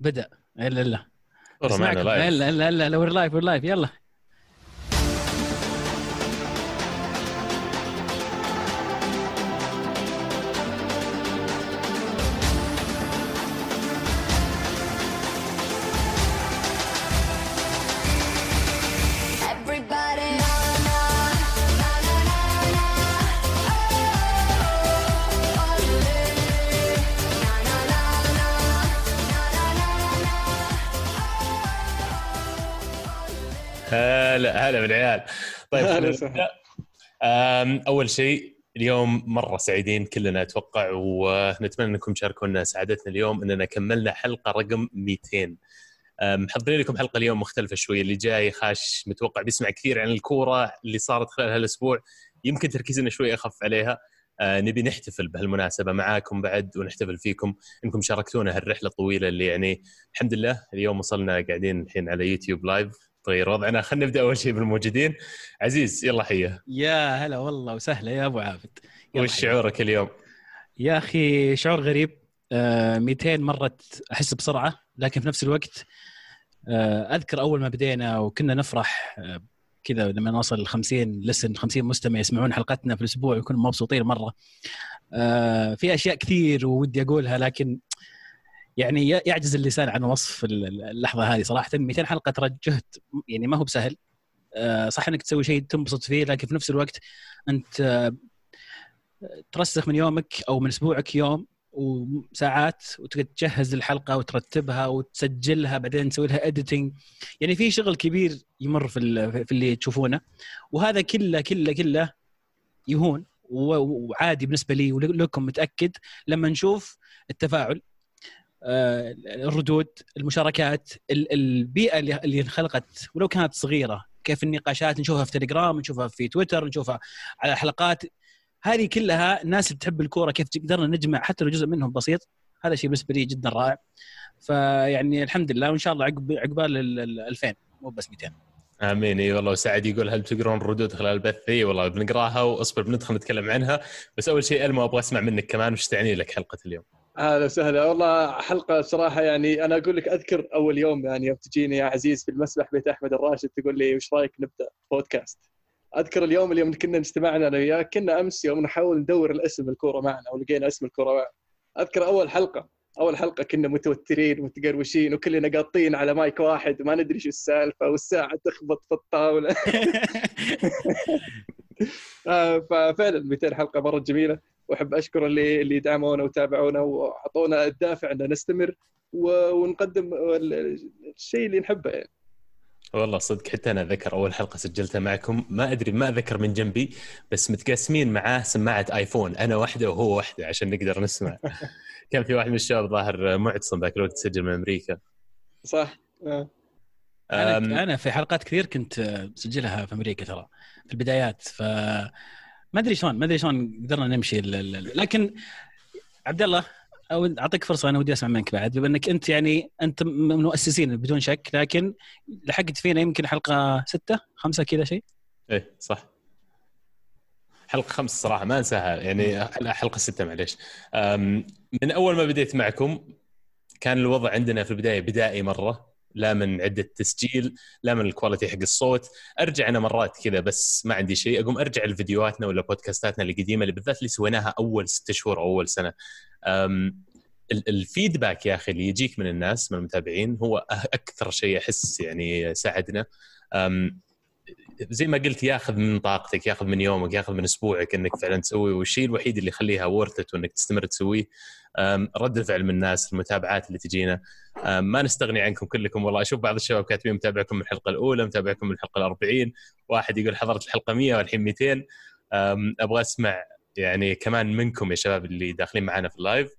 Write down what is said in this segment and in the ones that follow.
بدأ. الا الا الا الا الا لو لايف وير لايف يلا. هلا هلا بالعيال. طيب أول شيء اليوم مرة سعيدين كلنا أتوقع ونتمنى أنكم تشاركونا سعادتنا اليوم أننا كملنا حلقة رقم 200 أم، محضرين لكم حلقة اليوم مختلفة شوية اللي جاي خاش متوقع بيسمع كثير عن الكورة اللي صارت خلال هالأسبوع يمكن تركيزنا شوي أخف عليها. آه، نبي نحتفل بهالمناسبة معاكم بعد ونحتفل فيكم أنكم شاركتونا هالرحلة الطويلة اللي يعني الحمد لله اليوم وصلنا قاعدين الحين على يوتيوب لايف تغير وضعنا خلينا نبدأ أول شيء بالموجودين. عزيز يلا حيه يا هلا والله وسهلا يا أبو عابد. وش. شعورك اليوم؟ يا أخي شعور غريب. آه 200 مرت أحس بسرعة لكن في نفس الوقت آه أذكر أول ما بدينا وكنا نفرح آه كذا لما نوصل 50 لسن 50 مستمع يسمعون حلقتنا في الأسبوع ويكونوا مبسوطين مرة. آه في أشياء كثير ودي أقولها لكن يعني يعجز اللسان عن وصف ال- اللحظة هذه صراحة. 200 حلقة ترى جهد يعني ما هو بسهل. آه صح إنك تسوي شيء تنبسط فيه لكن في نفس الوقت أنت آه ترسخ من يومك أو من أسبوعك يوم وساعات وتجهز الحلقة وترتبها وتسجلها بعدين تسوي لها اديتنج يعني في شغل كبير يمر في في اللي تشوفونه. وهذا كله كله كله يهون وعادي بالنسبة لي ولكم متأكد. لما نشوف التفاعل الردود المشاركات ال- البيئة اللي انخلقت. ولو كانت صغيرة كيف النقاشات نشوفها في تليجرام نشوفها في تويتر نشوفها على حلقات هذه كلها الناس اللي تحب الكورة كيف قدرنا نجمع حتى لو جزء منهم بسيط. هذا شيء بالنسبة لي جدا رائع. فيعني الحمد لله وإن شاء الله عقب عقبال ال- ال 2000 مو بس 200 آمين. إي والله وسعد يقول هل تقرون الردود خلال البث؟ إي والله بنقراها وأصبر بندخل نتكلم عنها. بس أول شيء المو أبغى أسمع منك كمان وش تعني لك حلقة اليوم؟ أهلا وسهلا. والله حلقة صراحة يعني أنا أقول لك أذكر أول يوم يعني يوم تجيني يا عزيز في المسبح بيت أحمد الراشد تقول لي وش رأيك نبدأ بودكاست؟ أذكر اليوم اليوم كنا اجتمعنا أنا وياك كنا أمس يوم نحاول ندور الاسم الكورة معنا ولقينا اسم الكورة معنا. أذكر أول حلقة أول حلقة كنا متوترين ومتقروشين وكلنا قاطين على مايك واحد وما ندري شو السالفة والساعة تخبط في الطاولة. آه، ففعلا 200 حلقة مرة جميلة. وأحب أشكر اللي اللي دعمونا وتابعونا وأعطونا الدافع أن نستمر و- ونقدم ال- الشيء اللي نحبه يعني. والله صدق حتى أنا ذكر أول حلقة سجلتها معكم ما أدري ما أذكر من جنبي بس متقاسمين معاه سماعة آيفون أنا واحدة وهو واحدة عشان نقدر نسمع. كان في واحد من الشباب ظاهر معتصم ذاك الوقت سجل من أمريكا. صح. آه. أنا في حلقات كثير كنت مسجلها في أمريكا ترى في البدايات ف ما أدري شلون ما أدري شلون قدرنا نمشي لكن عبد الله أعطيك فرصة أنا ودي أسمع منك بعد بما إنك أنت يعني أنت من المؤسسين بدون شك لكن لحقت فينا يمكن حلقة ستة خمسة كذا شيء؟ إيه صح. حلقة خمس صراحة ما أنساها يعني حلقة ستة معليش. من أول ما بديت معكم كان الوضع عندنا في البداية بدائي مرة. لا من عدة تسجيل لا من ال quality حق الصوت. أرجع أنا مرات كذا بس ما عندي شيء. أقوم أرجع لفيديوهاتنا ولا بودكاستاتنا القديمة اللي بالذات اللي سويناها أول ست شهور أو أول سنة. ال feedback يا أخي اللي يجيك من الناس من المتابعين هو أكثر شيء أحس يعني ساعدنا زي ما قلت ياخذ من طاقتك ياخذ من يومك ياخذ من أسبوعك إنك فعلا تسوي والشيء الوحيد اللي يخليها worth it وإنك تستمر تسويه رد الفعل من الناس المتابعات اللي تجينا. ما نستغني عنكم كلكم والله. أشوف بعض الشباب كاتبين متابعكم من الحلقة الأولى متابعكم من الحلقة الأربعين. واحد يقول حضرت الحلقة 100 والحين 200 أم، أبغى أسمع يعني كمان منكم يا شباب اللي داخلين معنا في اللايف.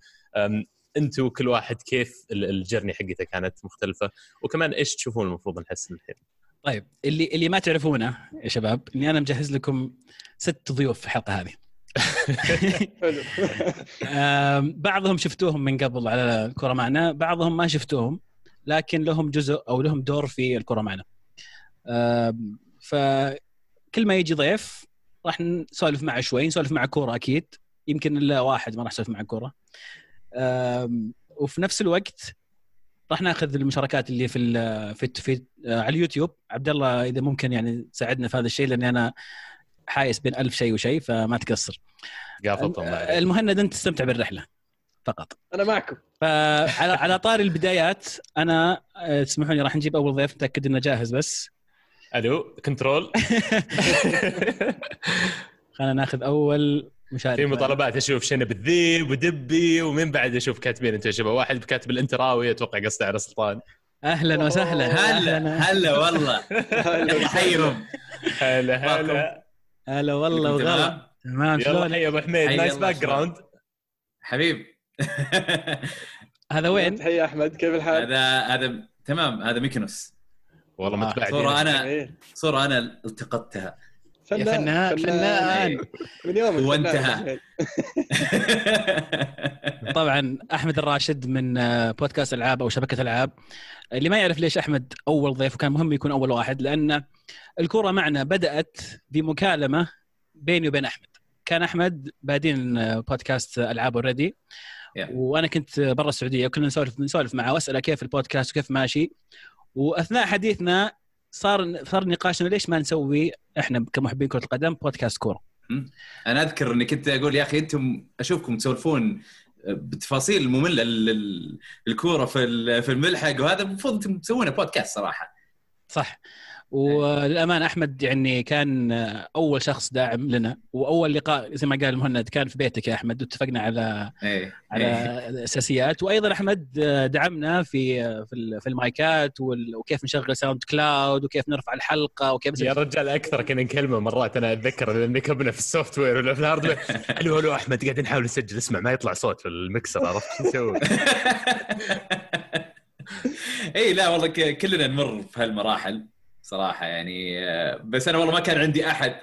أنتم كل واحد كيف ال- الجرني حقته كانت مختلفة. وكمان إيش تشوفون المفروض نحسن الحين؟ طيب اللي اللي ما تعرفونه يا شباب إني أنا مجهز لكم ست ضيوف في الحلقة هذه. بعضهم شفتوهم من قبل على الكره معنا بعضهم ما شفتوهم لكن لهم جزء أو لهم دور في الكرة معنا. فكل ما يجي ضيف راح نسولف معه شوي نسولف معه كورة أكيد. يمكن إلا واحد ما راح نسولف معه كورة. وفي نفس الوقت راح ناخذ المشاركات اللي في ال في في آه، على اليوتيوب. عبد الله إذا ممكن يعني تساعدنا في هذا الشيء لأني أنا حايس بين ألف شيء وشيء فما تقصر. المهند أنت تستمتع بالرحلة فقط. أنا معكم. فعلى على طاري البدايات أنا آه، تسمحوا لي راح نجيب أول ضيف نتاكد إنه جاهز بس. ألو كنترول. خلينا ناخذ أول مشارك في مطالبات أشوف شنب الذيب ودبي ومن بعد أشوف كاتبين أنتم يا شباب. واحد كاتب الإنتراوي أتوقع قصده على سلطان. أهلا وسهلا. هلا هلا والله. حيهم هلا هلا. هلا والله وغلا. تمام؟ شلونك؟ حي أبو حميد. nice back ground حبيب. هذا وين؟ تحية أحمد كيف الحال؟ هذا هذا تمام هذا ميكنوس والله آه، متبعدين. صورة أنا. صورة أنا التقطتها. يا فنان فنان من يوم وانتهى. طبعا أحمد الراشد من آه، بودكاست ألعاب أو شبكة ألعاب. اللي ما يعرف ليش أحمد أول ضيف وكان مهم يكون أول واحد لأن الكره معنا بدأت بمكالمة بيني وبين أحمد. كان أحمد بادين بودكاست ألعاب already Yeah. وأنا كنت برا السعودية وكنا نسولف نسولف معه وأسأله كيف البودكاست وكيف ماشي. وأثناء حديثنا صار صار نقاشنا ليش ما نسوي إحنا كمحبين كرة القدم بودكاست كورة؟ أنا أذكر إني كنت أقول يا أخي أنتم أشوفكم تسولفون بتفاصيل مملة الكوره في في الملحق وهذا المفروض أنتم تسوونه بودكاست صراحة. صح. وللامانه أحمد يعني كان أول شخص داعم لنا وأول لقاء زي ما قال مهند كان في بيتك يا أحمد واتفقنا على إيه. على إيه. الاساسيات وأيضا أحمد دعمنا في في ال- في المايكات وكيف نشغل SoundCloud وكيف نرفع الحلقة وكيف يا رجال أكثر كنا نكلمه مرات أنا أتذكر لما كبنا في ال software ولا في ال hardware ألو ألو أحمد قاعدين نحاول نسجل اسمع ما يطلع صوت في المكسر عرفت شو نسوي؟ اي لا والله ك- كلنا نمر في هالمراحل. صراحة يعني بس أنا والله ما كان عندي أحد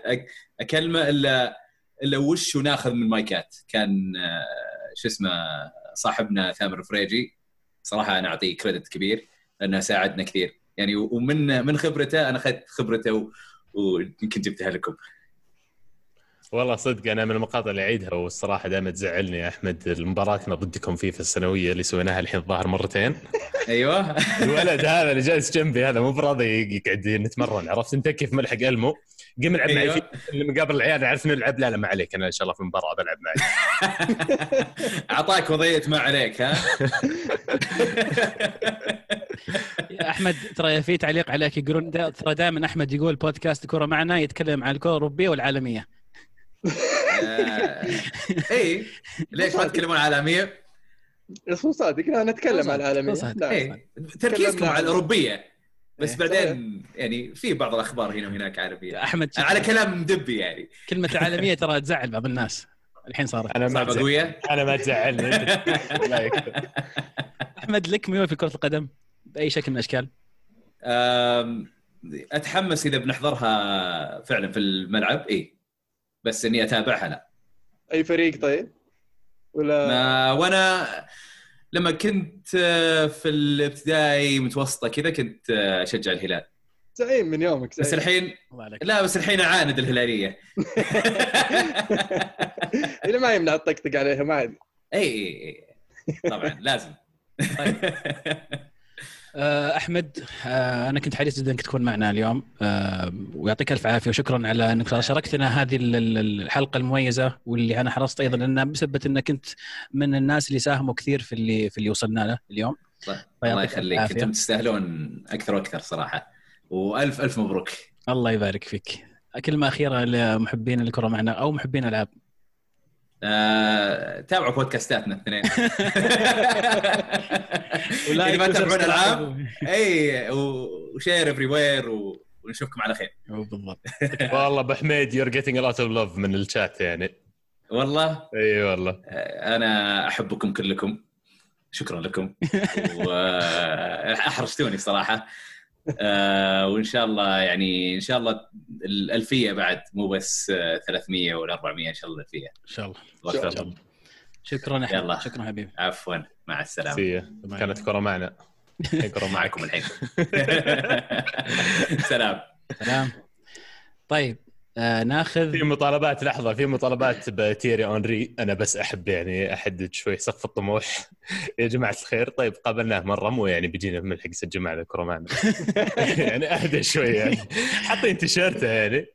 أكلمه إلا إلا وش وناخذ من مايكات. كان شو اسمه صاحبنا ثامر فريجي. صراحة أنا أعطيه كريدت كبير لأنه ساعدنا كثير. يعني ومن من خبرته أنا أخذت خبرته ويمكن جبتها لكم. والله صدق أنا من المقاطع اللي أعيدها والصراحة دائما تزعلني يا أحمد مباراتنا ضدكم فيه في السنوية اللي سويناها الحين الظاهر مرتين. أيوه. الولد هذا اللي جالس جنبي هذا مو براضي يقعد نتمرن عرفت؟ أنت كيف ملحق ألمو؟ قم العب معي أيوة. فيه اللي مقابل العيال نعرف نلعب لا لا ما عليك. أنا إن شاء الله في المباراة بلعب معي. أعطاك وضعية ما عليك ها؟ يا أحمد ترى في تعليق عليك يقولون ترى دائما أحمد يقول بودكاست كورة معنا يتكلم عن الكورة الأوروبية والعالمية. اي ليش ما تتكلمون عالميه؟ اسمه صادق لا نتكلم عن العالميه تركيزكم على الأوروبية. بس إيه. بعدين يعني في بعض الأخبار هنا وهناك عربية. أحمد على كلام مدبي يعني. كلمة العالمية ترى تزعل بعض الناس. الحين صارت. أنا ما. قوية؟ أنا ما تزعلني. أحمد لك ميول في كرة القدم بأي شكل من الأشكال؟ أتحمس إذا بنحضرها فعلا في الملعب. اي بس إني أتابعها لا. أي فريق طيب؟ ولا ما وأنا لما كنت آه، في الابتدائي متوسطة كذا كنت آه، أشجع الهلال. زعيم من يومك بس زعيم. الحين الله عليك. لا بس الحين أعاند الهلالية. اللي ما يمنع الطقطق عليها ما عادي اي اي اي طبعا لازم. آه، أحمد آه، أنا كنت حريص جدا أنك تكون معنا اليوم. آه، ويعطيك الف عافية وشكرا على أنك شاركتنا هذه ال- ال- الحلقة المميزة واللي أنا حرصت أيضا أنها بسبب أنك انت من الناس اللي ساهموا كثير في اللي في اللي وصلنا له اليوم. الله يخليك. أنتم تستاهلون أكثر وأكثر صراحة. والف ألف مبروك. الله يبارك فيك. كلمة أخيرة لمحبين الكرة معنا أو محبين الالعاب آه، تابعوا بودكاستاتنا الاثنين. إذا ما تتابعون. العاب إي و share everywhere ونشوفكم على خير. بالضبط. والله أبو حميد you're getting a lot of love من الشات يعني. والله؟ إي والله. آه، أنا أحبكم كلكم. شكرا لكم. واحرجتوني صراحة. آه، وإن شاء الله يعني إن شاء الله الالفيه بعد مو بس آه، 300 ولا 400 إن شاء الله الالفيه إن شاء الله. إن شاء. الله. شكرا أحمد. يلا. شكرا حبيبي. عفوا. مع السلامة. سيه كانت كرة معنا. كرة معك. معكم الحين. سلام. سلام. طيب. آه ناخذ في مطالبات لحظة في مطالبات بتيري أونري. أنا بس أحب يعني احدد شوي سقف الطموح. يا جماعة الخير. طيب قابلناه مرة مو يعني بيجينا ملحق يسجل معنا الكره معنا يعني أهدى شوي يعني. حاطين تيشيرته يعني.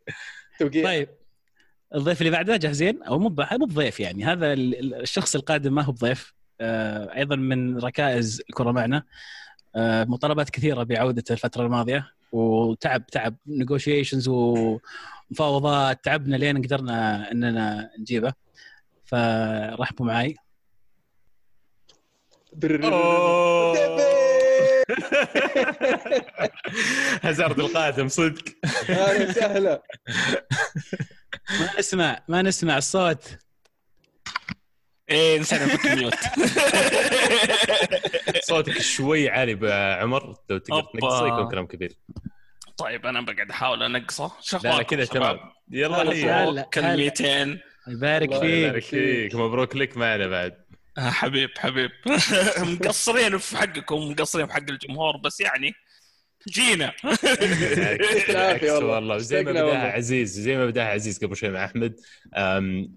طيب. الضيف اللي بعده جاهزين أو مو مو بضيف يعني. هذا ال- ال- الشخص القادم ما هو بضيف. آه أيضا من ركائز الكره معنا آه مطالبات كثيرة بعودته الفترة الماضية. وتعب تعب نيغوشيشنز ومفاوضات تعبنا لين قدرنا إننا نجيبه. فرحبوا معي هازارد القادم صدق. أهلا وسهلا. ما نسمع ما نسمع الصوت. إيه نسينا نفك الميوت. صوتك شوي عالي بعمر لو تقدر. تنقصه يكون كلام كبير. طيب أنا بقعد أحاول أنقصه. شو لا كذا شباب؟ تمام. يلا. كلمتين. يبارك فيك. يبارك فيك. مبروك لك معنا بعد. آه، حبيب حبيب. مقصرين في حقكم مقصرين في حق الجمهور بس يعني جينا والله. زي ما بداها. عزيز زي ما بداها عزيز قبل شوي مع أحمد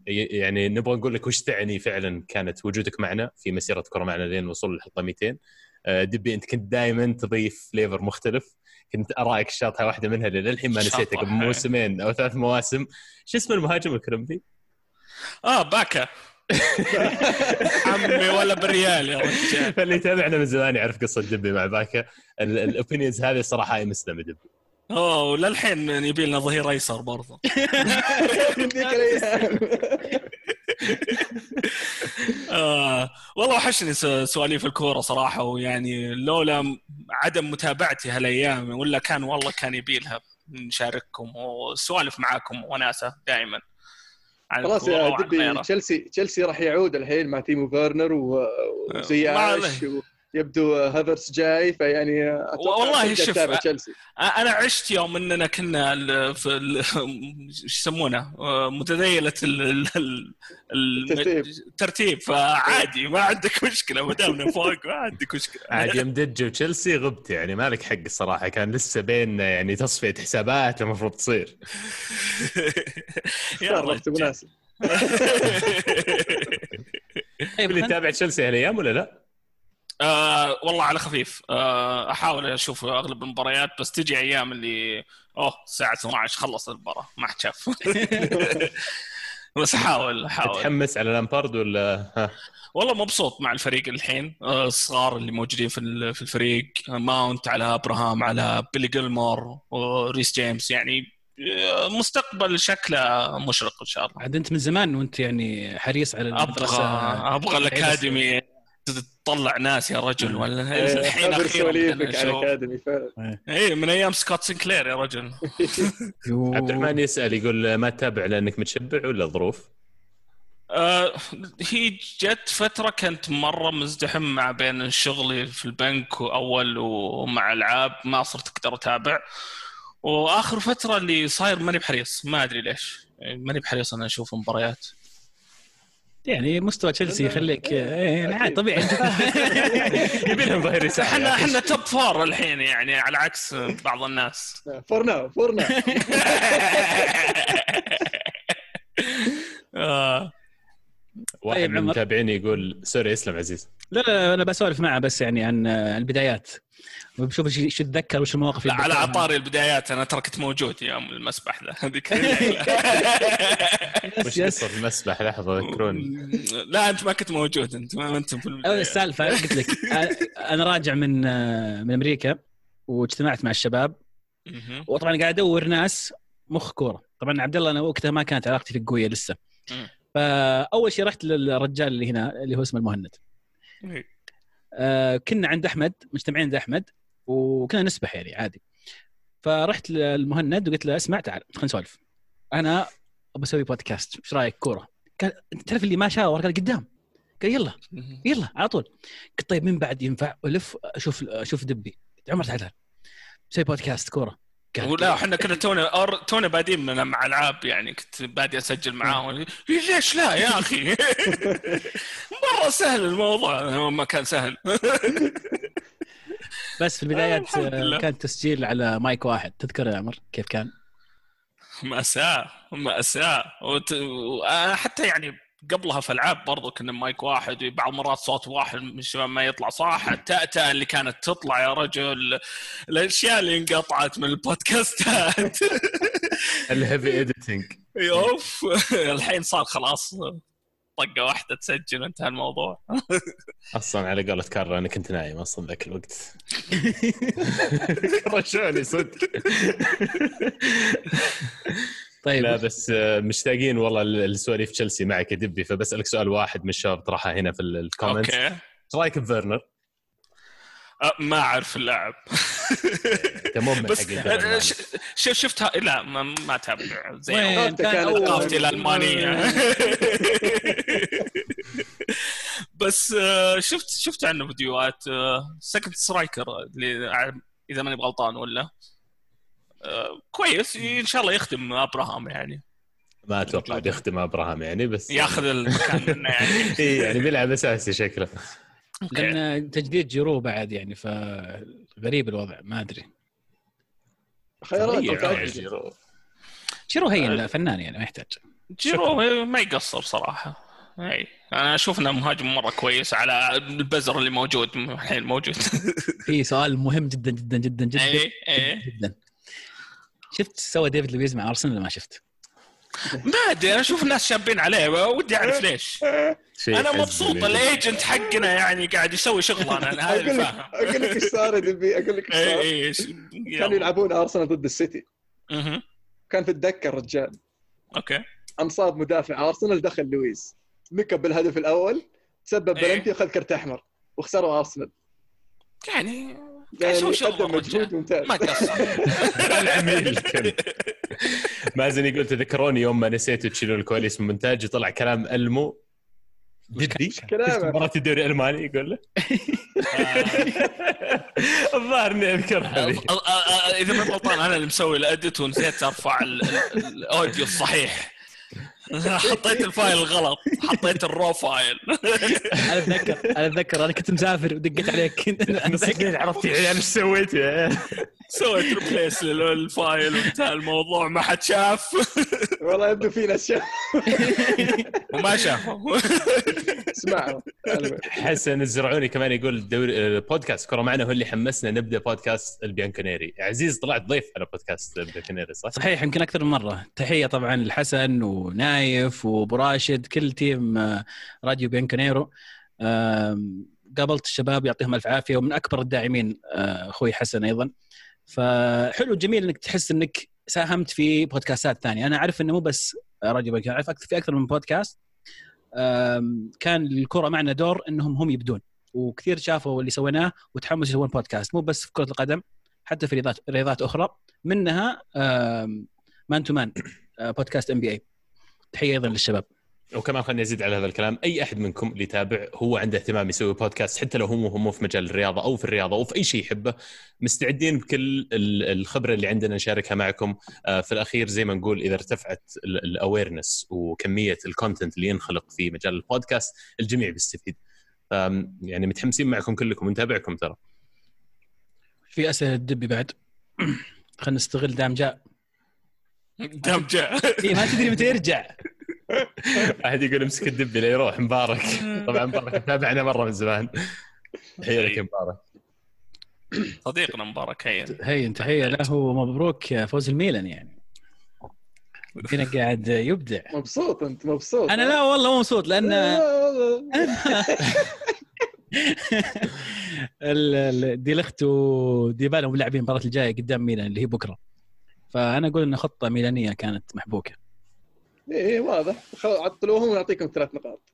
يعني نبغى نقول لك وش تعني فعلا كانت وجودك معنا في مسيرة كرة معنا لين وصول الحلقة 200 أه، دبي أنت كنت دائما تضيف flavor مختلف كنت ارائك الشاطحه واحدة منها اللي للحين ما نسيتها. قبل موسمين أو ثلاث مواسم شو اسم المهاجم الكولومبي؟ آه باكا عمي ولا بريال يا رجال. فاللي يتابعنا من زمان يعرف قصة دبي مع باكا ال opinions هذه صراحة I miss them دبي. أوه وللحين يبي لنا ظهير أيسر برضه. آه والله وحشني س- سواليف الكورة صراحة ويعني لولا عدم متابعتي هالأيام ولا كان والله كان يبي لها نشارككم وسوالف معاكم وناسة دائما. خلاص يا دبي. تشيلسي تشيلسي راح يعود الحين مع تيمو فيرنر وزياش. يبدو هافرتس جاي فيعني والله شوف، تشيلسي أنا عشت يوم إننا كنا ال- في ال- إيش يسمونه متذيلة ال- ال- ال- ال- الترتيب. فعادي ما عندك مشكلة ما دامنا فوق ما عندك مشكلة عاد يوم دج وتشيلسي غبت يعني مالك حق الصراحة كان لسه بين يعني تصفية حسابات المفروض تصير يا رجال. مناسب طيب اللي خل- يتابع تشيلسي هالأيام ولا لا؟ آه والله على خفيف. آه أحاول أشوف أغلب المباريات بس تجي أيام اللي أوه الساعة 12 خلص المباراة ما حد شاف. بس احاول احاول تتحمس على لامبارد ولا؟ ها. والله مبسوط مع الفريق الحين. آه، الصغار اللي موجودين في ال- في الفريق ماونت على إبراهام على بيلي جيلمور وريس جيمس. يعني آه، مستقبل شكله مشرق إن شاء الله. عاد أنت من زمان وأنت يعني حريص على أبغى أبغى ال academy تطلع ناس يا رجل ولا إيه، الحين أخيرا على. academy فعلا إيه من أيام سكوت سنكلير يا رجل. عبد الرحمن يسأل يقول ما تتابع لأنك متشبع ولا ظروف؟ آه هي جت فترة كنت مرة مزدحم مع بين شغلي في البنك وأول ومع العاب ما صرت أقدر أتابع وآخر فترة اللي صاير ماني بحريص ما أدري ليش يعني ماني بحريص أنا أشوف مباريات يعني مستوى تشيلسي يخليك إيه، يعني عاد طبيعي. انت يبي لهم ظهير يسار إحنا. إحنا top four الحين يعني على عكس بعض الناس. فورنا فورنا آه. واحد طيب، من. المتابعين يقول sorry اسلم عزيز. لا لا أنا بسولف معه بس يعني عن البدايات. وبشوف إيش إيش يتذكر وش المواقف لا اللي على. عطاري البدايات أنا ترى كنت موجود يوم المسبح ذا. هذيك وش قصه المسبح لحظة؟ ذكروني. لا أنت ما كنت موجود أنت ما أنت في. السالفة قلت لك أنا- أنا راجع من آه، من أمريكا واجتمعت مع الشباب. وطبعا قاعد أدور ناس مخ كورة. طبعا عبد الله أنا وقتها ما كانت علاقتي فيه قويه لسه. فأول شيء رحت للرجال اللي هنا اللي هو اسمه المهند. آه كنا عند أحمد مجتمعين عند أحمد. وكنا نسبح يعني عادي. فرحت للمهند وقلت له اسمع تعال خلينا نسولف. أنا ابى أسوي بودكاست إيش رأيك؟ كورة؟ قال تعرف اللي ما شاور؟ قال قدام. قال يلا. يلا. على طول. قلت طيب من بعد ينفع؟ ألف أشوف أشوف دبي. عمر تعال سوي بودكاست كورة. قال ولا إحنا كنا تونا أر- تونا بادين من مع العاب يعني كنت بادي أسجل معاهم. ليش لا يا أخي؟ مرة سهل الموضوع. ما كان سهل. بس في البدايات. آه، كان تسجيل على مايك واحد. تذكر يا عمر كيف كان؟ مأساة مأساة. وت... حتى يعني قبلها في ألعاب برضو كنا مايك واحد وبعض مرات صوت واحد من الشباب ما يطلع. صح التأتأة اللي كانت تطلع يا رجل. الأشياء اللي انقطعت من البودكاستات. ال heavy editing اوف الحين صار خلاص. طقة واحدة تسجل وانتهى الموضوع. أصلا على قولة كارل أنا كنت نايم أصلا ذاك الوقت. رشوني صدق طيب. لا بس آه، مشتاقين والله لسواليف تشيلسي معك يا دبي. فبسألك سؤال واحد من الشباب طرحها هنا في ال comment. okay. إيش رأيك بفيرنر؟ أه، ما أعرف اللاعب انت مو من حق شفتها لا ما, ما اتابع زي وين كان كان ثقافتي الالمانيه بس آه، شفت شفت عنه فيديوهات second striker اللي ع- إذا ماني غلطان ولا. آه، كويس. إن شاء الله يخدم أبراهام يعني. ما أتوقع بيخدم أبراهام يعني بس ياخذ المكان منه يعني. إيه، يعني بيلعب أساسي شكله. أوكي. لأن تجديد جيرو بعد يعني فغريب الوضع ما أدري. خيارات. جيرو. جيرو هين لا، فنان يعني ما يحتاج. جيرو ما يقصر صراحة. أي. أنا أشوف إنه مهاجم مرة كويس على البزر اللي موجود الحين موجود. في سؤال مهم جدا جدا جدا جدا أي أي. جدا. شفت سوى ديفيد لويز مع أرسنال ولا ما شفت؟ ما أدري أنا أشوف الناس شابين عليه ودي أعرف ليش. أنا مبسوط يعني. ال agent حقنا يعني قاعد يسوي شغله أنا أنا هذا أقول لك فاهم. أقول لك إيش صار أقول لك إيش اي صار؟ إيش- كانوا يلعبون أرسنال ضد السيتي. كان في الدكة الرجال. أوكي. انصاب مدافع. أرسنال دخل لويس نكب بالهدف الأول تسبب إيه. بلنتي وخذ كرت أحمر. وخسروا أرسنال. يعني يعني قدم مجهود. ممتاز. ما قصر. العميل مازن يقول تذكروني يوم ما نسيتوا تشيلون الكواليس من المونتاج يطلع كلام ألمو. جدي؟ مباراة الدوري الألماني؟ يقول له. الظاهر إني أذكر هذه. أ- أ- أ- إذا ما غلطان أنا اللي مسوي ال edit ونسيت أرفع ال- ال- ال audio الصحيح. حطيت ال file غلط. حطيت ال raw file. أنا أتذكر أنا أتذكر أنا كنت مسافر ودقيت عليك. نص عرفت عيال إيش سويت؟ سويت replace لل file وانتهى الموضوع ما حد شاف. والله يبدو في ناس شاف. وما شافوا اسمعوا. حسن الزرعوني كمان يقول بودكاست كرة معنا هو اللي حمسنا نبدأ بودكاست البيانكونيري. عزيز طلعت ضيف على بودكاست البيانكونيري صح؟ صحيح يمكن أكثر من مرة. تحية طبعا لحسن ونايف وابو راشد كل team آه، راديو بيانكونيرو. قابلت الشباب يعطيهم ألف عافية. ومن أكبر الداعمين آه، أخوي حسن أيضا. فحلو جميل إنك تحس إنك ساهمت في بودكاستات ثانية. أنا أعرف إنه مو بس راديو بيانكونيرو أعرف في أكثر من بودكاست. كان الكرة معنا دور إنهم هم يبدون وكثير شافوا اللي سويناه وتحمسوا يسوون بودكاست مو بس في كرة القدم حتى في رياضات رياضات أخرى. منها Man to Man بودكاست NBA تحية أيضا للشباب. وكمان خليني أزيد على هذا الكلام. أي أحد منكم اللي يتابع هو عنده اهتمام يسوي بودكاست حتى لو هو هم في مجال الرياضة أو في الرياضة أو في أي شيء يحبه مستعدين بكل ال- الخبرة اللي عندنا نشاركها معكم. آه، في الأخير زي ما نقول إذا ارتفعت ال awareness وكمية ال content اللي ينخلق في مجال البودكاست الجميع بيستفيد. يعني متحمسين معكم كلكم ونتابعكم ترى. في أسئلة الدبي بعد. خلينا نستغل دام جاء. دام جاء. اي ما تدري متى يرجع. أحد يقول امسك الدبي لا يروح مبارك. طبعا مبارك متابعنا مرة من زمان. يا مبارك. صديقنا مبارك هين هي تحيه له ومبروك فوز الميلان يعني. هنا قاعد يبدع. مبسوط أنت مبسوط. أنا لا والله مو مبسوط لأن ال- ديليخت وديبالا هم لاعبين المباراه الجاية قدام ميلان اللي هي بكرة. فأنا أقول إن خطة ميلانية كانت محبوكة. إيه واضح. خلاص عطلوهم ونعطيكم ثلاث نقاط.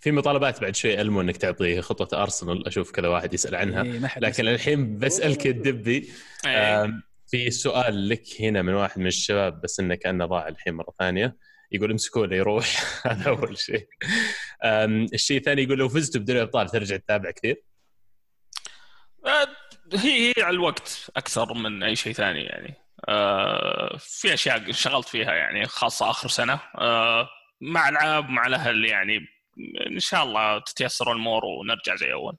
في مطالبات بعد شوي إلمو إنك تعطي خطة أرسنال. أشوف كذا واحد يسأل عنها. إيه، لكن الحين بسألك الدبي إيه. في سؤال لك هنا من واحد من الشباب بس إنه كأنه ضاع الحين مرة ثانية. يقول امسكوه له يروح هذا أول شيء. الشيء الثاني يقول لو فزتوا بدوري الابطال ترجع تتابع كثير؟ آه، هي هي على الوقت أكثر من أي شيء ثاني يعني. في أشياء اشتغلت فيها يعني خاصة آخر سنة. آه، مع العاب مع الأهل يعني إن شاء الله تتيسر الأمور ونرجع زي أول.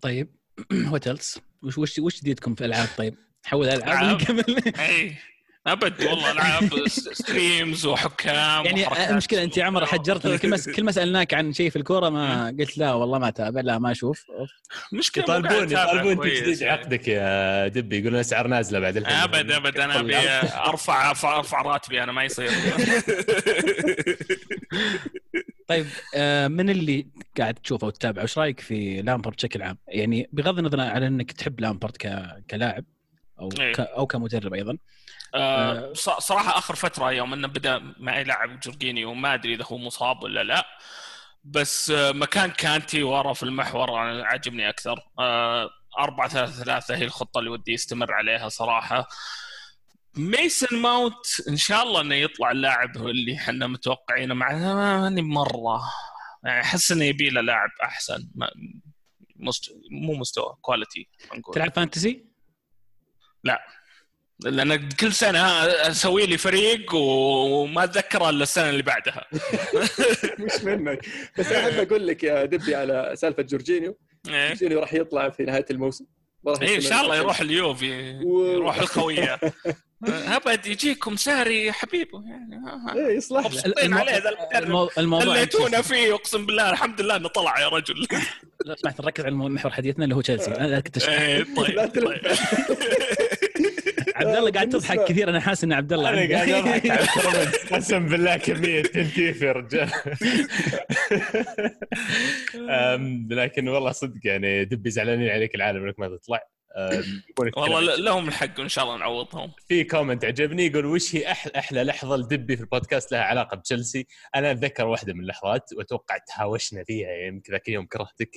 طيب وات وش وش وش جديدكم في العاب طيب؟ حول العاب. قبل اي أبد والله ألعاب streams وحكام يعني. المشكلة أنت يا عمر حجرتني كل ما كل ما سألناك عن شيء في الكورة ما قلت لا والله ما أتابع لا ما أشوف مشكلة يطالبون يطالبون تجديد يعني. عقدك يا دبي يقولون اسعار نازلة بعد الحين أبد أبد أنا أبي أرفع أرفع راتبي أنا ما يصير طيب آه، من اللي قاعد تشوفه وتتابعه وش رأيك في لامبرد بشكل عام؟ يعني بغض النظر عن إنك تحب لامبرد. كلاعب أو إيه. أو كمدرب أيضا آه، صراحة آخر فترة يوم إنه بدأ معي لاعب جورجينيو ما أدري إذا هو مصاب ولا لا بس آه، مكان كانتي ورا في المحور أنا عجبني أكثر. آه، أربعة ثلاثة ثلاثة هي الخطة اللي ودي يستمر عليها صراحة. ميسن ماونت إن شاء الله إنه يطلع اللاعب اللي إحنا متوقعينه معه ماني مرة يعني أحس إنه يبي له لاعب أحسن مست... مو مستوى quality تلعب fantasy؟ لأن كل سنة أسوي لي فريق وما اتذكره إلا السنة اللي بعدها. مش منك. بس أحب أقول لك يا دبي على سالفة جورجينيو. إيه. جورجينيو راح يطلع في نهاية الموسم. إيه، إن شاء الله. يروح اليوفي. يروح لخويه أبد يجيكم ساري حبيبه يعني. إيه يصلح. مبسوطين عليه ذا المدرب خليتونا فيه أقسم بالله الحمد لله إنه طلع يا رجل. لو سمحت نركز على محور حديثنا اللي هو تشيلسي. أنا كنت. إيه طيب تلف. طيب. عبد الله قاعد تضحك كثير أنا حاسس إن عبد الله أنا قاعد أضحك على ال comment. قسم بالله كمية تنتيف يا رجال. لكن والله صدق يعني دبي زعلانين عليك العالم إنك ما تطلع. والله لهم الحق وان شاء الله نعوضهم. في comment عجبني يقول وش هي أحلى, أحلى لحظة لدبي في البودكاست لها علاقة بتشيلسي؟ أنا أتذكر واحدة من اللحظات وأتوقع تهاوشنا فيها يعني ذاك اليوم كرهتك.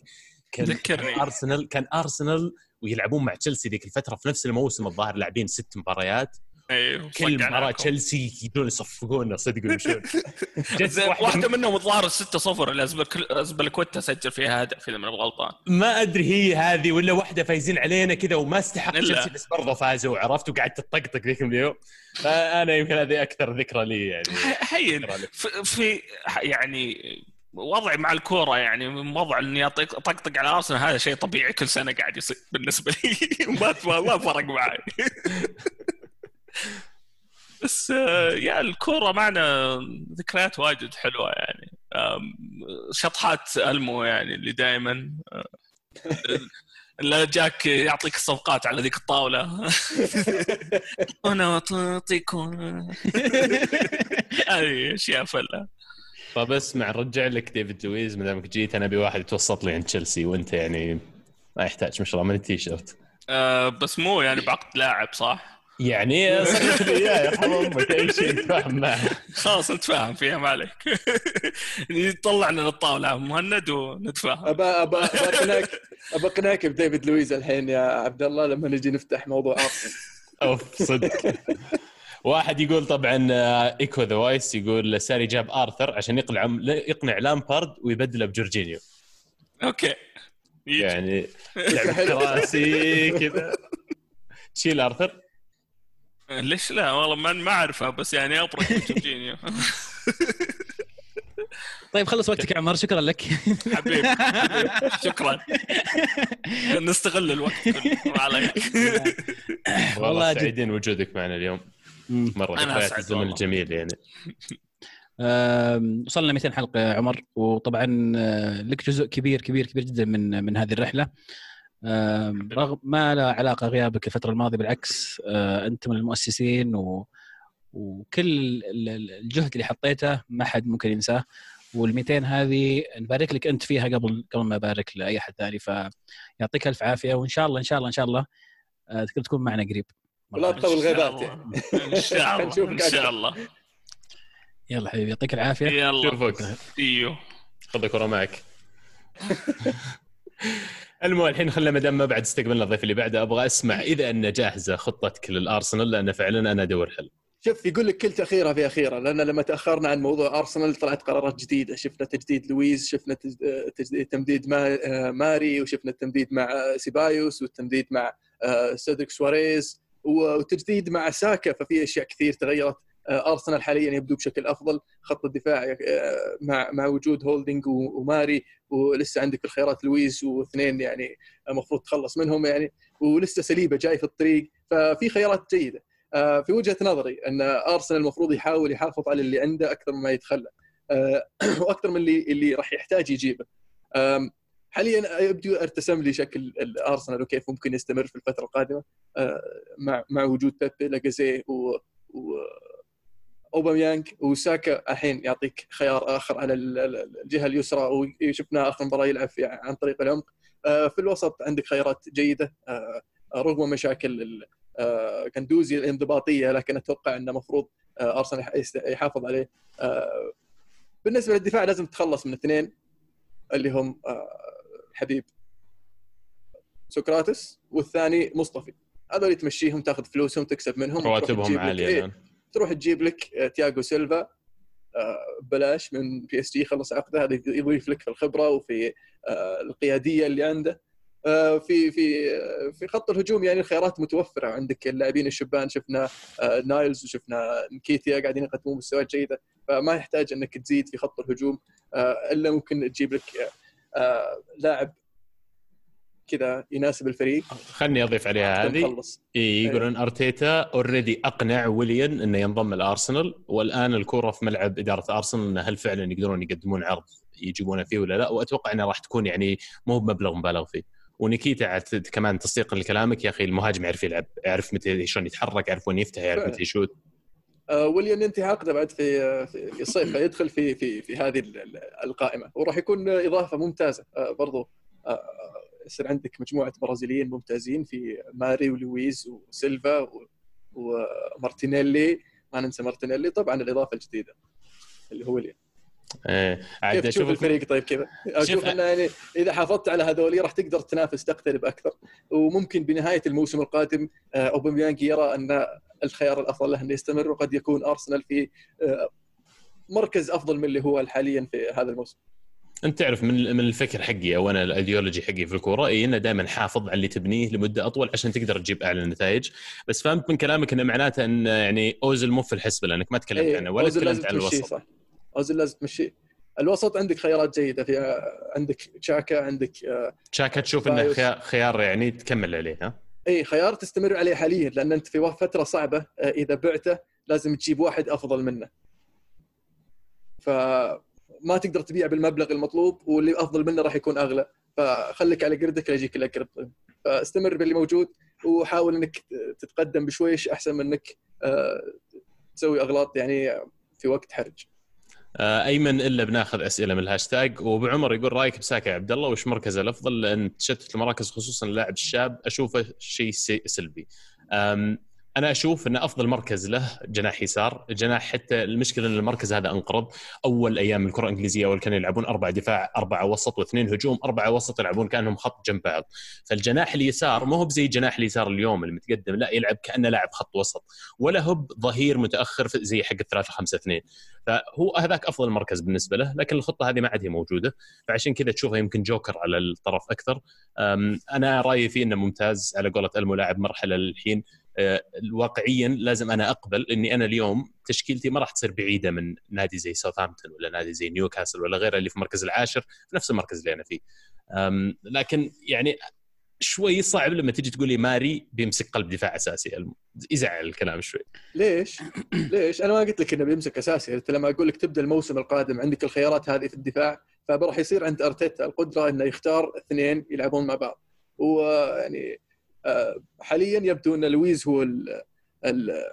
كان ذكرني. ارسنال كان أرسنال ويلعبون مع تشيلسي ذيك الفترة في نفس الموسم الظاهر لاعبين ست مباريات أيوه كل. مباراة تشيلسي يجون يصفقونا صدق ويمشون واحدة منهم الظاهر 6 0 اللي ازبلكوتا سجل فيها هدف إذا من غلطان ما أدري هي هذه ولا واحدة فايزين علينا كذا وما استحق. تشيلسي بس برضه فازوا عرفت وقعدت تطقطق ذيك اليوم فأنا يمكن هذه أكثر ذكرى لي يعني ح- هين ذكرى لي. في, في يعني وضعي مع الكورة يعني من وضع إني اطقطق على ارسنال هذا شيء طبيعي كل سنة قاعد يصير بالنسبة لي. ما ما فرق معي. بس آه، يا الكورة معنا ذكريات واجد حلوة يعني. شطحات ألمو يعني اللي دائما اللي جاك يعطيك الصفقات على ذيك الطاولة. أنا اعطيكم هذه اشياء فله طب اسمع نرجع لك ديفيد لويز ما دامك جيت أنا أبي واحد يتوسط لي عند تشيلسي وأنت يعني ما يحتاج ما شاء الله من التيشيرت آه بس مو يعني بعقد لاعب صح؟ يعني صرت لي اياه يرحم أمك أي شيء تفهم معه. خلاص نتفاهم فيها ما عليك. طلعنا للطاولة مهند ونتفاهم. ابى ابى ابى أقنعك ابى أقنعك بديفيد لويز الحين يا عبد الله لما نجي نفتح موضوع ارسنال أوف صدق. واحد يقول طبعا آه، إيكو ذا وايس يقول ساري جاب آرثر عشان يقنع يقنع لامبارد ويبدله بجورجينيو. okay. يجي. يعني لعبه كراسي كذا. شيل آرثر. ليش لا؟ والله ما ما اعرفها بس يعني ابرك جورجينيو. طيب خلص وقتك يا عمر شكرا لك. حبيبي حبيبي. شكرا. نستغل الوقت كله. ما عليك. والله. سعيدين وجودك معنا اليوم. مرة أنا ذكريات الزمن والله. الجميل يعني. وصلنا 200 حلقة يا عمر وطبعا آه، لك جزء كبير كبير كبير جدا من من هذه الرحلة. رغم ما لا علاقة غيابك الفترة الماضية بالعكس آه، أنت من المؤسسين و وكل ال- ال- الجهد اللي حطيته ما حد ممكن ينساه. وال 200 هذه نبارك لك أنت فيها قبل قبل ما أبارك لأي أحد ثاني. فيعطيك ألف عافية وإن شاء الله إن شاء الله إن شاء الله آه، تقدر تكون معنا قريب. ولا تطول غيبات. يعني. إن شاء الله نشوفك إن. شاء الله. يلا حبيبي يعطيك العافية. يلا. شوفك إيوه. خذ الكره معك. المهم الحين خلينا ما دام ما بعد استقبلنا الضيف اللي بعده أبغى أسمع إذا أن جاهزة خطتك للأرسنال لأن فعلا أنا أدور حل. شوف يقول لك كل تأخيرة في أخيرة لأن لما تأخرنا عن موضوع أرسنال طلعت قرارات جديدة. شفنا تجديد لويز شفنا تج- تجديد تمديد ما آه، ماري وشفنا التمديد مع سيبايوس والتمديد مع آه، سيدريك سواريز. وتجديد مع ساكا ففي أشياء كثير تغيرت. آه، أرسنال حاليا يبدو بشكل أفضل. خط الدفاع آه، مع مع وجود هولدنج وماري ولسه عندك الخيارات لويز واثنين يعني المفروض تخلص منهم يعني ولسه ساليبا جاي في الطريق. ففي خيارات جيدة. آه، في وجهة نظري أن أرسنال المفروض يحاول يحافظ على اللي عنده أكثر مما يتخلى. آه، وأكثر من اللي اللي راح يحتاج يجيبه. حاليا يبدو ارتسم لي شكل الأرسنال وكيف ممكن يستمر في الفترة القادمة آه، مع مع وجود بيبي لاجازي و, و أوباميانج وساكا الحين يعطيك خيار آخر على ال- ال- الجهة اليسرى وشفناه آخر مباراة يلعب عن طريق العمق. آه، في الوسط عندك خيارات جيدة آه، رغم مشاكل كندوزي الانضباطية لكن أتوقع إنه المفروض أرسنال يحافظ عليه. بالنسبة للدفاع لازم تتخلص من اثنين اللي هم حبيب سقراطس والثاني مصطفي. هذول تمشيهم تاخذ فلوسهم تكسب منهم رواتبهم عاليه إيه، تروح تجيب لك آه، تياغو سيلفا آه، ببلاش من PSG خلص عقده. هذا يضيف لك في الخبرة وفي آه، القيادية اللي عنده. آه، في في آه، في خط الهجوم يعني الخيارات متوفرة. عندك اللاعبين الشبان شفنا آه، نايلز وشفنا نكيتيا قاعدين يقدمون مستويات جيدة. فما يحتاج إنك تزيد في خط الهجوم. آه، إلا ممكن تجيب لك آه، لاعب كذا يناسب الفريق. خلني أضيف عليها هذه. إيه يقولون أرتيتا already أقنع ويليان إنه ينضم الارسنال والآن الكره في ملعب إدارة ارسنال إنه هل فعلا يقدرون يقدمون عرض يجيبونه فيه ولا لا؟ وأتوقع انها راح تكون يعني مو بمبلغ مبالغ فيه. ونكيتيا كمان تصديقا لكلامك يا أخي المهاجم يعرف يلعب يعرف متى شلون يتحرك يعرف وين يفتح يعرف. متى يشوت. آه، ويليان ينتهي عقده بعد في في الصيف فيدخل في في في هذه ال- ال- القائمة. وراح يكون إضافة ممتازة. آه، برضو آه، يصير عندك مجموعة برازيليين ممتازين في ماري ولويز وسيلفا ومارتينيلي ما ننسى مارتينيلي طبعا الإضافة الجديدة اللي هو ويليان إيه عاد أشوف الفريق؟ طيب كذا أشوف إنه يعني إذا حافظت على هذول راح تقدر تنافس تقترب أكثر. وممكن بنهاية الموسم القادم أوباميانج يرى أن الخيار الأفضل له انه يستمر وقد يكون أرسنال في آه، مركز أفضل من اللي هو حاليا في هذا الموسم. أنت تعرف من من الفكر حقي أو أنا الأيديولوجي حقي في الكورة إي إنه دائما حافظ على اللي تبنيه لمدة أطول عشان تقدر تجيب أعلى نتائج. بس فهمت من كلامك إنه معناته إن يعني اوزل مو في الحسبة لأنك ما تكلمت إيه، عنه ولا تكلمت عن الوسط. صح. أوزيل لازم تمشيه الوسط عندك خيارات جيدة في آه، عندك تشاكا عندك آه، تشاكا تشوف إنه خيار يعني تكمل عليه ها؟ إي خيار تستمر عليه حاليا لأن أنت في فترة صعبة آه، إذا بعته لازم تجيب واحد أفضل منه. فما تقدر تبيع بالمبلغ المطلوب واللي أفضل منه راح يكون أغلى. فخليك على قردك لا يجيك الا قرد. فاستمر باللي موجود وحاول إنك تتقدم بشويش أحسن من إنك آه، تسوي أغلاط يعني في وقت حرج. أيمن إلا بناخذ أسئلة من الهاشتاج وابو عمر يقول رأيك بساكا عبد الله وش مركزه الأفضل لأن تشتت المراكز خصوصا اللاعب الشاب أشوفه شيء سلبي. أنا أشوف إن أفضل مركز له جناح يسار، جناح حتى المشكلة إن المركز هذا أنقرض، أول أيام الكرة الإنجليزية أول كانوا يلعبون أربع دفاع، اربعه وسط واثنين هجوم، اربعه وسط يلعبون كأنهم خط جنب بعض، فالجناح اليسار ما هو بزي جناح اليسار اليوم المتقدم، لا يلعب كأنه لاعب خط وسط، ولا هو ظهير متأخر زي حق الثلاثة خمسة اثنين، فهو هذاك أفضل مركز بالنسبة له لكن الخطة هذه ما عاد هي موجودة. فعشان كذا تشوفه يمكن جوكر على الطرف أكثر. أنا رأيي فيه إنه ممتاز على قولة الملاعب مرحلة الحين واقعيا لازم أنا أقبل إني أنا اليوم تشكيلتي ما راح تصير بعيدة من نادي زي ساوثهامبتون ولا نادي زي نيوكاسل ولا غيره اللي في المركز العاشر في نفس المركز اللي أنا فيه لكن يعني شوي صعب لما تجي تقول لي ماري بيمسك قلب دفاع أساسي يزعل الكلام شوي ليش؟ ليش؟ أنا ما قلت لك إنه بيمسك أساسي، انت لما أقول لك تبدأ الموسم القادم عندك الخيارات هذه في الدفاع فراح يصير عند أرتيتا القدرة إنه يختار اثنين يلعبون مع بعض. ويعني آه، حاليا يبدو أن لويز هو ال ال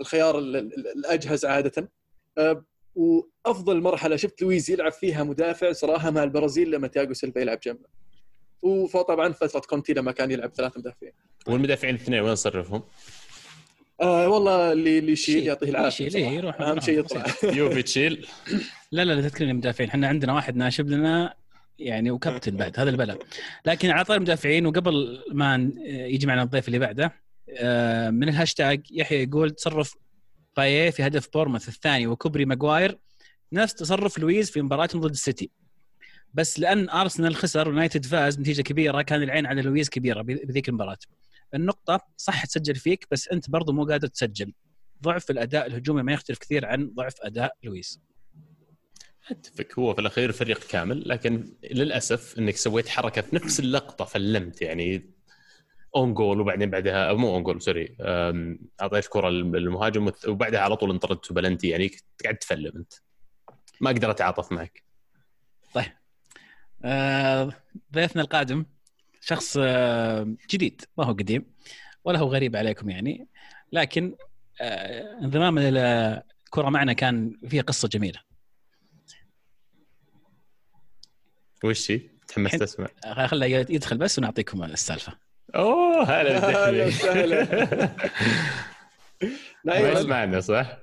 الخيار ال- ال- الأجهز عادة. آه، وأفضل مرحلة شفت لويز يلعب فيها مدافع صراحة مع البرازيل لما تياجو سيلفا يلعب جنبه. وطبعا فترة كونتي لما كان يلعب ثلاث مدافعين. والمدافعين الاثنين وين صرفهم؟ آه والله اللي اللي يشيل يعطيه العافية يشيل، إيه،. يروح أهم شيء يطلع يوفي تشيل لا لا لا تذكرني المدافعين إحنا عندنا واحد ناشب لنا يعني وكابتن بعد هذا البلاء لكن على طار المدافعين وقبل ما يجي معنا الضيف اللي بعده آه، من الهاشتاج يحيى يقول تصرف بايه في هدف بورنموث الثاني وكوبري ماجواير نفس تصرف لويز في مباراتهم ضد السيتي. بس لأن أرسنال خسر ويونايتد فاز بنتيجة كبيرة كان العين على لويز كبيرة بذ- بذيك المباراة. النقطة صح تسجل فيك بس أنت برضو مو قادر تسجل. ضعف الأداء الهجومي ما يختلف كثير عن ضعف أداء لويز. أتفق. هو في الأخير فريق كامل لكن للأسف إنك سويت حركة في نفس اللقطة فلمت يعني own goal وبعدين بعدها مو own goal sorry أعطيت كرة للمهاجم وبعدها على طول انطردت بلنتي يعني قاعد تفلم أنت. ما أقدر أتعاطف معك. آه، ضيفنا القادم شخص آه، جديد ما هو قديم ولا هو غريب عليكم يعني لكن آه، إلى الكره معنا كان فيها قصة جميلة. وش هي؟ تحمست اسمع خله يدخل بس ونعطيكم السالفة. أوه هلا بالدحمي. وسهلا. ما يسمعنا صح؟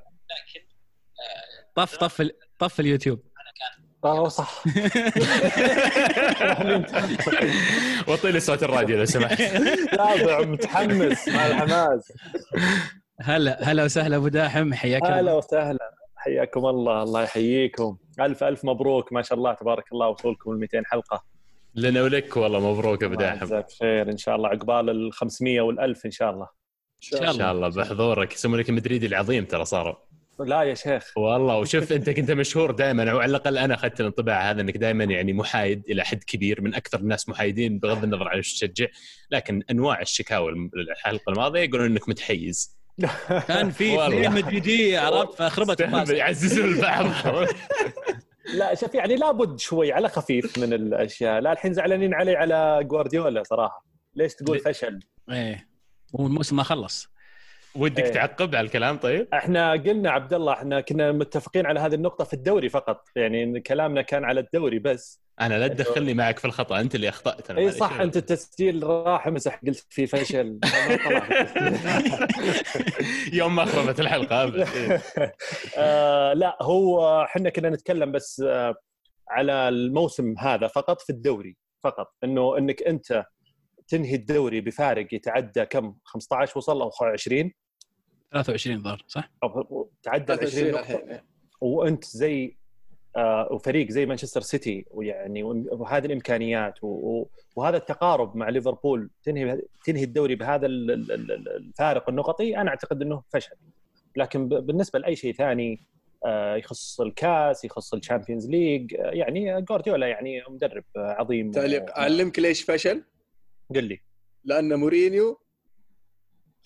طف طف طف اليوتيوب. آه صح. وطي لي صوت الراديو لو سمحت. تابع متحمس مع الحماس. هلا هلا وسهلا أبو داحم حياك هلا الله وسهلا. حياكم الله الله يحييكم. ألف ألف مبروك. ما شاء الله تبارك الله وصولكم ال 200 حلقة. لنا ولك والله مبروك يا أبو الله داحم. يجزاك خير. إن شاء الله عقبال ال 500 وال 1000 إن شاء الله. شاء إن شاء الله بحضورك. يسمونك المدريدي العظيم ترى صاروا. لا يا شيخ. والله وشوف أنت كنت مشهور دائما أو على الأقل أنا أخذت الانطباع هذا إنك دائما يعني محايد إلى حد كبير من أكثر الناس محايدين بغض النظر عن إيش تشجع لكن أنواع الشكاوى الحلقة الماضية يقولون إنك متحيز. كان في. اثنين مدريديه عرفت؟ فخربت يعززون البعض لا شوف يعني لابد شوي على خفيف من الأشياء. لا الحين زعلانين علي على جوارديولا صراحة. ليش تقول؟ فشل؟ إيه. والموسم ما خلص. ودك إيه. تعقب على الكلام طيب؟ إحنا قلنا عبد الله إحنا كنا متفقين على هذه النقطة في الدوري فقط يعني كلامنا كان على الدوري بس أنا لا تدخلني معك في الخطأ أنت اللي أخطأت أنا إي. صح أنت التسجيل راح مسح قلت في فشل. يوم ما خربت إيه. آه لا هو إحنا كنا نتكلم بس آه على الموسم هذا فقط في الدوري فقط إنه إنك أنت تنهي الدوري بفارق يتعدى كم 15 وصل أو 20 23 ظهر صح؟ تعدى ال 20 نقطة. وأنت زي آه، وفريق زي مانشستر سيتي ويعني وهذه الإمكانيات وهذا التقارب مع ليفربول تنهي تنهي الدوري بهذا ال- ال- ال- الفارق النقطي أنا أعتقد إنه فشل. لكن بالنسبة لأي شيء ثاني آه، يخص الكاس يخص ال Champions League آه، يعني جوارديولا يعني مدرب عظيم تعليق. أعلمك ليش فشل؟ قل لي. لأن مورينيو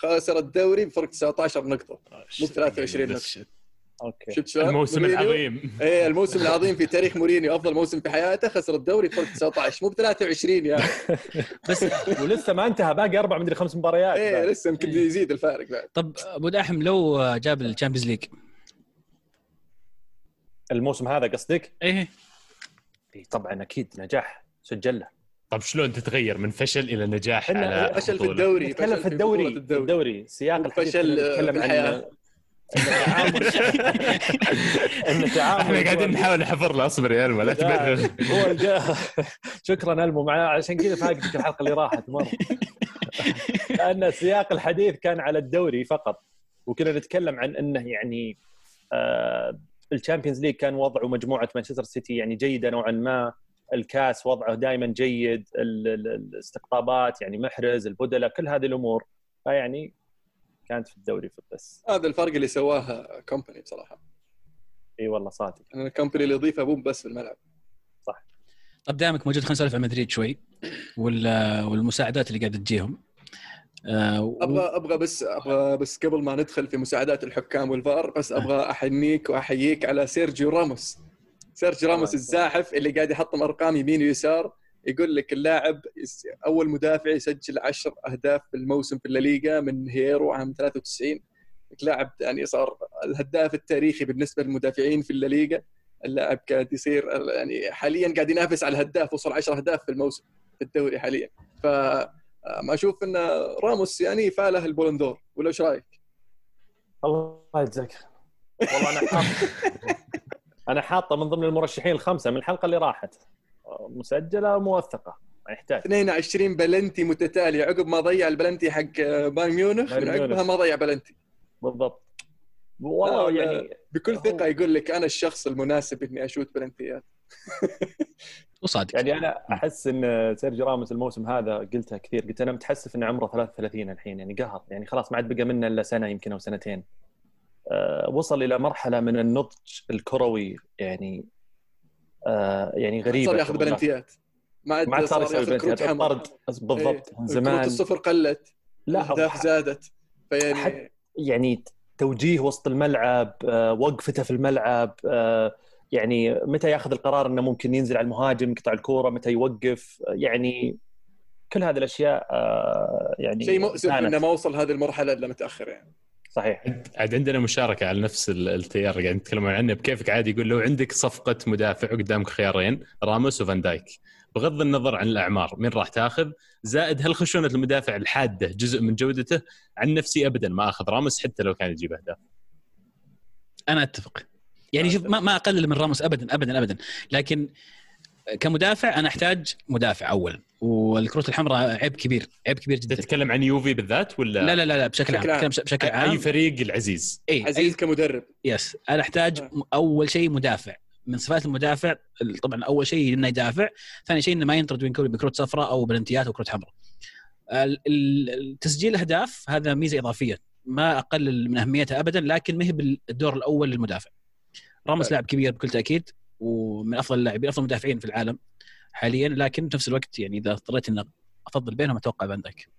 خسر الدوري بفرق 19 نقطة. مو 23 نقطة. okay شفت شلون؟ الموسم مورينيو- العظيم. إيه الموسم العظيم في تاريخ مورينيو أفضل موسم في حياته خسر الدوري بفرق 19 مو ب 23 يا بس ولسه ما انتهى باقي أربع مدري خمس مباريات إيه. لسه يمكن يزيد الفارق بعد. طب أبو داحم لو جاب ال Champions League. الموسم هذا قصدك؟ إيه. إيه، طبعا أكيد نجاح سجل له طب شلون تتغير من فشل إلى نجاح على فشل في؟ الدوري نتكلم فشل في الدوري في الدوري سياق كنا نتكلم في عن الحياة. إن تعامل إحنا قاعدين نحاول نحفر له اصبر يا الما لا تبرر هو. شكرا ألمو مع عشان كذا فاقدك الحلقة اللي راحت مرة لأن سياق الحديث كان على الدوري فقط وكنا نتكلم عن إنه يعني آه ال Champions League كان وضعه مجموعة مانشستر سيتي يعني جيدة نوعا ما الكاس وضعه دائما جيد ال- ال- الاستقطابات يعني محرز البدلاء كل هذه الأمور. فيعني كانت في الدوري بس هذا الفرق اللي سواه كومباني بصراحه إي والله صادق. يعني الكومباني اللي يضيفه مو بس في الملعب. طب دامك موجود خلينا نسولف عن مدريد شوي وال- والمساعدات اللي قاعدة تجيهم. آه، أبغى أبغى بس أبغى بس قبل ما ندخل في مساعدات الحكام والفار بس أبغى أهنيك وأحييك على سيرجيو راموس. سيرجيو راموس الزاحف اللي قاعد يحطم ارقام يمين ويسار يقول لك اللاعب أول مدافع يسجل 10 أهداف في الموسم في الليغا من هييرو عام 93 اللاعب يعني صار الهداف التاريخي بالنسبة للمدافعين في الليغا اللاعب قاعد يصير يعني حاليا قاعد ينافس على الهداف وصل 10 أهداف في الموسم في الدوري حاليا ف ما أشوف إن راموس يعني فاله البولندور ولا إيش رأيك؟ الله يجزاك خير. والله أنا أنا حاطة من ضمن المرشحين الخمسة من الحلقة اللي راحت. مسجلة موثقة ما يحتاج. 22 بلنتي متتالية. عقب ما ضيع البلنتي حق بايرن ميونخ من عقبها. ما ضيع بلنتي. بالضبط. والله لا، يعني بكل هو- ثقة يقول لك أنا الشخص المناسب إني أشوت بلنتيات. وصادق. يعني أنا أحس إن سيرجي راموس الموسم هذا قلتها كثير قلت أنا متحسف إن عمره 33 الحين يعني قهر. يعني خلاص ما عاد بقى منه إلا سنة يمكن أو سنتين. وصل إلى مرحلة من النضج الكروي يعني آه يعني غريبة صار ياخذ. بلنتيات ما عاد صار يسوي بلنتيات الطرد بالضبط إيه. من كروت زمان الصفر قلت لا الاهداف زادت فيعني يعني توجيه وسط الملعب آه، وقفته في الملعب آه، يعني متى ياخذ القرار إنه ممكن ينزل على المهاجم يقطع الكورة متى يوقف آه، يعني كل هذه الأشياء آه، يعني شيء مؤسف. إنه ما وصل هذه المرحلة إلا متأخر يعني صحيح. عاد عندنا مشاركة على نفس ال- التيار اللي قاعد نتكلمون عنه. بكيفك عادي يقول لو عندك صفقة مدافع قدامك خيارين راموس وفان دايك. بغض النظر عن الأعمار مين راح تاخذ؟ زائد هل خشونة المدافع الحادة جزء من جودته؟ عن نفسي ابدا ما أخذ راموس حتى لو كان يجيب أهداف. أنا أتفق. يعني شوف ما, ما أقلل من راموس ابدا ابدا ابدا. لكن كمدافع أنا أحتاج مدافع أول والكروت الحمراء عيب كبير عيب كبير جدا. تتكلم عن يوفي بالذات ولا؟ لا لا لا, لا بشكل عام بشكل عام. أتكلم بشكل عام. اي فريق العزيز. اي عزيز كمدرب. يس أنا أحتاج آه. أول شيء مدافع. من صفات المدافع طبعا أول شيء إنه يدافع ثاني شيء إنه ما ينطرد بكروت صفراء أو بلنتيات أو كروت حمراء. تسجيل أهداف هذا ميزة إضافية. ما أقلل من أهميتها ابدا لكن ما هي بالدور الأول للمدافع. راموس لاعب كبير بكل تأكيد. ومن أفضل اللاعبين أفضل المدافعين في العالم حاليا لكن في نفس الوقت يعني إذا اضطريت إني أفضل بينهم أتوقع فان دايك.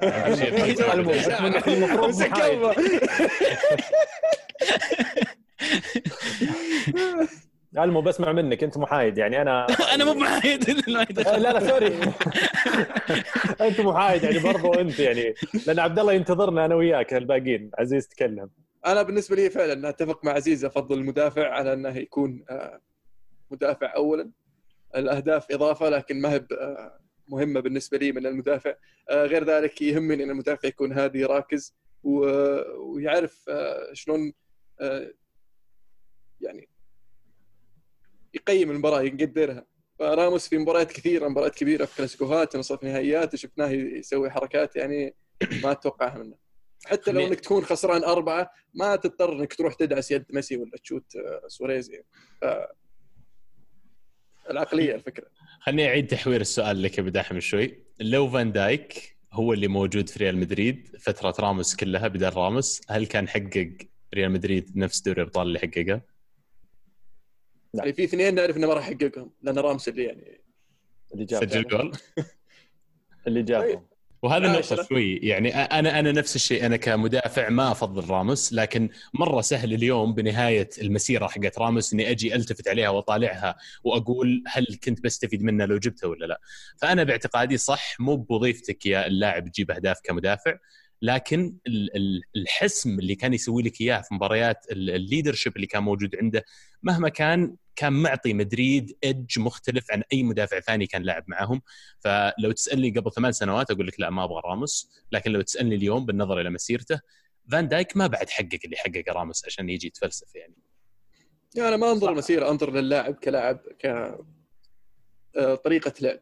المو بسمع منك أنت محايد يعني أنا أنا مو محايد. لا لا سوري. أنت محايد يعني برضو أنت يعني لأن عبد الله ينتظرنا أنا وياك الباقيين عزيز تكلم. أنا بالنسبة لي فعلا أتفق مع عزيز أفضل المدافع على أنه يكون آه، مدافع اولا. الأهداف إضافة لكن ما هي آه، مهمة بالنسبة لي من المدافع. آه، غير ذلك يهمني أن المدافع يكون هادي راكز ويعرف شلون يعني يقيم المباراة يقدرها. فراموس في مباريات كثيرة مباريات كبيرة في كلاسيكوهات نصف نهائيات شفناه يسوي حركات يعني ما اتوقعها منه. حتى لو إنك تكون خسران أربعة ما تضطر إنك تروح تدعس يد ميسي ولا تشوت آه، سواريز يعني. العقلية الفكرة. خليني أعيد تحوير السؤال لك يا أبو داحم شوي. لو فان دايك هو اللي موجود في ريال مدريد فترة راموس كلها بدل راموس هل كان حقق ريال مدريد نفس دوري الأبطال اللي حققه؟ يعني في اثنين نعرف إنه ما راح يحققهم لأن رامس اللي يعني اللي جاب سجل جول اللي جابهم. وهذا النقطة. شوي يعني أنا أنا نفس الشيء أنا كمدافع ما أفضل راموس لكن مرة سهل اليوم بنهاية المسيرة حقت راموس إني أجي ألتفت عليها وأطالعها وأقول هل كنت بستفيد منه لو جبته ولا لا؟ فأنا باعتقادي صح مو بوظيفتك يا اللاعب تجيب أهداف كمدافع لكن ال- ال- الحسم اللي كان يسوي لك إياه في مباريات ال leadership اللي كان موجود عنده مهما كان كان معطي مدريد edge مختلف عن أي مدافع ثاني كان لاعب معاهم. فلو تسألني قبل ثمان سنوات أقول لك لا ما أبغى راموس. لكن لو تسألني اليوم بالنظر إلى مسيرته فان دايك ما بعد حقق اللي حققه راموس عشان يجي يتفلسف يعني. يعني أنا ما أنظر المسيره أنظر للاعب كلاعب ك آه، طريقة لعب.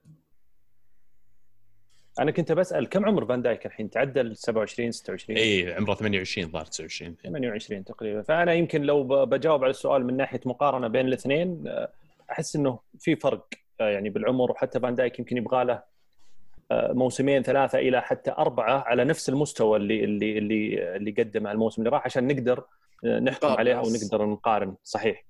أنا كنت بسأل كم عمر فان دايك الحين؟ تعدى ال 27 26 اي عمره 28 ظهر 29 28 تقريبا. فأنا يمكن لو بجاوب على السؤال من ناحية مقارنة بين الاثنين آه، أحس إنه في فرق آه، يعني بالعمر. وحتى فان دايك يمكن يبغى له آه، موسمين ثلاثة إلى حتى أربعة على نفس المستوى اللي اللي اللي اللي قدمه الموسم اللي راح عشان نقدر نحكم عليه بس. ونقدر نقارن. صحيح.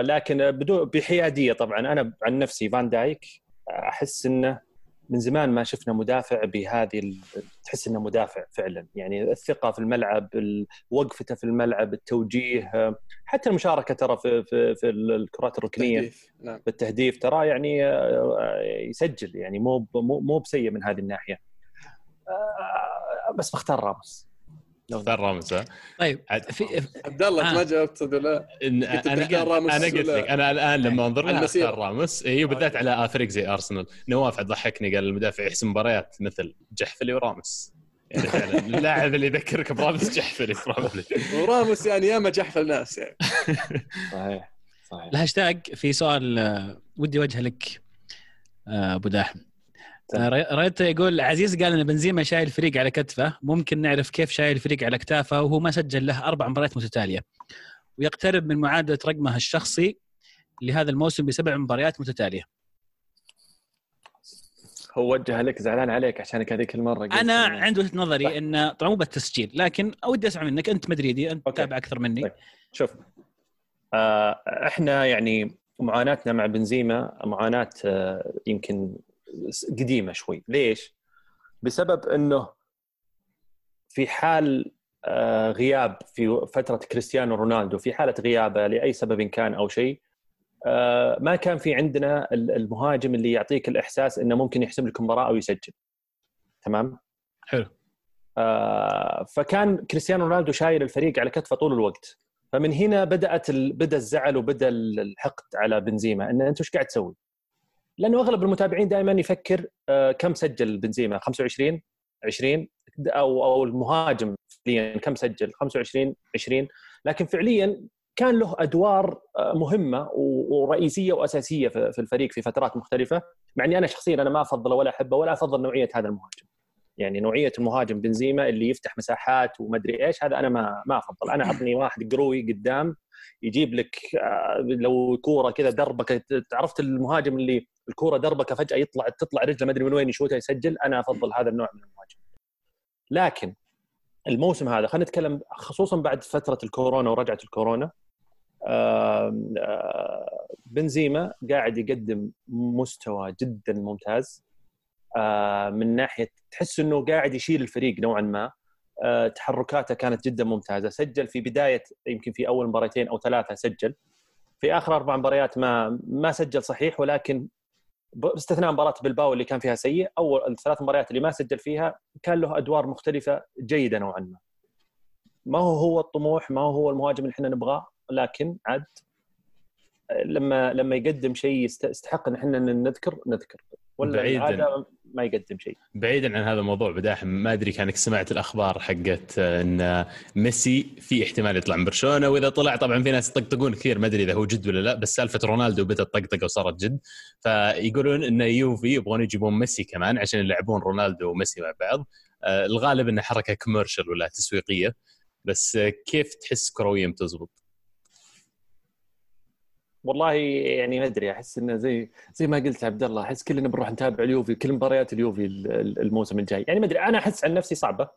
لكن بدون بحيادية طبعا. أنا عن نفسي فان دايك أحس إنه من زمان ما شفنا مدافع بهذه ال- تحس إنه مدافع فعلا. يعني الثقة في الملعب ال- وقفته في الملعب التوجيه حتى المشاركة ترى في في, في الكرات الركنية. نعم. بالتهديف ترى يعني آه، يسجل. يعني مو مو مو بسيء من هذه الناحية. آه، بس بختار راموس. اختار ها طيب في عبد الله انت آه. ما جاوبت ولا لا؟ أنا أنا قلت لك أنا الآن لما أنظر لها. اختار راموس اي وبالذات على فريق زي أرسنال نواف ضحكني قال المدافع يحسم مباريات مثل جحفلي وراموس يعني فعلا اللاعب اللي يذكرك براموس جحفلي. وراموس يعني ياما جحفل الناس يعني صحيح صحيح الهاشتاج في سؤال آه، ودي وجهه لك آه، أبو داحم ريت يقول عزيز قال إن بنزيما شايل الفريق على كتفه ممكن نعرف كيف شايل الفريق على كتافه وهو ما سجل له أربع مباريات متتالية ويقترب من معادلة رقمه الشخصي لهذا الموسم بسبع مباريات متتالية هو وجه لك زعلان عليك عشانك هذيك المرة قلت أنا عندي وجهة صح. نظري إن طبعا مو بالتسجيل لكن ودي أسمع منك أنت مدريدي أنت. تتابع أكثر مني طيب. شوف آه، إحنا يعني معاناتنا مع بنزيما معاناة آه، يمكن قديمة شوي. ليش؟ بسبب إنه في حال آه، غياب في فترة كريستيانو رونالدو في حالة غيابه لأي سبب كان أو شيء آه، ما كان في عندنا المهاجم اللي يعطيك الإحساس إنه ممكن يحسم لك مباراه أو يسجل. تمام؟ حلو. آه، فكان كريستيانو رونالدو شايل الفريق على كتفه طول الوقت. فمن هنا بدأت ال... بدأ الزعل وبدأ الحقد على بنزيما إن أنت إيش قاعد تسوي؟ لأنه أغلب المتابعين دائما يفكر آه، كم سجل بنزيما؟ 25 20 أو أو المهاجم فعليا كم سجل؟ 25 20 لكن فعليا كان له أدوار آه، مهمة ورئيسية وأساسية في الفريق في فترات مختلفة مع إني أنا شخصيا أنا ما افضله ولا أحبه ولا أفضل نوعية هذا المهاجم. يعني نوعية المهاجم بنزيما اللي يفتح مساحات ومدري إيش هذا أنا ما ما أفضل. أنا أعطني واحد قروي قدام يجيب لك آه، لو كورة كذا دربكة عرفت المهاجم اللي الكورة دربكه فجأة يطلع تطلع رجله ما أدري من وين يشوتها يسجل. أنا أفضل هذا النوع من المهاجم. لكن الموسم هذا خلينا نتكلم خصوصا بعد فترة الكورونا ورجعة الكورونا. بنزيما قاعد يقدم مستوى جدا ممتاز. من ناحية تحس إنه قاعد يشيل الفريق نوعا ما. تحركاته كانت جدا ممتازة. سجل في بداية يمكن في أول مباراتين أو ثلاثة سجل. في آخر أربع مباريات ما ما سجل صحيح ولكن باستثناء مباراة بلباو اللي كان فيها سيء أول الثلاث مباريات اللي ما سجل فيها كان له أدوار مختلفة جيدة نوعا ما. ما هو هو الطموح ما هو هو المهاجم اللي إحنا نبغاه لكن عاد لما لما يقدم شيء يستحق إن إحنا نذكر نذكر. ولا بعيدا. ما يقدم شيء. بعيدا عن هذا الموضوع بو داحم ما أدري كانك سمعت الأخبار حقت إن ميسي في احتمال يطلع من برشلونة وإذا طلع طبعا في ناس يطقطقون كثير ما أدري إذا هو جد ولا لا بس سالفة رونالدو بدأت طقطقه وصارت جد. فيقولون إن يوفي يبغون يجيبون ميسي كمان عشان يلعبون رونالدو وميسي مع بعض. آه، الغالب انها حركة commercial ولا تسويقية بس كيف تحس كرويا بتزبط؟ والله يعني ما أدري أحس إنه زي زي ما قلت عبد الله أحس كلنا بنروح نتابع اليوفي كل مباريات اليوفي الموسم الجاي. يعني ما أدري أنا أحس عن نفسي صعبة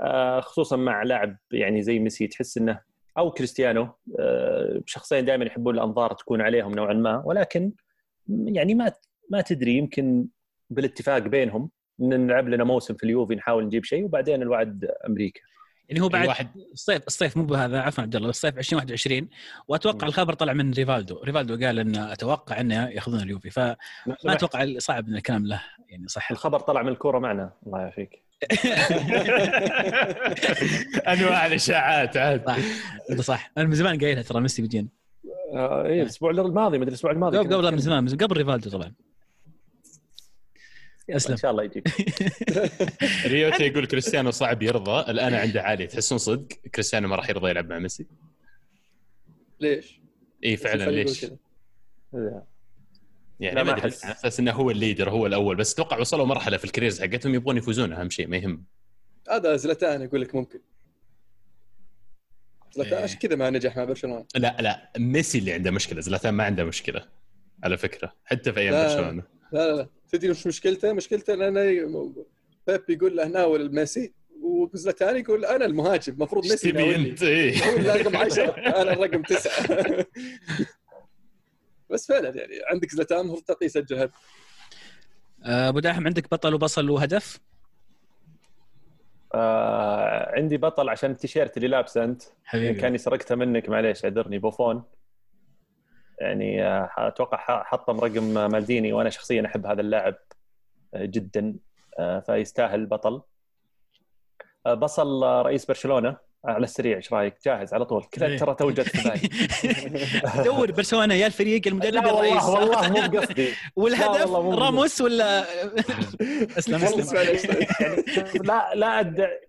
آه، خصوصا مع لاعب يعني زي ميسي تحس إنه أو كريستيانو آه، شخصين دائما يحبون الأنظار تكون عليهم نوعا ما ولكن يعني ما ما تدري يمكن بالاتفاق بينهم نلعب لنا موسم في اليوفي نحاول نجيب شيء وبعدين الوعد أمريكا. يعني هو بعد واحد الصيف الصيف مو بهذا عفوا عبد الله الصيف 2021 وأتوقع م. الخبر طلع من ريفالدو. ريفالدو قال انه أتوقع إنه يأخذون اليوفي. فما أتوقع صعب إن الكلام له يعني صح. الخبر طلع من الكورة معنا الله يعافيك. أنواع الإشاعات عاد. صح. صح. أنا من زمان قايلها ترى ميسي بيجينا آه إيه الأسبوع الماضي مدري الأسبوع الماضي قبل قبل من زمان قبل ريفالدو طبعا. أسلم. ان شاء الله يجيك. ريوتا يقول كريستيانو صعب يرضى. الآن عنده عاليه تحسون صدق كريستيانو ما راح يرضى يلعب مع ميسي؟ ليش؟ إي فعلا. ليش؟ يعني ما أدري على أساس إنه هو ال leader هو الأول. بس أتوقع وصلوا مرحلة في ال careers حقتهم يبغون يفوزون أهم شيء ما يهم. هذا زلاتان يقول لك ممكن. زلاتان عشان كذا ما نجح مع برشلونة؟ لا لا. ميسي اللي عنده مشكلة. زلاتان ما عنده مشكلة على فكرة. حتى في أيام برشلونة. لا لا لا. تدري وش مشكلته؟ مشكلته إن بيب يقول له ناول ميسي وزلاتان يقول أنا المهاجم المفروض ميسي تبي أنت؟ إيه. رقم 10 أنا الرقم 9 بس فعلا يعني عندك زلتان المفروض تعطيه يسجل هدف. آه، أبو داحم عندك بطل وبصل وهدف؟ آه عندي بطل عشان التيشيرت اللي لابسه أنت. حبيبي. كاني سرقتها منك معليش اعذرني بوفون. يعني آه، أتوقع حطم رقم مالديني وأنا شخصيا أحب هذا اللاعب آه، جدا آه، فيستاهل بطل. بصل رئيس برشلونة على السريع إيش رأيك؟ جاهز على طول. كذا إيه. ترى توجد في بالي دور برشلونة يا الفريق المدرب يا الرئيس. والله مو قصدي والهدف راموس ولا أسلم أسلم. لا لا أدعي.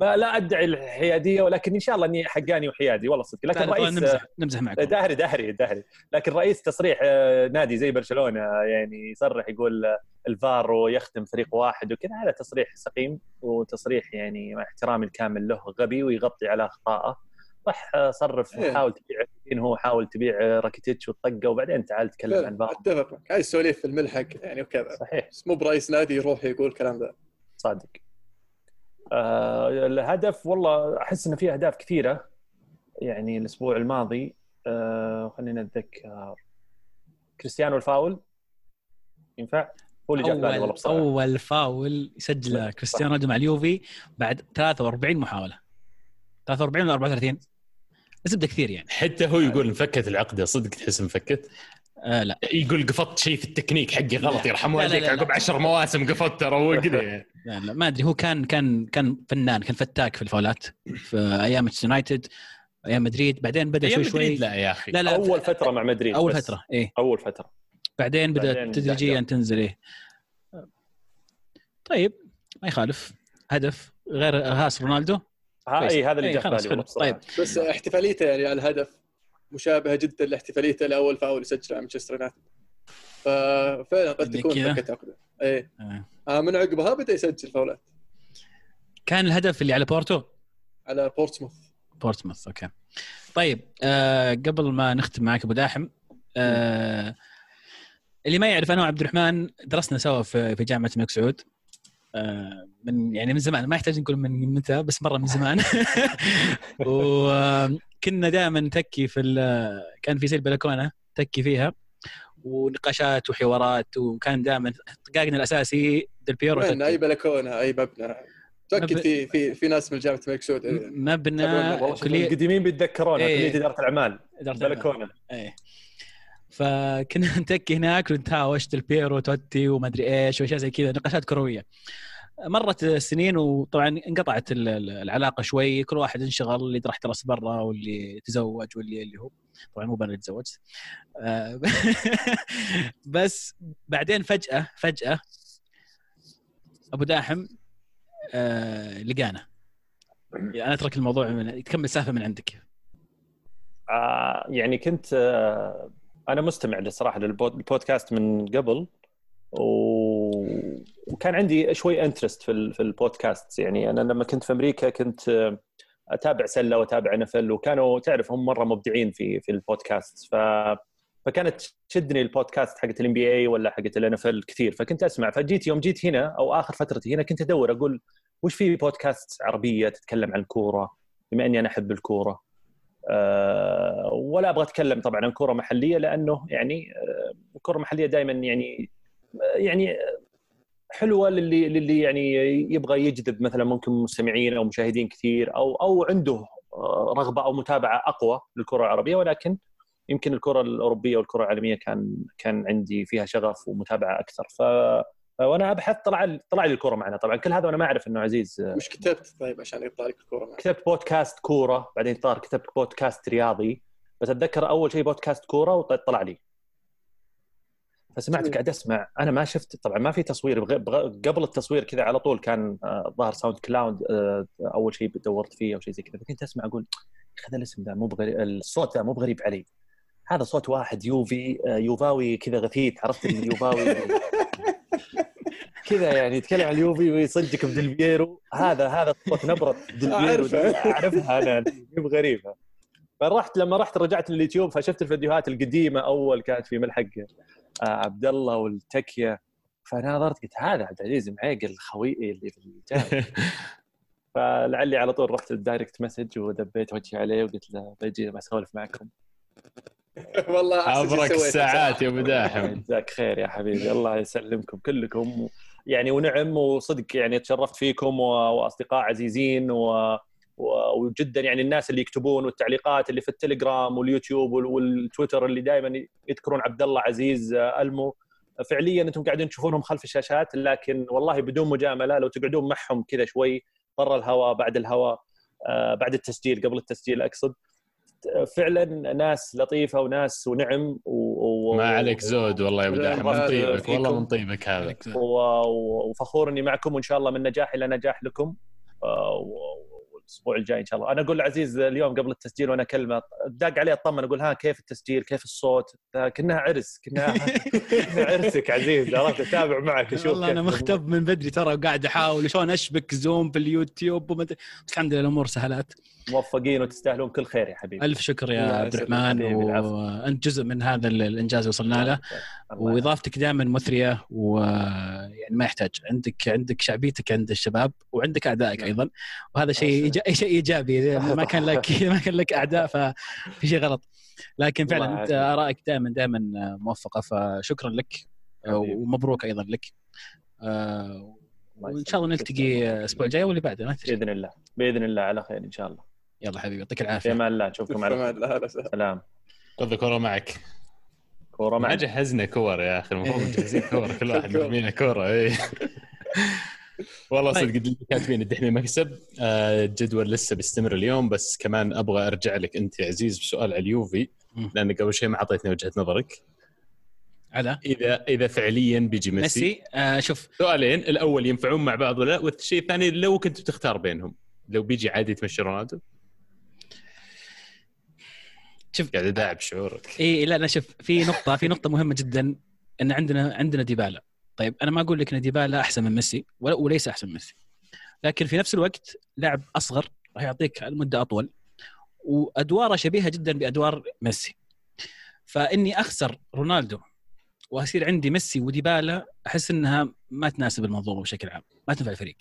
ما لا أدعي الحيادية ولكن إن شاء الله إني حقاني وحيادي والله صدق. لكن رئيس نمزح نمزح معك دهري دهري دهري. لكن رئيس تصريح آه، نادي زي برشلونة يعني يصرح يقول الفار ويخدم فريق واحد وكذا هذا تصريح سقيم وتصريح يعني مع احترامي الكامل له غبي ويغطي على أخطائه. راح صرف إيه. وحاول تبيع هو حاول تبيع راكيتيتش والطقه وبعدين تعال تكلم عن الفار أتفق. معك هاي سواليف في الملحق يعني وكذا. صحيح. بس مو برئيس نادي يروح يقول الكلام ذا. صادق. آه الهدف والله أحس إنه في أهداف كثيرة. يعني الأسبوع الماضي آه خلينا نتذكر. كريستيانو الفاول. ينفع؟ هو اللي جاء والله اول بصراحة. أول فاول سجله كريستيانو رونالدو مع اليوفي بعد 43 محاولة. 43 ولا 34 الزبده كثير يعني. حتى هو يقول انفكت العقده صدق تحس انفكت؟ آه لا يقول قفطت شيء في التكنيك حقي غلط. يرحم والديك. عقب 10 مواسم قفطت ترى كذا يعني. لا, لا ما أدري هو كان كان كان فنان كان فتاك في الفاولات في أيام مانشستر يونايتد أيام مدريد بعدين بدأ شوي شوي لا يا أخي لا لا أول فترة مع مدريد أول. فترة إيه أول فترة بعدين بدا بعدين تدريجيا. تنزل إيه طيب ما يخالف هدف غير هاس رونالدو. اي هذا اللي إيه، جاء في بالي طيب. بس احتفاليته يعني على الهدف مشابهة جدا لاحتفاليته لاول فاول يسجله على مانشستر يونايتد. ففعلا قد تكون؟ فكت عقده إيه. آه. آه من عقبها بدأ يسجل فاولات. كان الهدف اللي على بورتو؟ على بورتسموث. بورتموث أوكي. طيب آه قبل ما نختم معك أبو داحم آه اللي ما يعرف أنا وعبد الرحمن درسنا سوا في جامعة الملك سعود. من يعني من زمان ما يحتاج نقول من متى بس مرة من زمان وكنا دائما نتكي في ال- كان في زي البلكونة تكي فيها ونقاشات وحوارات وكان دائما طقاقنا الأساسي ديل بيرو وين. أي بلكونة أي مبنى متأكد مب- في في في ناس من جامعه الملك سعود مبنى كليه القديمين بيتذكرون إيه. كلية إدارة الأعمال. بلكونة إيه فكنا نتكي هناك ونتهاوش البيرو توتي وما أدري إيش وأشياء زي كذا نقاشات كروية. مرت السنين وطبعا انقطعت ال- ال- العلاقة شوي كل واحد انشغل اللي راح درس برا واللي تزوج واللي اللي هو طبعا مو أنا تزوجت. آه، بس بعدين فجأة فجأة أبو داحم آه، لقانا. يعني أنا أترك الموضوع من تكمل السالفه من عندك. آه يعني كنت أنا مستمع للصراحه للبودكاست من قبل و... وكان عندي شوي interest في في البودكاست. يعني أنا لما كنت في أمريكا كنت أتابع سلة وأتابع NFL وكانوا تعرف هم مرة مبدعين في في البودكاست. ف فكانت تشدني البودكاست حقت ال NBA ولا حقت ال NFL كثير. فكنت أسمع فجيت يوم جيت هنا أو آخر فترتي هنا كنت أدور أقول وش في بودكاست عربية تتكلم عن الكوره بما إني أنا أحب الكورة. ولا أبغى أتكلم طبعا عن كرة محلية لأنه يعني آه، الكره المحليه دائما يعني يعني حلوة للي للي يعني يبغى يجذب مثلا ممكن مستمعين أو مشاهدين كثير أو أو عنده آه، رغبة أو متابعة أقوى للكرة العربية ولكن يمكن الكرة الأوروبية والكرة العالمية كان كان عندي فيها شغف ومتابعة أكثر. ف وأنا ابحث طلع طلع لي الكورة معنا. طبعا كل هذا وأنا ما أعرف إنه عزيز آه، وش كتبت طيب عشان يطلع لك الكورة معك كتبت بودكاست كورة بعدين صار كتبت بودكاست رياضي. بس أتذكر أول شيء بودكاست كورة وطلع لي. فسمعت قاعد أسمع. أنا ما شفت طبعا ما في تصوير بغ... بغ... قبل التصوير كذا على طول كان آه، ظهر SoundCloud آه، أول شيء دورت فيه أو شيء زي كذا. فكنت أسمع أقول هذا الاسم ذا مو بغريب الصوت ذا مو بغريب علي. هذا صوت واحد يوفي يوفاوي كذا غثيث عرفت اليوفاوي كذا يعني يتكلم عن اليوفي ويصدق بديل بيرو هذا هذا صوت نبرة ديل بيرو أعرفه. أعرفها أنا. مو بغريبه فرحت لما رحت رجعت لليوتيوب فشفت الفيديوهات القديمة أول كانت في ملحق آه، عبد الله والتكية. فناظرت قلت هذا عبد العزيز معيقل خويي اللي في الجامعة فلعلي على طول رحت ال direct message ودبيت وجهي عليه وقلت له بجي بسولف معكم. والله أبرك الساعات يا. أبو داحم. جزاك خير يا حبيبي. الله يسلمكم كلكم. يعني ونعم وصدق يعني تشرفت فيكم وأصدقاء عزيزين و وجدا يعني الناس اللي يكتبون والتعليقات اللي في التليجرام واليوتيوب وال- والتويتر اللي دائما يذكرون عبد الله عزيز ألمو. فعليا أنتم قاعدين تشوفونهم خلف الشاشات لكن والله بدون مجاملة لو تقعدون معهم كذا شوي برا الهواء بعد الهواء آه، بعد التسجيل قبل التسجيل أقصد. فعلا ناس لطيفة وناس ونعم و... و... ما عليك زود والله يا أبو من الله طيبك والله. من طيبك هذا. و... و- وفخور اني معكم وإن شاء الله من نجاح إلى نجاح لكم. آه، و- والاسبوع الجاي إن شاء الله. أنا أقول لعزيز اليوم قبل التسجيل وأنا أكلمه داق عليه اطمن أقول ها كيف التسجيل؟ كيف الصوت؟ كنا عرس كنا عرسك عزيز عرفت؟ أتابع معك أشوف والله أنا مختب من بدري ترى وقاعد أحاول شلون أشبك زوم في اليوتيوب وما أدري. بس الحمد لله الأمور سهلات موفقين وتستاهلون كل خير يا حبيبي. ألف شكر يا عبد الرحمن. وأنت جزء من هذا ال- الإنجاز وصلنا له. وإضافتك دائما مثرية ويعني ما يحتاج. عندك عندك شعبيتك عند الشباب وعندك أعدائك أيضا. وهذا شيء شيء إيجابي ما كان لك ما كان لك أعداء ففي شيء غلط لكن فعلا أنت. آرائك دائما دائما موفقة فشكرا لك. ومبروك أيضا لك آه، وإن شاء الله. نلتقي الأسبوع الجاي واللي بعده ما تدري بإذن الله بإذن الله على خير إن شاء الله يلا حبيبي يعطيك في العافيه أمان الله نشوفكم على خير. سلام خذ الكوره معك كورة ما معنا جهزنا كور يا أخي المفروض. مجهزين كور كل واحد. مرمينا كورة اي والله طيب. صدق اللي كاتبين الدحمي مكسب آه، الجدول لسه بيستمر اليوم بس كمان أبغى أرجع لك أنت يا عزيز بسؤال على اليوفي مم. لانك قبل شيء ما أعطيتني وجهة نظرك. على؟ إذا إذا فعليا بيجي ميسي, ميسي؟ آه شوف. سؤالين الأول ينفعون مع بعض ولا لا؟ والشيء الثاني لو كنت بتختار بينهم لو بيجي عادي تمشي رونالدو؟ شوف. قاعد اداعب شعورك. اي لا أنا شوف في نقطة في نقطة مهمة جدا إن عندنا عندنا ديبالا. طيب أنا ما أقول لك إن ديبالا أحسن من ميسي وليس أحسن من ميسي. لكن في نفس الوقت لاعب أصغر راح يعطيك المدة أطول وأدواره شبيهة جدا بأدوار ميسي. فإني أخسر رونالدو وأصير عندي ميسي وديبالا أحس إنها ما تناسب المنظومة بشكل عام ما تنفع الفريق.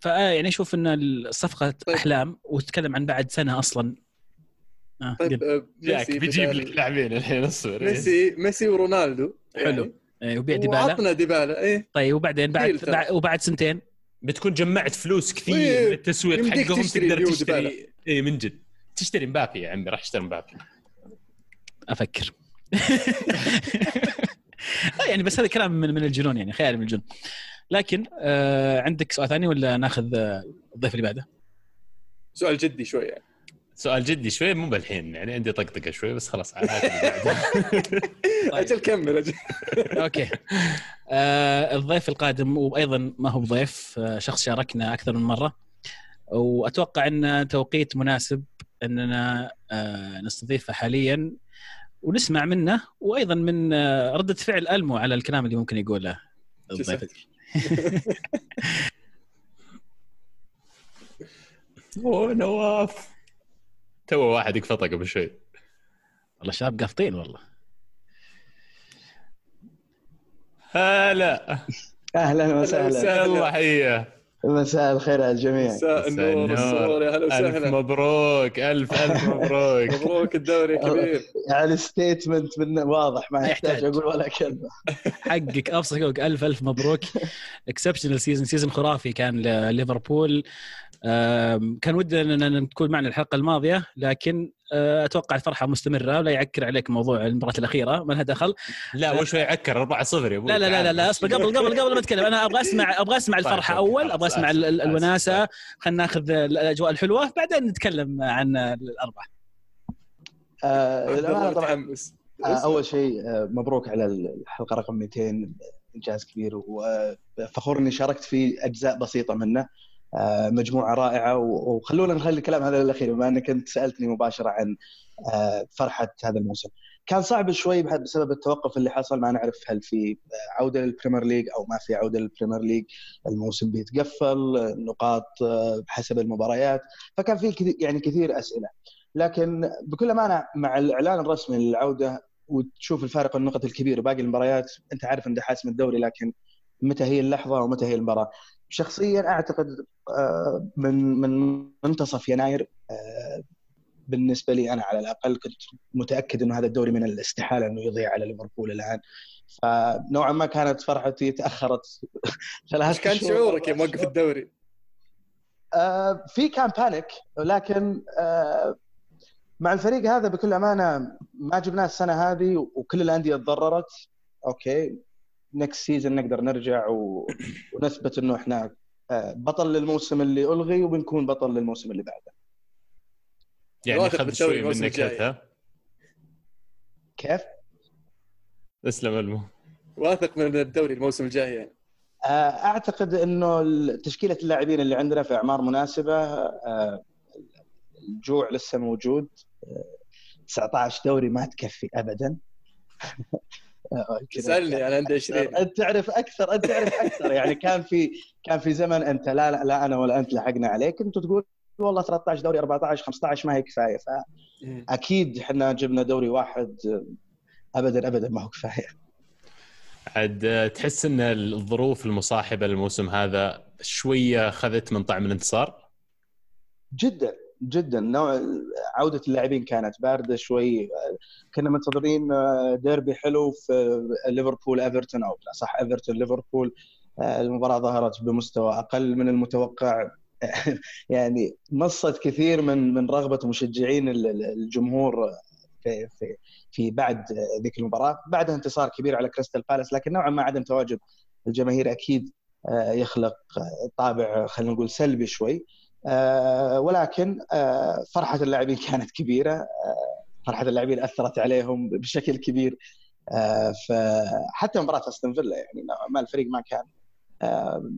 فا يعني أشوف إن الصفقه طيب. أحلام وتتكلم عن بعد سنة أصلا آه طيب. آه، ميسي بيجيب لك لاعبين الحين اصبر. ميسي ميسي ورونالدو. حلو. إيه، وبيع يعني. ديبالا وعطنا ديبالا إيه. طيب وبعدين بعد وبعد سنتين؟ بتكون جمعت فلوس كثير طيب، من التسويق حقهم تشتري تقدر تشتري. اي من جد. تشتري مبابي يا عمي راح اشتري مبابي. أفكر. يعني بس هذا كلام من من الجنون يعني خيال من الجنون. لكن آه عندك سؤال ثاني ولا ناخذ آه، الضيف اللي بعده؟ سؤال جدي شوي يعني سؤال جدي شوي مو بالحين يعني عندي طقطقة شوي بس خلاص بعده. طيب. أجل كمل أجل. أوكي. آه الضيف القادم وأيضا ما هو ضيف آه شخص شاركنا أكثر من مرة. وأتوقع إن توقيت مناسب إننا آه نستضيفه حاليا ونسمع منه وأيضا من آه ردة فعل ألمو على الكلام اللي ممكن يقوله. الضيف أوه نواف. تو واحد يقفطه قبل شوي والله شباب قافطين والله. هلا. أهلا وسهلا. الله حيه مساء الخير على الجميع. مساء النور. والسرور يا هلا ألف وسهلا مبروك ألف ألف مبروك. مبروك الدوري كبير. يعني ال statement من واضح ما يحتاج. أقول ولا كلمة. حقك ابسط حقوق ألف ألف مبروك. exceptional season، season خرافي كان لليفربول. آم، كان ودنا ان تكون معنا الحلقة الماضية لكن أتوقع الفرحة مستمرة ولا يعكر عليك موضوع المباراة الأخيرة؟ ما لها دخل. لا وش يعكر 4 0 يا أبوي. لا لا لا لا. لا أصبر قبل قبل قبل ما أتكلم. أنا أبغى أسمع أبغى أسمع الفرحة أول أبغى أسمع الوناسة. خلينا ناخذ الأجواء الحلوة بعدين نتكلم عن الأربعة. آه طبعا آه أول شيء آه مبروك على الحلقة رقم 200 إنجاز كبير وفخور إني شاركت في أجزاء بسيطة منه. آه مجموعة رائعة وخلونا نخلي الكلام هذا للأخير بما أنك أنت سألتني مباشرة عن آه فرحة هذا الموسم. كان صعب شوي بسبب التوقف اللي حصل ما نعرف هل في عودة لل Premier League أو ما في عودة لل Premier League. الموسم بيتقفل النقاط آه، بحسب المباريات فكان في يعني كثير أسئلة. لكن بكل أمانة مع الإعلان الرسمي للعودة وتشوف الفارق النقط الكبير وباقي المباريات أنت عارف إن ده حاسم الدوري لكن متى هي اللحظة ومتى هي المباراة؟ شخصيا أعتقد آه، من من منتصف يناير آه، بالنسبة لي أنا على الأقل كنت متأكد إنه هذا الدوري من الاستحالة إنه يضيع على ليفربول الآن فنوعا ما كانت فرحتي تأخرت ثلاث كان. شعورك يا موقف الدوري؟ آه، في كان panic لكن آه، مع الفريق هذا بكل أمانة ما جبناه السنة هذه وكل الأندية تضررت okay next season نقدر نرجع و... ونثبت إنه إحنا آه، بطل للموسم اللي ألغي وبنكون بطل للموسم اللي بعده. يعني بالدوري شوي الموسم منك الجاي. ها؟ كيف؟ اسلم المو. واثق من الدوري الموسم الجاي يعني. آه، أعتقد إنه تشكيلة اللاعبين اللي عندنا في أعمار مناسبة آه، الجوع لسه موجود. آه، 19 دوري ما تكفي ابدا. كذا. تسألني أنا عندي 20 أنت تعرف أكثر أنت تعرف أكثر. يعني كان في كان في زمن أنت لا لا, لا أنا ولا أنت لحقنا عليك. انت تقول والله 13 دوري 14 15 ما هي كفاية. فاكيد إحنا جبنا دوري واحد ابدا ابدا ما هو كفاية. عاد تحس إن الظروف المصاحبة للموسم هذا شوية أخذت من طعم الانتصار؟ جدا. جدا. نوع عودة اللاعبين كانت باردة شوي. كنا منتظرين آه، ديربي حلو في ليفربول إيفرتون. أو صح إيفرتون ليفربول. آه، المباراة ظهرت بمستوى أقل من المتوقع. يعني نصت كثير من من رغبة مشجعين ال- ال- الجمهور في في في بعد ذيك المباراة. بعدها انتصار كبير على كريستال بالاس لكن نوعا ما عدم تواجد. الجماهير أكيد آه، يخلق طابع خلينا نقول سلبي شوي. ولكن آه، فرحة اللاعبين كانت كبيرة. آه، فرحة اللاعبين أثرت عليهم بشكل كبير. آه، فحتى مباراة أستون فيلا يعني ما الفريق ما كان آه،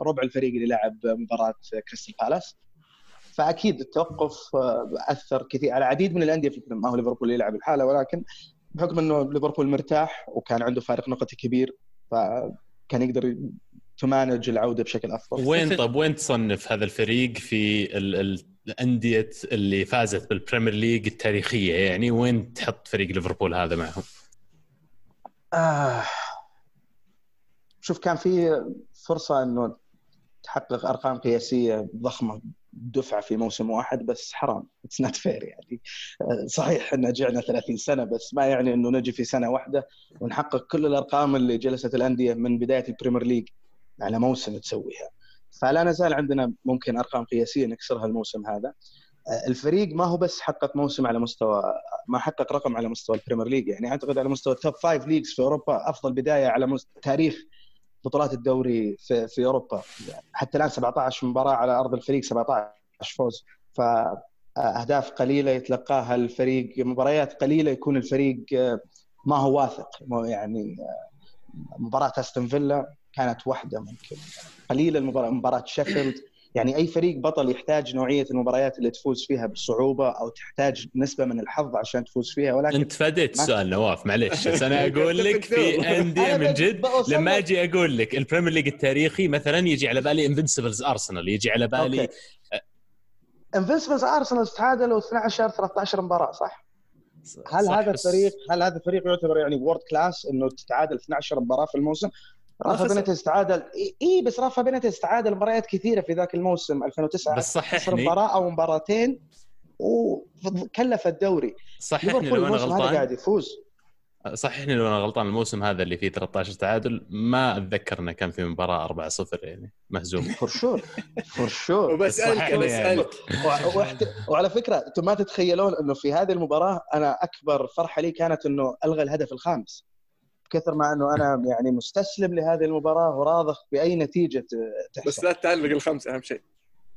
ربع الفريق اللي لعب مباراة كريستال بالاس. فأكيد التوقف آه، أثر كثير على عديد من الأندية في ما هو ليفربول يلعب لحاله ولكن بحكم إنه ليفربول مرتاح وكان عنده فارق نقطي كبير فكان يقدر ت manage العودة بشكل أفضل. وين طب وين تصنف هذا الفريق في ال- ال- الأندية اللي فازت بال Premier League التاريخية؟ يعني وين تحط فريق ليفربول هذا معهم؟ آه. شوف كان في فرصة إنه تحقق أرقام قياسية ضخمة دفعة في موسم واحد بس حرام. it's not fair يعني. آه، صحيح إن جعنا 30 سنة بس ما يعني إنه نجي في سنة واحدة ونحقق كل الأرقام اللي جلست الأندية من بداية ال Premier League على موسم تسويها. فلا نزال عندنا ممكن أرقام قياسية نكسرها الموسم هذا. آه، الفريق ما هو بس حقق موسم على مستوى ما حقق رقم على مستوى ال Premier League. يعني أعتقد على مستوى ال top five leagues في أوروبا أفضل بداية على مست... تاريخ بطولات الدوري في في أوروبا. حتى الآن 17 مباراة على أرض الفريق 17 فوز. فاهداف قليلة يتلقاها الفريق مباريات قليلة يكون الفريق آه، ما هو واثق. يعني آه، مباراة أستون فيلا كانت واحدة ممكن قليله المباراة مباراة شيفيلد يعني أي فريق بطل يحتاج نوعية المباريات اللي تفوز فيها بالصعوبه أو تحتاج نسبة من الحظ عشان تفوز فيها ولكن أنت فاديت ما- السؤال نواف معليش بس أنا أقول لك في أندية من جد لما. أجي أقول لك ال Premier League التاريخي مثلا يجي على بالي Invincibles ارسنال يجي على بالي. Invincibles ارسنال تعادلوا 12 13 مباراة صح؟ هل هذا الفريق هل هذا الفريق يعتبر يعني world class إنه تتعادل 12 مباراة في الموسم؟ رافا خسر. بينيتز تعادل. اي إيه بس رافا بينيتز تعادل مباريات كثيرة في ذاك الموسم 2009 بس صححني. مباراة أو مباراتين وكلف الدوري. صححني لو أنا هذا قاعد غلطان يفوز. صححني لو أنا غلطان الموسم هذا اللي فيه 13 تعادل ما أتذكر إنه كان في مباراة 4 0 يعني. مهزوم. فور شور فور شور وبسألك يعني. بسالك وعلى فكرة أنتم ما تتخيلون إنه في هذه المباراة أنا أكبر فرحة لي كانت إنه ألغى الهدف الخامس. كثر ما انه أنا يعني مستسلم لهذه المباراة وراضخ بأي نتيجة تحصل. بس لا تعلق الخمسه أهم شيء.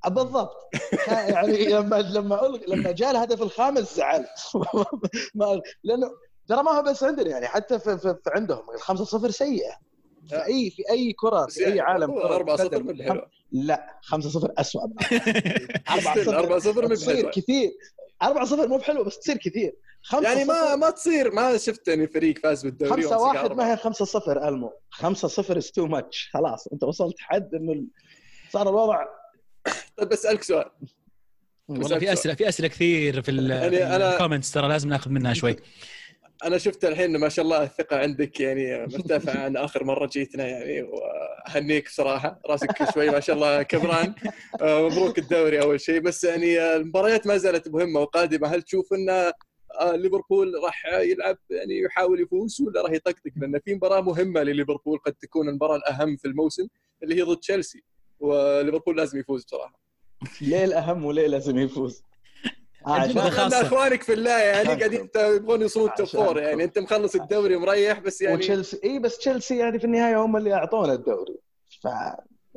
بالضبط. كان يعني لما لما. لما جاء الهدف الخامس زعلت. لأنه ترى ما هو بس عندنا يعني حتى في, في, في عندهم الخمسة صفر سيئة. في أي في أي كرة في أي يعني عالم كرة 4 0 قدم. من الحلوه لا 5 0 اسوء 4 4 0 من تصير الحلوه كثير. 4 0 مو بحلوة بس تصير كثير. 5 يعني ما ما تصير ما شفت يعني فريق فاز بالدوري 5 ومسك 1 أربعة. ما هي 5 0 ألمو. 5 0 is too much خلاص أنت وصلت حد إنه ال- صار الوضع طيب بسألك سؤال. والله في أسئلة في أسئلة كثير في يعني أنا- ال comments ترى لازم ناخذ منها شوي. أنا شفت الحين ما شاء الله الثقة عندك يعني مرتفعة عن آخر مرة جيتنا يعني وأهنيك بصراحه راسك شوي ما شاء الله كبران. آه، مبروك الدوري أول شيء. بس يعني المباريات ما زالت مهمة وقادمة. هل تشوف إن آه، ليفربول راح يلعب يعني يحاول يفوز ولا راح يطقطق؟ لأن في مباراة مهمة لليفربول قد تكون المباراة الأهم في الموسم اللي هي ضد تشيلسي وليفربول لازم يفوز بصراحة. ليه الأهم وليه لازم يفوز؟ آه،. لأن أخوانك في الله يعني قاعدين يبغون يوصلون top عشان- four يعني أنت مخلص الدوري مريح بس يعني وتشيلسي إي بس تشيلسي يعني في النهاية هم اللي أعطونا الدوري. ف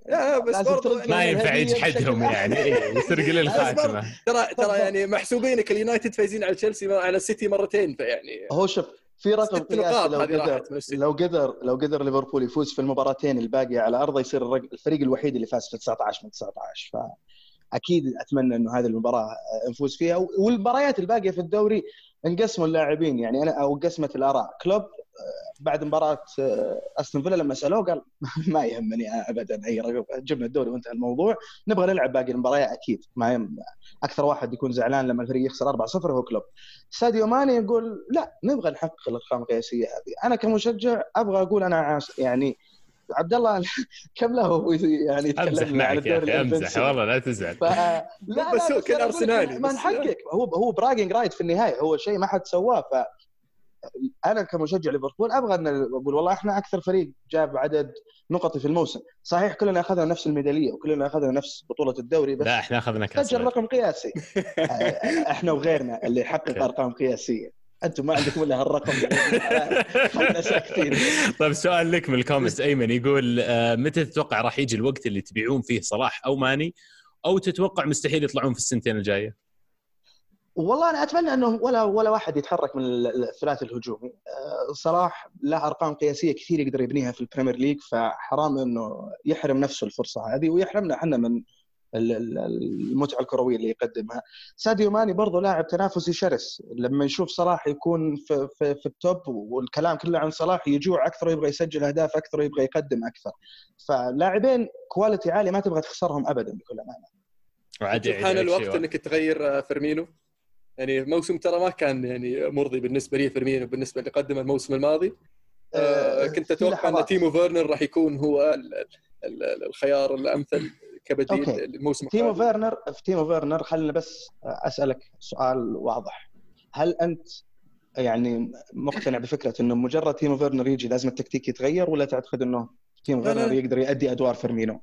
لا بس ترد ما ينفع يجحدهم بشكل يعني. يسرق لي الخاتمة. ترى ترى يعني محسوبينك اليونايتد فايزين على تشيلسي على السيتي مرتين فيعني هو شوف في رقم قياسي لو قدر. لو قدر لو قدر ليفربول يفوز في المباراتين الباقية على أرضه يصير الرق- الفريق الوحيد اللي فاز في 19 من 19 فاكيد أتمنى إنه هذه المباراة آه، نفوز فيها. والمباريات الباقية في الدوري انقسموا اللاعبين. يعني أنا أو قسمت الآراء. كلوب آه، بعد مباراة آه، أستون فيلا لما سألوه قال ما يهمني ابدا. أي رقم جبنا الدوري وانتهى الموضوع. نبغى نلعب باقي المباريات أكيد. ما يهم أكثر واحد يكون زعلان لما الفريق يخسر 4-0 هو كلوب. ساديو ماني يقول لا نبغى نحقق الأرقام القياسية هذه. أنا كمشجع أبغى أقول أنا يعني عبد الله كم له هو يعني أمزح معك يا الدوري أخي أمزح. والله لا تزعل. ف... لا لا بس هو كان أرسنالي، ما نحقق هو هو bragging right في النهاية هو شيء ما حد سواه. ف أنا كمشجع ليفربول أبغى إن أقول والله إحنا أكثر فريق جاب عدد نقطي في الموسم. صحيح كلنا أخذنا نفس الميدالية وكلنا أخذنا نفس بطولة الدوري بس لا إحنا أخذنا كأس سجل. رقم قياسي. إحنا وغيرنا اللي يحقق أرقام قياسية. أنتم ما عندكم إلا هالرقم. خلنا ساكتين. طيب سؤال لك من ال comments. أيمن يقول آه، متى تتوقع راح يجي الوقت اللي تبيعون فيه صلاح أو ماني؟ أو تتوقع مستحيل يطلعون في السنتين الجاية؟ والله أنا أتمنى أنه ولا ولا واحد يتحرك من ال- الثلاثي الهجومي آه، صلاح له أرقام قياسية كثير يقدر يبنيها في ال Premier League فحرام أنه يحرم نفسه الفرصة هذه ويحرمنا إحنا من المتعة الكروية اللي يقدمها. ساديو ماني برضه لاعب تنافسي شرس. لما يشوف صلاح يكون في, في, في ال top والكلام كله عن صلاح يجوع أكثر ويبغى يسجل أهداف أكثر ويبغى يقدم أكثر. فلاعبين quality عاليه ما تبغى تخسرهم ابدا بكل أمانة. وعاد شوف يعيد حان الوقت. إنك تغير آه، فيرمينو. يعني الموسم ترى ما كان يعني مرضي بالنسبة لي فيرمينو بالنسبة اللي قدمه الموسم الماضي. آه، آه، كنت أتوقع إن. تيمو فيرنر راح يكون هو ال- ال- ال- الخيار الأمثل. كبديل okay. للموسم تيمو. فيرنر في تيمو فيرنر خلينا بس أسألك سؤال واضح هل أنت يعني مقتنع بفكرة إنه مجرد تيمو فيرنر يجي لازم التكتيك يتغير ولا تعتقد إنه تيمو لا، لا، فيرنر لا. يقدر يؤدي أدوار فيرمينو؟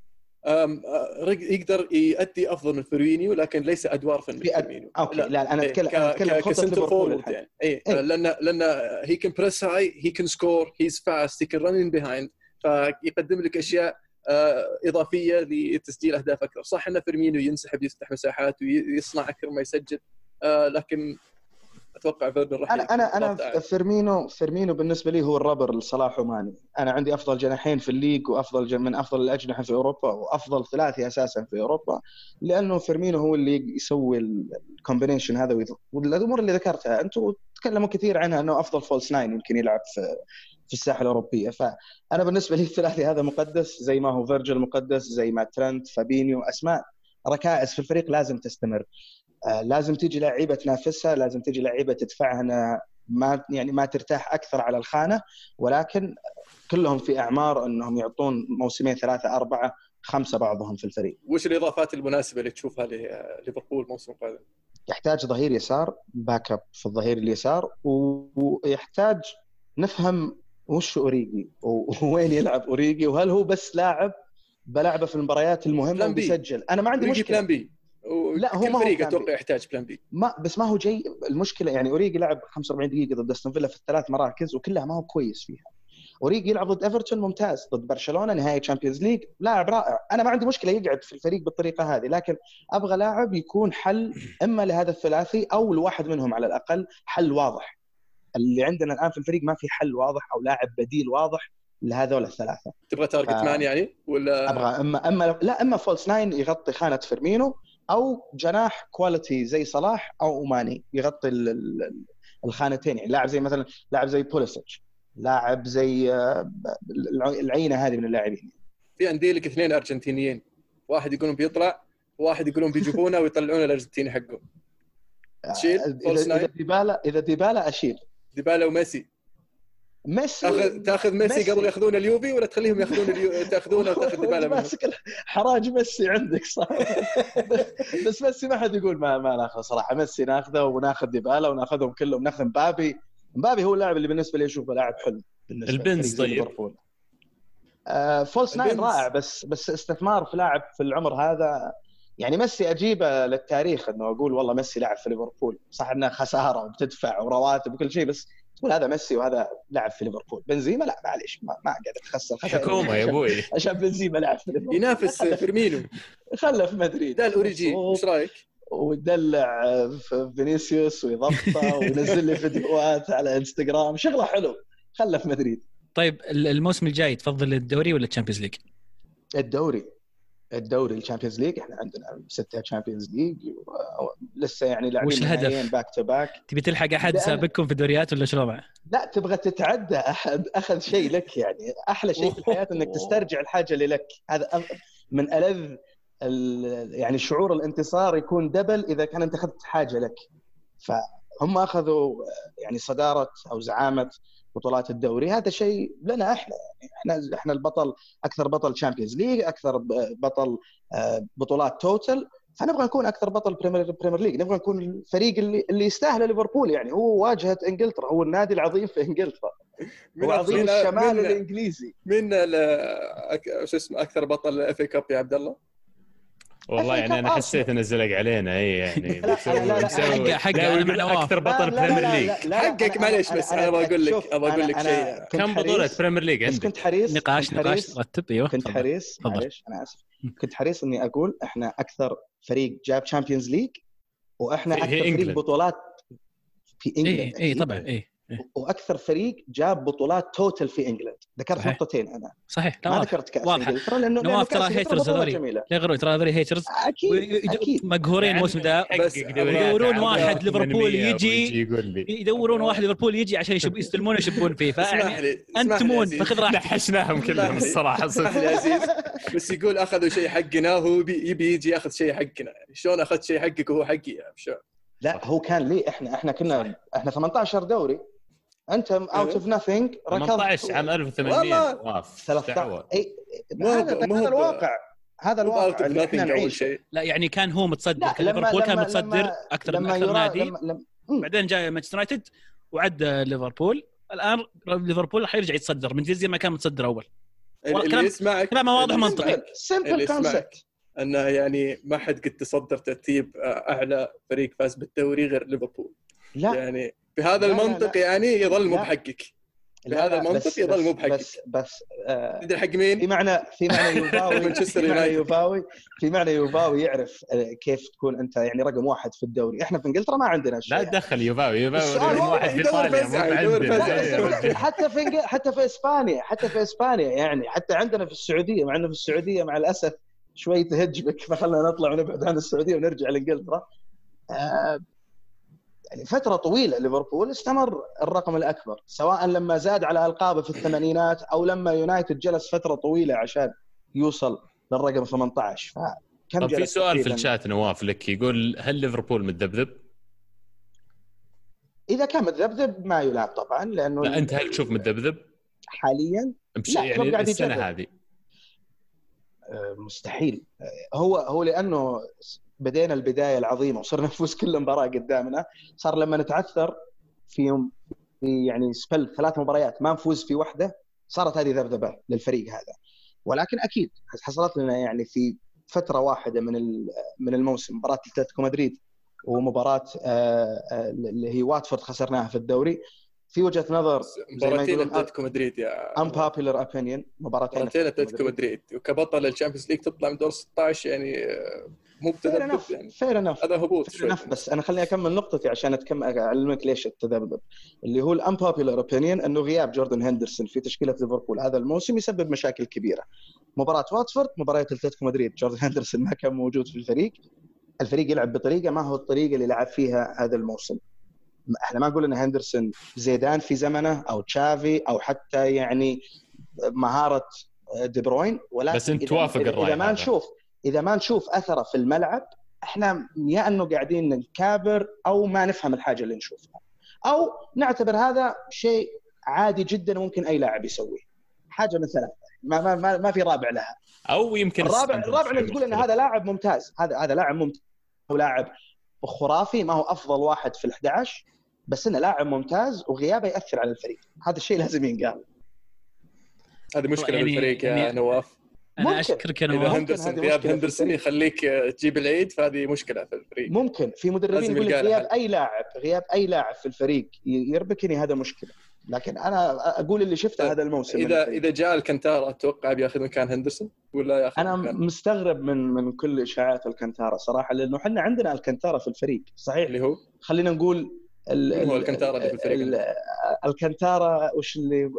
رج- يقدر يؤدي أفضل من فيرمينيو لكن ليس أدوار فن فيرمينيو okay لا, أنا إيه، اتكلم أنا أتكلم ك center forward. يعني اي إيه. لأن لأن he can press high he can score he's fast he can run in behind فيقدم لك أشياء إضافية لتسجيل أهداف أكثر صح إن فيرمينو ينسحب يفتح مساحات ويصنع أكثر ما يسجل آه، لكن أتوقع فيرنر راح أنا أنا أنا. فيرمينو فيرمينو بالنسبة لي هو الرابر لصلاح وماني أنا عندي أفضل جناحين في ال league وأفضل من أفضل الأجنحة في أوروبا وأفضل ثلاثي أساسا في أوروبا لأنه فيرمينو هو اللي يسوي ال combination هذا والأمور اللي ذكرتها أنتم تكلموا كثير عنها إنه أفضل false nine يمكن يلعب في في الساحه الاوروبيه فأنا بالنسبة لي الثلاثي هذا مقدس زي ما هو فيرجيل مقدس زي ما ترنت فابينيو أسماء ركائز في الفريق لازم تستمر. آه، لازم تجي لعيبة تنافسها لازم تجي لعيبة تدفعها ما يعني ما ترتاح أكثر على الخانة. ولكن كلهم في أعمار إنهم يعطون موسمين ثلاثة أربعة خمسة بعضهم في الفريق. وش الإضافات المناسبة اللي تشوفها لليفربول الموسم القادم؟ يحتاج ظهير يسار backup في الظهير اليسار ويحتاج نفهم وش أوريجي. ووين يلعب أوريجي؟ وهل هو بس لاعب بلعبه في المباريات المهمة plan B. وبيسجل؟ أنا ما عندي مشكلة. plan B. لا، هو ما هو فريق. أتوقع يحتاج plan B. ما بس ما هو جاي المشكلة يعني أوريجي لعب 45 دقيقة ضد أستون فيلا في الثلاث مراكز وكلها ما هو كويس فيها. أوريجي يلعب ضد إيفرتون ممتاز ضد برشلونة نهائي Champions League لاعب رائع. أنا ما عندي مشكلة يقعد في الفريق بالطريقة هذه لكن أبغى لاعب يكون حل إما لهذا الثلاثي أو لواحد منهم على الأقل حل واضح. اللي عندنا الآن في الفريق ما في حل واضح أو لاعب بديل واضح لهذول الثلاثة. تبغى target ف- man يعني؟ ولا أبغى اما أما لا أما false nine يغطي خانة فيرمينو أو جناح quality زي صلاح أو ماني يغطي ال- ال- الخانتين. يعني لاعب زي مثلا لاعب زي بوليسيتش لاعب زي آه، الع- العينة هذه من اللاعبين. في عندي لك اثنين أرجنتينيين. واحد يقولون بيطلع واحد يقولون بيجيبونه ويطلعون الأرجنتيني حقه. تشيل آه، اذا ديبالا إذا ديبالا أشيل. ديبالا وميسي ميسي. تاخذ تاخذ ميسي, ميسي. قبل ياخذون اليوفي ولا تخليهم ياخذون اليو... تاخذونه وتاخذ ديبالا ماسك حراج ميسي عندك صح. بس ميسي ما حد يقول ما ما ناخذ صراحة. ميسي ناخذه وناخذ ديبالا وناخذهم كلهم. ناخذ مبابي. مبابي هو اللاعب اللي بالنسبة لي أشوفه لاعب حلو بالنسبة البنز طيب. آه false nine. رائع بس بس استثمار في لاعب في العمر هذا يعني ميسي أجيبه للتاريخ إنه أقول والله ميسي لعب في ليفربول. صح إنها خسارة وبتدفع ورواتب وكل شيء بس تقول هذا ميسي وهذا لعب في ليفربول. بنزيما لا معليش ما, ما قاعد تخسر خسائر. حكومة يا أبوي. عشان بنزيما لعب في ليفربول. ينافس فيرمينو. خله في مدريد ده الاوريجي إيش رأيك؟ ويدلع في فينيسيوس ويضبطه وينزل لي فيديوهات على إنستغرام. شغله حلو. خله في مدريد. طيب ال- الموسم الجاي تفضل الدوري ولا ال Champions League؟ الدوري. الدوري ال Champions League إحنا عندنا ستة Champions League لسه يعني لاعبين وش الهدف؟ back to back تبي تلحق أحد سابقكم في الدوريات ولا شو الوضع؟ لا تبغى تتعدى احد أخذ شيء لك يعني. أحلى شيء في الحياة إنك تسترجع الحاجة اللي لك. هذا من ألذ ال- يعني شعور الانتصار يكون double إذا كان أنت أخذت حاجة لك. فهم أخذوا يعني صدارة أو زعامة بطولات الدوري. هذا شيء لنا إحنا يعني إحنا إحنا البطل أكثر بطل Champions League أكثر بطل آه، بطولات total فنبغى نكون أكثر بطل Premier Premier League نبغى نكون الفريق اللي اللي يستاهله ليفربول. يعني هو واجهة إنجلترا هو النادي العظيم في إنجلترا. هو عظيم الشمال من- الإنجليزي. من شو اسمه أكثر بطل FA Cup يا عبد الله؟ والله يعني أنا حسيت انزلق علينا إي يعني لا، أنا ويقول مع نواف. أكثر بطل Premier League حقك معليش بس أنا- أنا أبغى أقول لك- أقول أنا- لك شيء. كنت كم حريص- Premier League عندك؟ كنت حريص نقاش نقاش رتب أيوه كنت. حريص. معليش أنا آسف كنت حريص إني أقول إحنا أكثر فريق جاب Champions League وإحنا في- أكثر فريق. بطولات في England إي. طبعا إي وأكثر فريق جاب بطولات total في England. ذكرت صحيح. نقطتين أنا. صحيح لا ما واضح. ذكرت كأس. انجلترا لأنه لأنه نواف ترى haters لا غير ترى هذول haters. أكيد أكيد. مقهورين الموسم ذا بس يدورون واحد ليفربول يجي- يدورون واحد ليفربول يجي عشان يشب يستلمون يشبون فيه. فيعني انتمون. فخذ راحتك. نحشناهم كلهم الصراحة. صدق يا عزيز بس يقول أخذوا شيء حقنا وهو بي- يبي يجي ياخذ شيء حقنا. يعني شلون أخذت شيء حقك وهو حقي؟ يعني شلون؟ لا هو كان لي إحنا إحنا كنا إحنا 18 دوري. انت اوت اوف نثينج 18 عام 1800 والله. واف 13 دعوة. اي مو هو- هذا الواقع. هذا اوت الواقع اوف اللي إحنا نثينج أول نعيشه. شيء. لا يعني كان هو متصدر. ليفربول كان متصدر أكثر لما أكثر نادي. لما لما مم. بعدين جاء مانشستر يونايتد وعدى ليفربول. الآن ليفربول حيرجع يتصدر. من زي ما كان متصدر أول. كلام- يسمعك كلامه واضح منطقي. سمبل كونسبت أنه يعني ما حد قد تصدر ترتيب أعلى فريق فاز بالدوري غير ليفربول. لا. يعني بهذا لا، لا، المنطق لا. يعني يظل مو لا. بحقك لا، بهذا لا، المنطق بس- يظل مو بس- بحقك. بس بس آه، تدري حق في مين؟ معنى في معنى يوفاوي مانشستر في معنى يونايتد. يوفاوي في معنى يوفاوي يعرف آه، كيف تكون أنت يعني رقم واحد في الدوري إحنا في إنجلترا ما عندنا لا شيء تدخل يوفاوي يوفاوي رقم واحد في إيطاليا. حتى في حتى في إسبانيا حتى في إسبانيا يعني حتى عندنا في السعودية مع إنه في السعودية مع الأسف شوي تهج بك فخلنا نطلع ونبعد عن السعودية ونرجع لإنجلترا آه، يعني فترة طويلة ليفربول استمر الرقم الأكبر سواء لما زاد على ألقابه في الثمانينات أو لما يونايتد جلس فترة طويلة عشان يوصل للرقم 18 فكم طب في سؤال في؟ الشات نواف لك يقول هل ليفربول متذبذب؟ إذا كان متذبذب ما يلعب طبعا لأنه لا أنت هل تشوف متذبذب؟ حاليا مش لا، يعني قاعد السنة. هذه آه، مستحيل آه، هو هو لأنه بدينا البداية العظيمة وصرنا نفوز كل مباراة قدامنا صار لما نتعثر في يوم في يعني سبل ثلاث مباريات ما نفوز في واحدة صارت هذه ذبذبة للفريق هذا. ولكن أكيد حصلت لنا يعني في فترة واحدة من من الموسم مباراة أتلتيكو مدريد ومباراة آه، آه، اللي هي واتفورد خسرناها في الدوري. في وجهة نظر مباراتين أتلتيكو مدريد يا unpopular opinion مباراتين مباراتين أتلتيكو مدريد. وكبطل ال Champions League تطلع من دور 16 يعني آه، مو fair بتذبذب enough يعني. fair enough هذا هبوط شوي enough بس أنا خليني أكمل نقطتي عشان أتكم... أعلمك ليش التذبذب. اللي هو ال unpopular opinion إنه غياب جوردن هندرسون في تشكيلة ليفربول. هذا الموسم يسبب مشاكل كبيرة. مباراة واتفورد مباراة أتلتيكو مدريد. جوردن هندرسون ما كان موجود في الفريق. الفريق يلعب بطريقة ما هو الطريقة اللي لعب فيها هذا الموسم. إحنا ما نقول إن هندرسون زيدان في زمنه أو تشافي أو حتى يعني مهارة دي بروين ولكن بس إذا- توافق الرأي إذا ما. نشوف إذا ما نشوف أثره في الملعب إحنا يا إنه قاعدين نكابر أو ما نفهم الحاجة اللي نشوفها. أو نعتبر هذا شيء عادي جدا وممكن أي لاعب يسويه. حاجة من ثلاثة. ما ما ما, ما في رابع لها. أو يمكن الرابع الرابع انك تقول إن. هذا لاعب ممتاز. هذا هذا لاعب ممتاز. هو لاعب خرافي ما هو أفضل واحد في ال11 بس إنه لاعب ممتاز وغيابه يأثر على الفريق. هذا الشيء لازم ينقال. هذه مشكلة يعني- بالفريق يا يعني- نواف. أنا ممكن. أشكرك يا إذا هندرسون غياب هندرسون. يخليك تجيب العيد فهذه مشكلة في الفريق. ممكن. في مدربين يقول لك غياب. أي لاعب غياب أي لاعب في الفريق يربكني هذا مشكلة. لكن أنا أقول اللي شفته طيب، هذا الموسم إذا. إذا جاء الكنتارا أتوقع بياخذ مكان هندرسون ولا ياخذ أنا مكان؟ مستغرب من من كل إشاعات الكنتارا صراحة لأنه إحنا عندنا الكنتارا في الفريق صحيح؟ اللي هو؟ خلينا نقول ال- هو ال- الكنتارا اللي في الفريق ال- الكنتارا وش اللي؟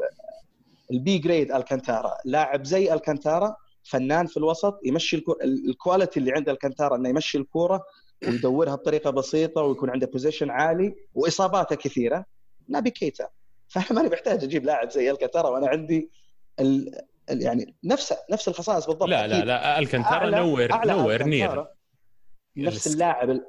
ال B grade الكنتارا. لاعب زي الكنتارا فنان في الوسط يمشي الكو... ال- ال quality اللي عند الكنتارا إنه يمشي الكورة ويدورها بطريقة بسيطة ويكون عنده possession عالي وإصاباته كثيرة. نبي كيتا. فأنا ماني محتاج أجيب لاعب زي الكنتارا وأنا عندي ال... ال... يعني نفس نفس الخصائص بالضبط. لا لا أكيد. لا الكنتارا أعلى- نوير أعلى نوير الكنتارا نير نفس اللاعب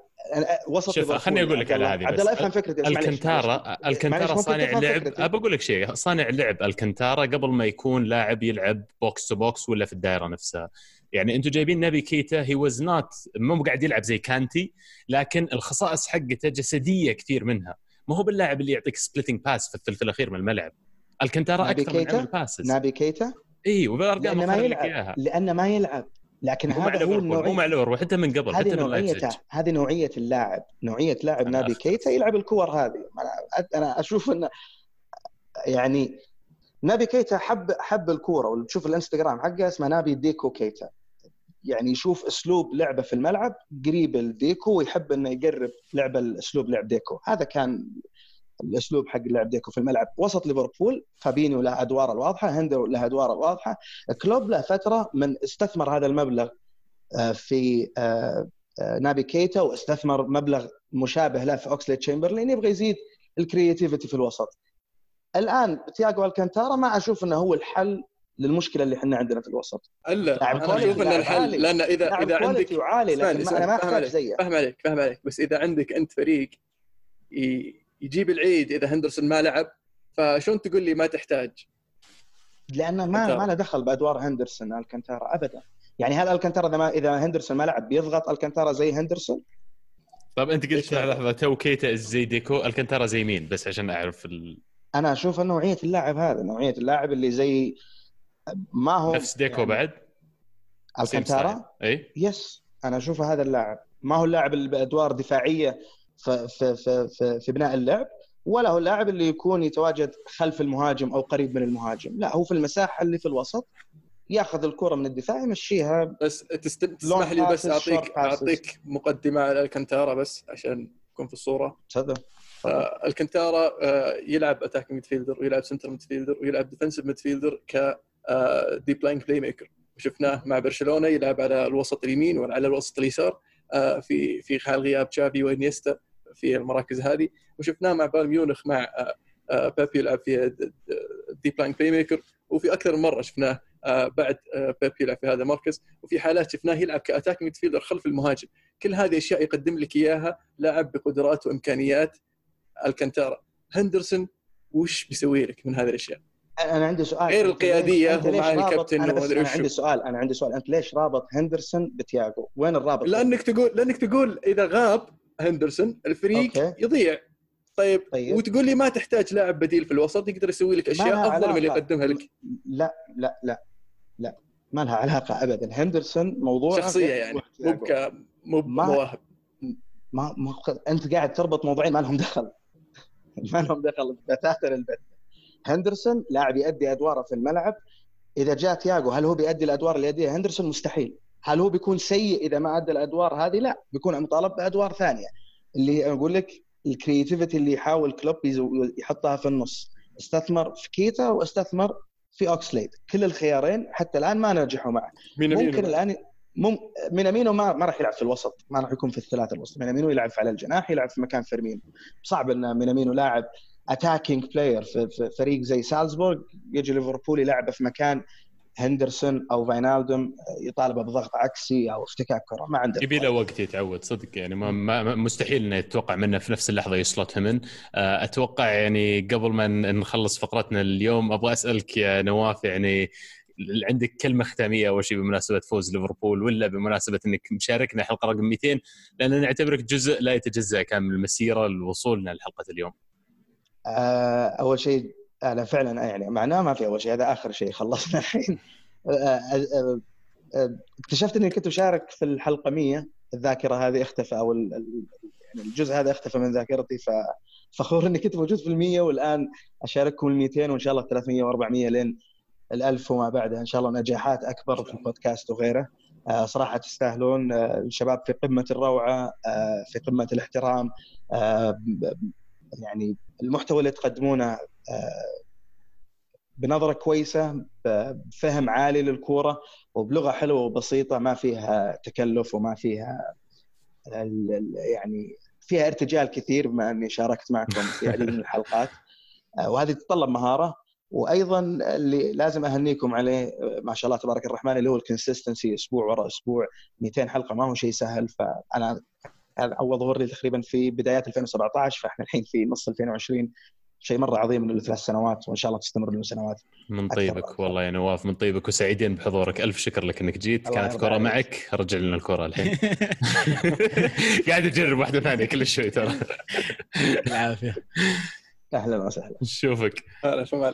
وسط شوف خليني أقول لك على. هذه عبد الله. أفهم فكرتي الكنتارا. الكنتارا صانع لعب؟ ابى أقول لك شيء. صانع لعب. الكنتارا قبل ما يكون لاعب يلعب بوكس تو بوكس ولا في الدائرة نفسها. يعني أنتم جايبين نبي كيتا. هي واز نوت مو قاعد يلعب زي كانتي لكن الخصائص حقته جسدية كثير منها. ما هو باللاعب اللي يعطيك splitting pass في الثلث الأخير من الملعب. الكنتارا أكثر من passes نابي كيتا؟ اي وبالارقام ما يلعب. لأنه ما يلعب. لكن هذا هو ليفربول مو مع ليفربول حتى من قبل حتى هذه من نوعيته هذه نوعية اللاعب نوعية لاعب نابي. كيتا يلعب الكور هذه. أنا أنا أشوف انه يعني نابي كيتا حب حب الكورة. وتشوف الانستغرام حقه اسمه نابي ديكو كيتا. يعني يشوف أسلوب لعبه في الملعب قريب الديكو ويحب إنه يقرب لعبه الاسلوب لعب ديكو. هذا كان الأسلوب حق لعب ديكو في الملعب. وسط ليفربول فابينيو له أدواره الواضحة هندر له أدواره الواضحة. كلوب له فترة من استثمر هذا المبلغ آه، في آه، آه، نابي كيتا واستثمر مبلغ مشابه له في أوكسلي تشامبرلين. يبغى يزيد ال creativity في الوسط. الآن تياجو ألكانتارا ما أشوف إنه هو الحل للمشكلة اللي إحنا عندنا في الوسط. ألا أنا أشوف ان الحل عالي. لأن اذا إذا عندك وعالي لكن أنا ما أحتاج. زيه. فاهم عليك فاهم عليك. بس إذا عندك أنت فريق ي- يجيب العيد إذا هندرسون ما لعب فشلون تقول لي ما تحتاج؟ لأنه ما ألكانتارا. ما له دخل بأدوار هندرسون ألكانتارا ابدا يعني هل ألكانتارا إذا ما إذا هندرسون ما لعب بيضغط ألكانتارا زي هندرسون؟ طب أنت قلت هذا؟ لحظة تو كيتا زي ديكو الكنتارا زي مين بس عشان أعرف ال... أنا أشوف إنه نوعية اللاعب هذا نوعية اللاعب اللي زي ما هو نفس ديكو يعني بعد ألكانتارا اي يس أنا اشوفه هذا اللاعب ما هو اللاعب اللي بأدوار دفاعية في في في في, في بناء اللعب ولا هو اللاعب اللي يكون يتواجد خلف المهاجم أو قريب من المهاجم. لا هو في المساحة اللي في الوسط ياخذ الكرة من الدفاع يمشيها. بس تست... تسمح لي بس أعطيك. أعطيك مقدمة على الكنتارا بس عشان تكون في الصورة. تفضل. آه، الكنتارا آه، يلعب attack midfielder ويلعب center midfielder ويلعب defensive midfielder ك deep line playmaker شفناه مع برشلونة يلعب على الوسط اليمين وعلى الوسط اليسار. آه، في في حال غياب تشافي وإنيستا. في المراكز هذه وشفناه مع بايرن ميونخ مع آه، آه، بيب يلعب في deep line playmaker وفي أكثر من مرة شفناه آه، بعد آه، بيب يلعب في هذا المركز وفي حالات شفناه يلعب ك attack midfielder خلف المهاجم. كل هذه أشياء يقدم لك إياها لاعب بقدرات وإمكانيات الكانتارا. هندرسون وش بيسوي لك من هذه الأشياء؟ أنا عندي سؤال. غير ليش ومع رابط- الكابتن أنا بس وشو. عندي سؤال أنا عندي سؤال. أنت ليش رابط هندرسون بتياجو وين الرابط؟ لأنك تقول لأنك تقول إذا غاب هندرسون الفريق okay. يضيع. طيب, طيب. وتقول لي ما تحتاج لاعب بديل في الوسط يقدر يسوي لك أشياء أفضل من اللي. يقدمها لك؟ لا لا لا لا. ما لها علاقة ابدا. هندرسون موضوع شخصية يعني مو مو ما- بمواهب ما ما أنت قاعد تربط موضوعين ما لهم دخل. ما لهم دخل. بتاتا البت هندرسون لاعب يؤدي أدواره في الملعب. إذا جاء تياجو هل هو بيؤدي الأدوار اللي يؤديها هندرسون مستحيل. هل هو بيكون سيء إذا ما ادى الادوار هذه لا بيكون مطالب بأدوار ثانية اللي أقول لك ال creativity اللي يحاول كلوب يحطها في النص. أستثمر في كيتا وأستثمر في أوكسليد. كل الخيارين حتى الآن ما نجحوا معه. ممكن الآن مم... مينامينو ما ما راح يلعب في الوسط ما راح يكون في الثلاثة الوسط. مينامينو يلعب على الجناح يلعب في مكان فيرمينو. صعب إن مينامينو لاعب attacking player في, في فريق زي سالزبورغ يجي ليفربول يلعبه في مكان هندرسون أو فاينالدوم يطالبه بضغط عكسي أو افتكاك كرة ما عنده يبي له وقت يتعود صدق يعني ما ما مستحيل إنه يتوقع منه في نفس اللحظة يسلط همن آه، أتوقع يعني قبل ما نخلص فقرتنا اليوم أبغى أسألك يا نواف يعني عندك كلمة ختامية اول شيء بمناسبة فوز ليفربول ولا بمناسبة إنك مشاركنا حلقة رقم 200 لأن نعتبرك جزء لا يتجزأ كان من المسيرة لوصولنا لحلقة اليوم. آه، أول شيء أنا فعلا يعني معناه ما في أول شيء هذا آخر شيء خلصنا الحين. آه، آه، آه، اكتشفت إني كنت أشارك في الحلقة 100 الذاكرة هذه اختفى أو يعني الجزء هذا اختفى من ذاكرتي ففخور إني كنت موجود في ال 100 والآن أشارككم ال 200 وإن شاء الله 300 و400 لين ال 1000 وما بعدها. إن شاء الله نجاحات أكبر في البودكاست وغيره. آه، صراحة تستاهلون آه، الشباب في قمة الروعة آه، في قمة الاحترام آه، يعني المحتوى اللي تقدمونه آه، بنظرة كويسة بفهم عالي للكورة وبلغة حلوة وبسيطة ما فيها تكلف وما فيها يعني فيها ارتجال كثير بما أني شاركت معكم في عدد من الحلقات. آه، وهذه تتطلب مهارة. وأيضا اللي لازم أهنيكم عليه آه، ما شاء الله تبارك الرحمن اللي هو الكونسستنسي أسبوع ورا أسبوع 200 حلقة ما هو شيء سهل. فأنا هذا أول ظهور لي تقريبا في بدايات 2017 فإحنا الحين في نص 2020 شيء مرة عظيم له ثلاث سنوات وإن شاء الله تستمر له سنوات. من أكثر طيبك وأكثر. والله يا نواف من طيبك وسعيدين بحضورك. ألف شكر لك إنك جيت. كانت كرة عليك. معك رجع لنا الكرة الحين. قاعد أجرب واحدة ثانية كل شوي ترى. العافية. أهلا وسهلا. نشوفك هلا الله.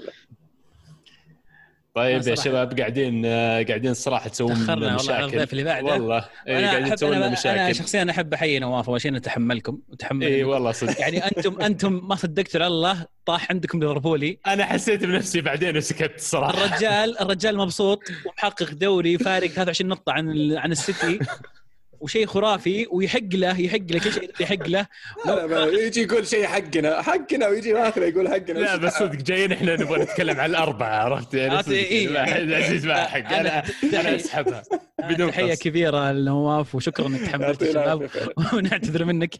طيب يا شباب قاعدين قاعدين الصراحه تسوون تأخرنا والله على مشاكل. الضيف اللي بعده. والله. إيه أنا قاعدين تسوون لنا أنا, مشاكل. شخصيا أحب أحيي نواف أول شيء اتحملكم وتحمل اي والله صدق. يعني أنتم أنتم ما صدقتوا الله طاح عندكم ليفربولي. أنا حسيت بنفسي بعدين وسكت الصراحه الرجال الرجال مبسوط ومحقق دوري فارق 23 نقطة عن عن السيتي. وشيء خرافي ويحق له يحق له كل شيء يحق له. لا ما يجي يقول شيء حقنا حقنا ويجي ماخذه يقول حقنا. لا بس صدق جايين إحنا نبغى نتكلم عن الأربعة عرفت؟ يعني إيه. عزيز ما حق أنا أنا أسحبها. بدون تحية. كبيرة لنواف وشكرا إنك تحملت الشباب. ونعتذر منك.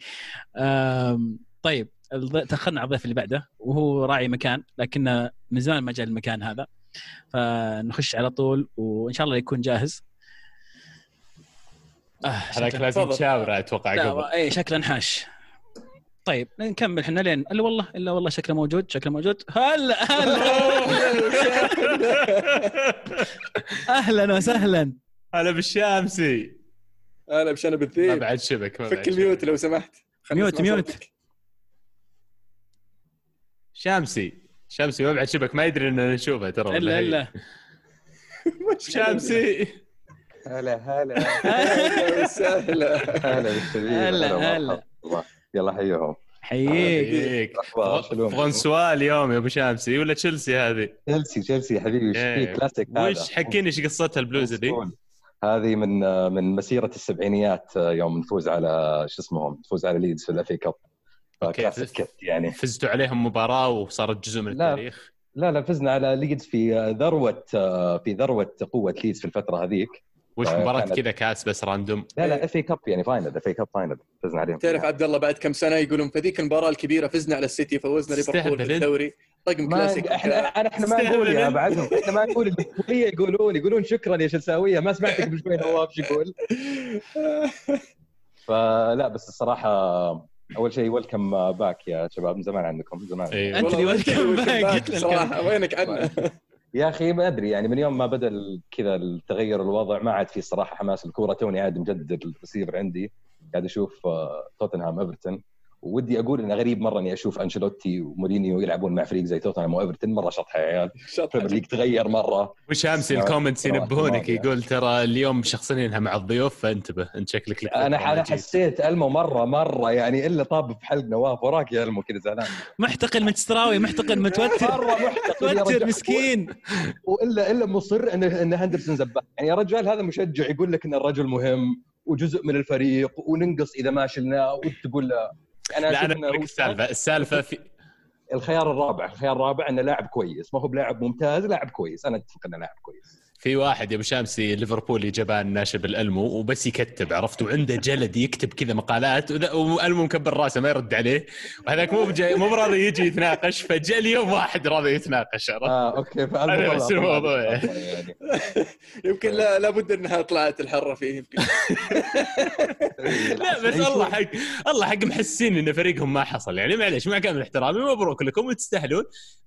طيب تأخرنا على الضيف اللي بعده وهو راعي مكان لكن من زمان ما جاء المكان هذا. فنخش على طول وإن شاء الله يكون جاهز. هذاك لازم. تشاوره أتوقع قبل. لا اي شكله نحاش طيب نكمل إحنا لين. إلا والله إلا والله شكله موجود شكله موجود. هلا هلا. أهلا وسهلا. هلا بالشامسي هلا بشنب ما الذيب بعد شبك ما فك ال mute لو سمحت. mute- mute. شامسي شامسي ما بعد شبك. ما يدري إننا نشوفه ترى إلا. إلا. شامسي هلا هلا وسهلا هلا بالشبيب هلا،. هلا. الله. يلا حيهم حييك؟ فرنسوا اليوم يا أبو شامسي ولا تشيلسي هذه تشيلسي تشيلسي يا حبيبي وش إيه. في كلاسيك هذا وش حكيني إيش قصتها البلوزة دي؟ هذه من من مسيرة السبعينيات يوم نفوز على شو اسمهم نفوز على ليدز في ال FA Cup. كلاسيك يعني فزتوا عليهم مباراة وصارت جزء من لا. التاريخ لا لا فزنا على ليدز في ذروة في ذروة قوة ليدز في الفترة هذيك وش مباراة كذا كاس بس random؟ لا لا FA Cup يعني final FA Cup final فزنا عليهم. تعرف عبد الله بعد كم سنة يقولون في ذيك المباراة الكبيرة فزنا على السيتي فوزنا ليفربول في. الدوري. رقم ما كلاسيك. إحنا إحنا إحنا ما نقول يا بعدهم إحنا ما نقول اللي يقولون يقولون شكرا يا شلساويه ما سمعتك قبل شوي نواف شو يقول. فلا بس الصراحة أول شيء welcome back يا شباب من زمان عنكم زمان. أيوه أنت اللي welcome back back. قلت لك صراحة وينك عنا يا أخي ما أدري يعني من يوم ما بدا كذا التغير الوضع ما عاد في صراحة حماس. الكورة توني عاد مجدد الريسيفر عندي. قاعد أشوف آه، توتنهام إيفرتون. ودي أقول انه غريب مرة إني أشوف أنشيلوتي ومورينيو يلعبون مع فريق زي توتنهام وإيفرتون مرة شطحة يا عيال ال Premier League تغير مرة وشامسي نعم. ال comments. ينبهونك. يقول ترى اليوم شخصنينها مع الضيوف فانتبه أنت شكلك لك أنا أنا. حسيت ألمو مرة مرة يعني إلا طاب في حلق نواف وراك يا ألمو كذا زعلان محتقل متستراوي محتقل متوتر مرة محتقد يا متوتر. مسكين والا إلا مصر ان إن هندرسون زبال يعني يا رجال هذا مشجع يقول لك إن الرجل مهم وجزء من الفريق وننقص إذا ما شلناه وانت تقول له أنا لا السالفة. السالفة في الخيار الرابع. الخيار الرابع إنه لاعب كويس. ما هو بلاعب ممتاز لاعب كويس. أنا أتفق إنه لاعب كويس. في واحد يا ابو شامسي ليفربولي جبان ناشب الألمو وبس يكتب عرفت؟ وعنده جلد يكتب كذا مقالات وألمو مكبر راسه ما يرد عليه. وهذاك مو بجاي مو براضي يجي يتناقش فجاء اليوم واحد راضي يتناقش عرفت؟ آه أوكي نفس الموضوع. يعني. يمكن لا لابد إنها طلعت الحرة فيه يمكن. لا بس الله حق الله حق محسين إن فريقهم ما حصل. يعني معليش مع كامل احترامي مبروك لكم وتستاهلون.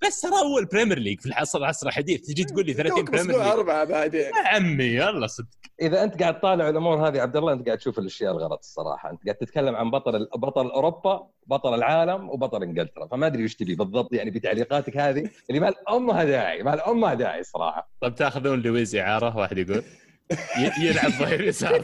بس ترى أول Premier League في العصر العصر الحديث تجي تقول لي 30 توك Premier League أربعة بعدين. يا عمي يلا صدق. إذا أنت قاعد طالع الأمور هذه عبد الله أنت قاعد تشوف الأشياء الغلط الصراحة. أنت قاعد تتكلم عن بطل بطل أوروبا بطل العالم وبطل إنجلترا. فما أدري وش تبي بالضبط يعني بتعليقاتك هذه اللي ما لها داعي ما لها داعي صراحة. طب تأخذون لويز اعاره واحد يقول. يلعب ظهير يسار.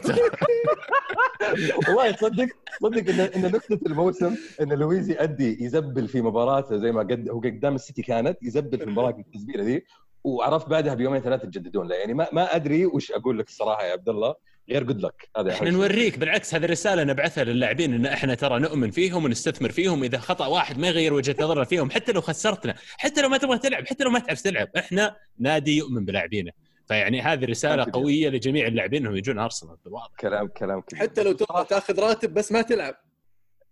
والله تصدق تصدق ان إن نكته الموسم إن لويز يأدي يزبل في مباراته زي ما قد هو قدام السيتي كانت يزبل في المباراه التزبيله ذي وعرفت بعدها بيومين ثلاثة تجددون له. يعني ما ما أدري وش أقول لك الصراحة يا عبد الله غير جود لك هذا إحنا. نوريك. بالعكس هذه الرسالة نبعثها للاعبين إن إحنا ترى نؤمن فيهم ونستثمر فيهم. إذا خطأ واحد ما يغير وجهة نظرنا فيهم حتى لو خسرتنا حتى لو ما تبغى تلعب حتى لو ما تعرف تلعب إحنا نادي يؤمن بلاعبينه. فيعني هذه رسالة. قوية لجميع اللاعبين انهم يجون أرسنال بالواضح. كلام كلام كبير. حتى لو تبغى تاخذ راتب بس ما تلعب.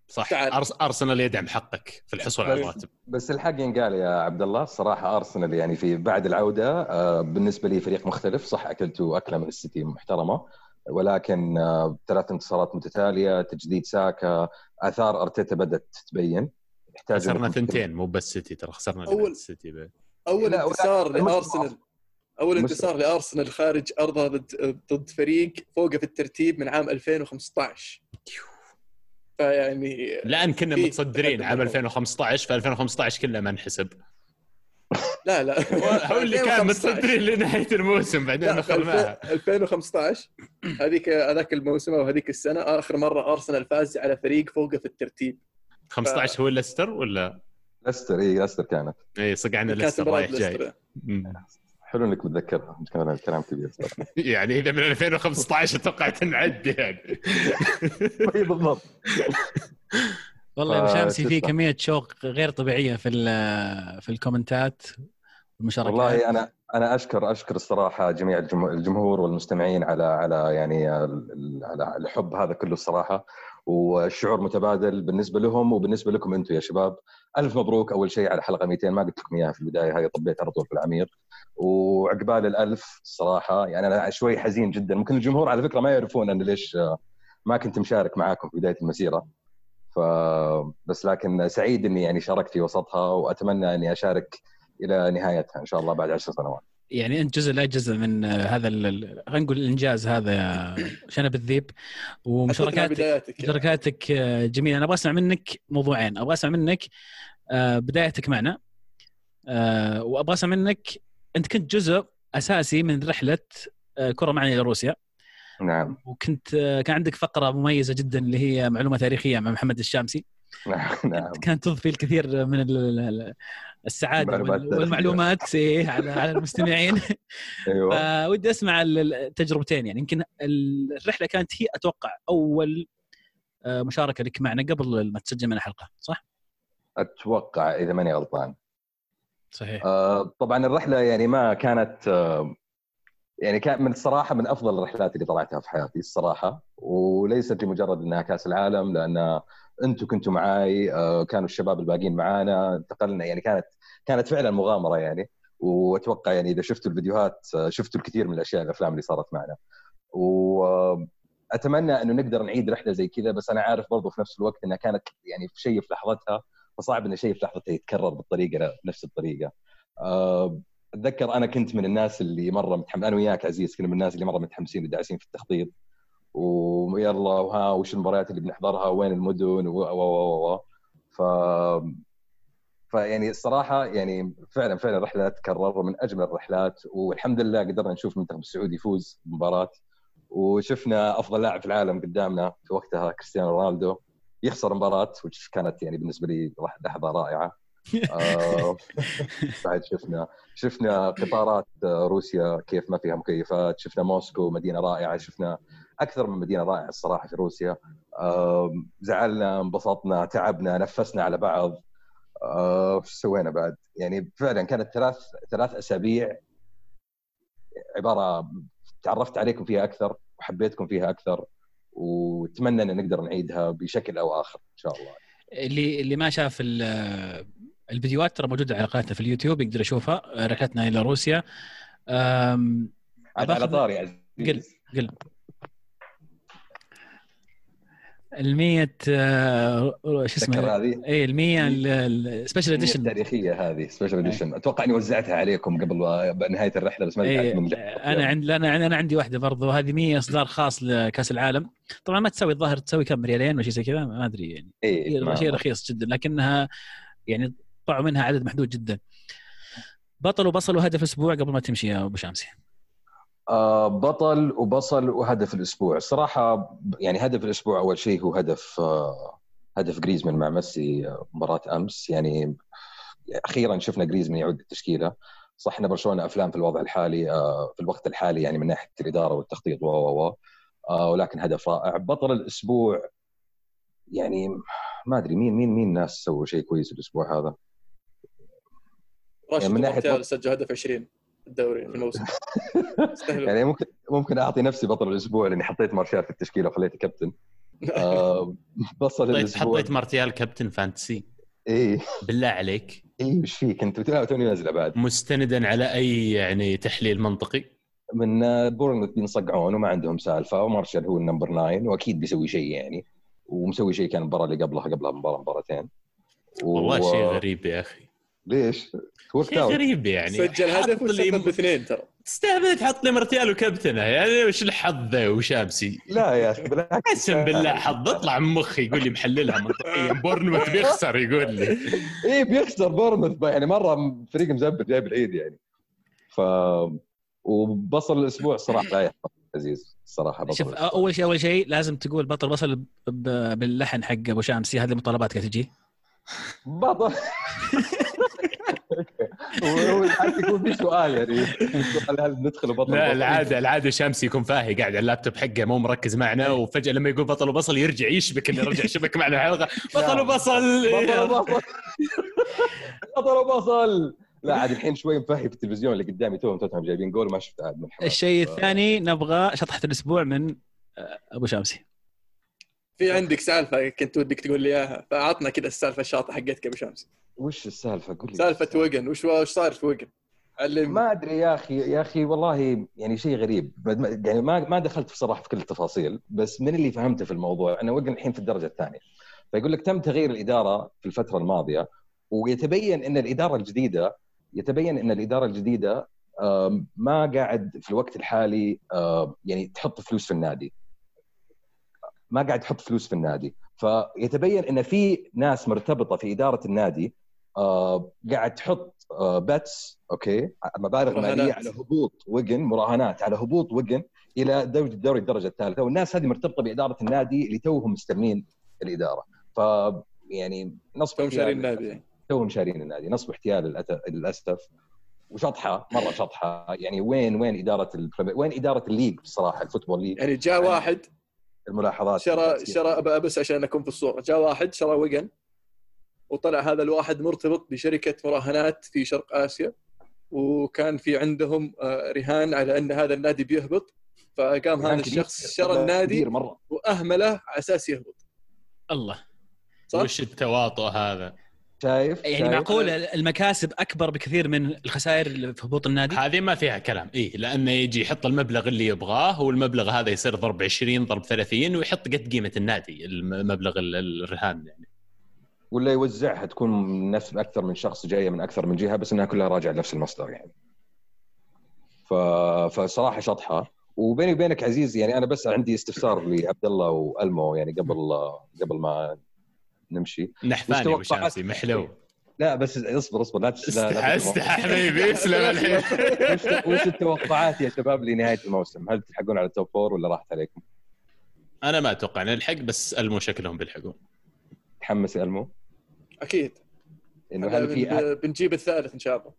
صح. تعال. أرسنال يدعم حقك في الحصول على الراتب بس الحق ينقال يا عبد الله الصراحه أرسنال يعني في بعد العودة آه، بالنسبة لي فريق مختلف. صح اكلتوا أكلة من السيتي محترمة ولكن آه، ثلاث انتصارات متتالية تجديد ساكا آثار أرتيتا بدأت تبين يحتاج خسرنا ثنتين مو بس سيتي ترى خسرنا السيتي. أول لا، ولا- انتصار لأرسنال. أول انتصار لأرسنال خارج أرضها ضد ضد فريق فوقه في الترتيب من عام 2015 فيعني الان كنا في متصدرين عام بالضبط. 2015 ف 2015 كله ما انحسب. لا لا. هو اللي كان 2015. متصدرين لنهاية الموسم بعدين اخرناها 2015 هذيك هذاك الموسم أو هذيك السنة آخر مرة أرسنال فاز على فريق فوقه في الترتيب. 15 هو ليستر ولا؟ ليستر اي ليستر كانت. اي صقعنا ليستر رايح جاي. حلو إنك متذكرها كان الكلام كبير صراحة. يعني إذا من 2015 أتوقع تنعد يعني. اي بالضبط. والله يا ابو آه، شامسي في؟ كمية شوق غير طبيعية في ال- في الكومنتات والمشاركات. والله أنا أنا أشكر أشكر الصراحة جميع الجم- الجمهور والمستمعين على على يعني على الحب هذا كله الصراحة. والشعور متبادل بالنسبة لهم وبالنسبة لكم أنتم يا شباب. ألف مبروك. أول شيء على حلقة 200 ما قلت لكم إياها في البداية. هاي طبيت على طول في العميق. وعقبال الألف الصراحه يعني أنا شوي حزين جدا. ممكن الجمهور على فكرة ما يعرفون أنا ليش ما كنت مشارك معاكم في بداية المسيرة. ف بس لكن سعيد إني يعني شاركت في وسطها وأتمنى إني أشارك إلى نهايتها إن شاء الله بعد عشر سنوات. يعني أنت جزء لا جزء من هذا خلينا نقول الإنجاز هذا يا شنب الذيب. ومشاركاتك يعني. مشاركاتك آه، جميلة. أنا أبغى أسمع منك موضوعين. أبغى أسمع منك آه، بدايتك معنا. آه، وأبغى أسمع منك أنت كنت جزء أساسي من رحلة كرة معنا إلى روسيا. نعم. وكنت كان عندك فقرة مميزة جدا اللي هي معلومة تاريخية مع محمد الشامسي. نعم. كانت تضفي الكثير من ال- ال- السعادة المعلومات. والمعلومات إيه، على على المستمعين. أيوه. فودي أسمع ال- التجربتين يعني يمكن الرحلة كانت هي أتوقع أول آه، مشاركة لك معنا قبل ما تسجل معنا حلقة صح؟ أتوقع إذا ماني غلطان. صحيح. آه، طبعا الرحلة يعني ما كانت آه، يعني كان من الصراحة من أفضل الرحلات اللي طلعتها في حياتي الصراحة وليست لمجرد إنها كأس العالم لأن أنتم كنتوا معاي آه، كانوا الشباب الباقيين معانا انتقلنا يعني كانت كانت فعلا مغامرة يعني. وأتوقع يعني إذا شفتوا الفيديوهات آه، شفتوا الكثير من الأشياء الأفلام اللي صارت معنا. واتمنى أنه نقدر نعيد رحلة زي كذا بس أنا عارف برضو في نفس الوقت إنها كانت يعني في شيء في لحظتها فصعب ان شيء في لحظتها يتكرر بالطريقة نفس الطريقة. آه، أتذكر أنا كنت من الناس اللي مرة متحمس أنا وياك عزيز كنا من الناس اللي مرة متحمسين وداعسين في التخطيط. ويلا وها وش المباريات اللي بنحضرها؟ وين المدن؟ و و و و ف فيعني الصراحة يعني فعلا فعلا رحله تكرر من أجمل الرحلات. والحمد لله قدرنا نشوف المنتخب السعودي يفوز بمباراة. وشفنا أفضل لاعب في العالم قدامنا في وقتها كريستيانو رونالدو يخسر مباراة وش كانت يعني بالنسبة لي لحظة رائعة. بعد شفنا شفنا قطارات آه، روسيا كيف ما فيها مكيفات شفنا موسكو مدينة رائعة شفنا أكثر من مدينة رائعة الصراحة في روسيا. آه، زعلنا انبسطنا تعبنا نفسنا على بعض. آه، سوينا بعد؟ يعني فعلا كانت ثلاث ثلاث أسابيع عبارة تعرفت عليكم فيها أكثر وحبيتكم فيها أكثر واتمنى إن نقدر نعيدها بشكل أو آخر إن شاء الله. اللي اللي ما شاف الفيديوهات ترى موجودة على قناتنا في اليوتيوب يقدر يشوفها. آه، رحلتنا إلى روسيا. أم، على طاري عزيز قل قل. ال 100 آه، شو اسمه؟ هذه؟ اي ال 100 ال special edition التاريخيه هذه special edition أتوقع إني وزعتها عليكم قبل نهايه الرحلة بس ما إيه دفعت من أنا عندي أنا أنا عندي واحدة برضو. هذه 100 إصدار خاص لكأس العالم. طبعا ما تسوي الظاهر تسوي كم ريالين ولا شيء زي كذا ما أدري يعني. اي شيء رخيص جدا لكنها يعني طلعوا منها عدد محدود جدا. بطل وبصل وهدف أسبوع قبل ما تمشي يا أبو شامسي آه بطل وبصل وهدف الأسبوع. الصراحه يعني هدف الأسبوع أول شيء هو هدف آه هدف جريزمان مع ميسي آه، مباراة أمس. يعني أخيرا شفنا جريزمان يعود التشكيله صح إن برشلونة أفلام في الوضع الحالي في الوقت الحالي يعني من ناحية الإدارة والتخطيط و و ولكن هدف رائع. بطل الأسبوع يعني ما أدري مين مين مين ناس سووا شيء كويس الأسبوع هذا؟ راشد يعني من بط- سجل هدف 20 في الدوري في الموسم. يعني ممكن ممكن أعطي نفسي بطل الأسبوع لأني حطيت مارشال في التشكيلة وخليته كابتن. آه بصل حطيت الأسبوع. حطيت مارتيال captain fantasy. اي بالله عليك. اي وش فيك انت بتلعب توني نازله بعد. مستندا على أي يعني تحليل منطقي؟ من آه، بورنموث بينصقعون وما عندهم سالفة ومارتيال هو ال number 9 وأكيد بيسوي شيء يعني. ومسوي شيء كان المباراة اللي قبلها قبلها مباراة مباراتين. والله و- شيء غريب يا أخي. ليش؟ شيء غريب يعني. سجل حط هدف لي واستقبل باثنين ترى؟ تستهبل تحط لي مرتيال وكابتنه. يعني وش الحظ ذا وشامسي لا يا أخي بالعكس. قسم بالله حظ. اطلع من مخي يقول لي محللها منطقيا بورنموث بيخسر يقول لي. إيه بيخسر بورنموث. يعني مرة فريق مزبط جايب العيد يعني. ف وبصل الأسبوع صراحة لا يحفظ عزيز. الصراحه بطل شوف. أول شيء أول شيء لازم تقول بطل بصل باللحن حق أبو شامسي. هذه مطالباتك تجي. بطل. هو هو حتى يكون في سؤال يعني سؤال هل ندخل بطل لا بطل؟ العاده العادة شامسي يكون فاهي قاعد على اللابتوب حقه مو مركز معنا وفجأة لما يقول بطل وبصل يرجع يشبك اللي رجع شبك معنا الحلقة بطل وبصل. بطل وبصل. بطل وبصل. لا عاد الحين شوي مفهي في التلفزيون اللي قدامي توهم توتنهام جايبين جول ما شفت عاد من. الشيء الثاني نبغى شطحة الأسبوع من آه، أبو شامسي في عندك سالفة كنت ودك تقول لي إياها. فأعطنا كذا السالفة الشاطحة حقتك أبو شمس. وش السالفة؟ قول لي. سالفة وجن وش وش صار في وجن؟ علم. ما أدري يا أخي يا أخي والله يعني شيء غريب. يعني ما ما دخلت بصراحة في كل التفاصيل بس من اللي فهمته في الموضوع أنا وقن الحين في الدرجة الثانية. فيقول لك تم تغيير الإدارة في الفترة الماضية ويتبين إن الإدارة الجديده يتبين إن الإدارة الجديدة ما قاعد في الوقت الحالي يعني تحط فلوس في النادي. ما قاعد تحط فلوس في النادي. فيتبين إن في ناس مرتبطة في إدارة النادي آه، قاعد تحط bets okay مبالغ. مالية على هبوط ويغان مراهنات على هبوط ويغان إلى دوري الدوري الدرجة الثالثة. والناس هذه مرتبطة بإدارة النادي اللي توهم مستلمين الإدارة. ف يعني نصب احتيال شارين النادي. يعني. توهم شارين النادي. نصب احتيال للأسف. وشطحة مرة شطحة. يعني وين وين إدارة ال Premier- وين إدارة ال league بصراحة ال football league؟ يعني جاء واحد الملاحظات شرى شرى بس عشان أكون في الصورة. جاء واحد شرى وجن وطلع هذا الواحد مرتبط بشركة مراهنات في شرق آسيا وكان في عندهم آه، رهان على أن هذا النادي بيهبط. فقام هذا. الشخص شرى النادي مرة. وأهمله على أساس يهبط. الله. صح؟ وش التواطؤ هذا؟ شايف يعني شايف؟ معقول المكاسب أكبر بكثير من الخسائر اللي في هبوط النادي هذه ما فيها كلام إيه لأنه يجي يحط المبلغ اللي يبغاه والمبلغ هذا يصير ضرب 20 ضرب 30 ويحط قد قيمة النادي المبلغ ال- الرهان يعني ولا يوزعها تكون من نفس أكثر من شخص جاية من أكثر من جهة بس إنها كلها راجعة لنفس المصدر يعني. ف... فصراحة شطحة وبيني وبينك عزيز يعني أنا بس عندي استفسار لعبد الله وألمو يعني قبل قبل ما نمشي. نحفاني أبو؟ شامسي محلو. لا بس اصبر اصبر لا تس- لا- لا استح استح حبيبي اسلم الحين. وش التوقعات يا شباب لنهاية الموسم؟ هل تلحقون على ال top four ولا راحت عليكم؟ أنا ما أتوقع نلحق بس ألمو شكلهم بيلحقون. تحمس يا ألمو؟ أكيد. إنه هل في بن- بنجيب الثالث إن شاء الله.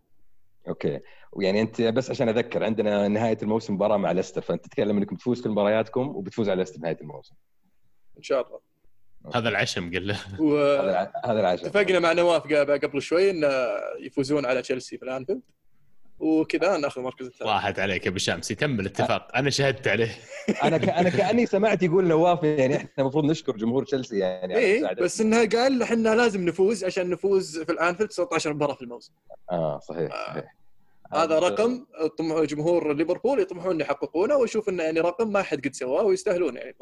أوكي. ويعني أنت بس عشان أذكر عندنا نهاية الموسم مباراة مع ليستر فأنت تتكلم إنكم تفوز كل مبارياتكم وبتفوز على ليستر نهاية الموسم. إن شاء الله. هذا العشم قل له. هذا واتفقنا الع- هذا العشاء مع نواف قبل شوي إن يفوزون على تشيلسي في الأنفيلد. وكذا ناخذ المركز الثالث راحت عليك يا أبو شامسي تم الاتفاق. أنا شهدت عليه. أنا ك... أنا كأني سمعت يقول نواف يعني إحنا المفروض نشكر جمهور تشيلسي يعني على مساعدتنا. بس إنها قال إحنا لازم نفوز عشان نفوز في الأنفيلد 19 مباراة في الموسم. آه صحيح صحيح. هذا رقم جمهور ليفربول يطمحون يحققونه واشوف انه يعني رقم ما حد قد سواه ويستاهلون يعني.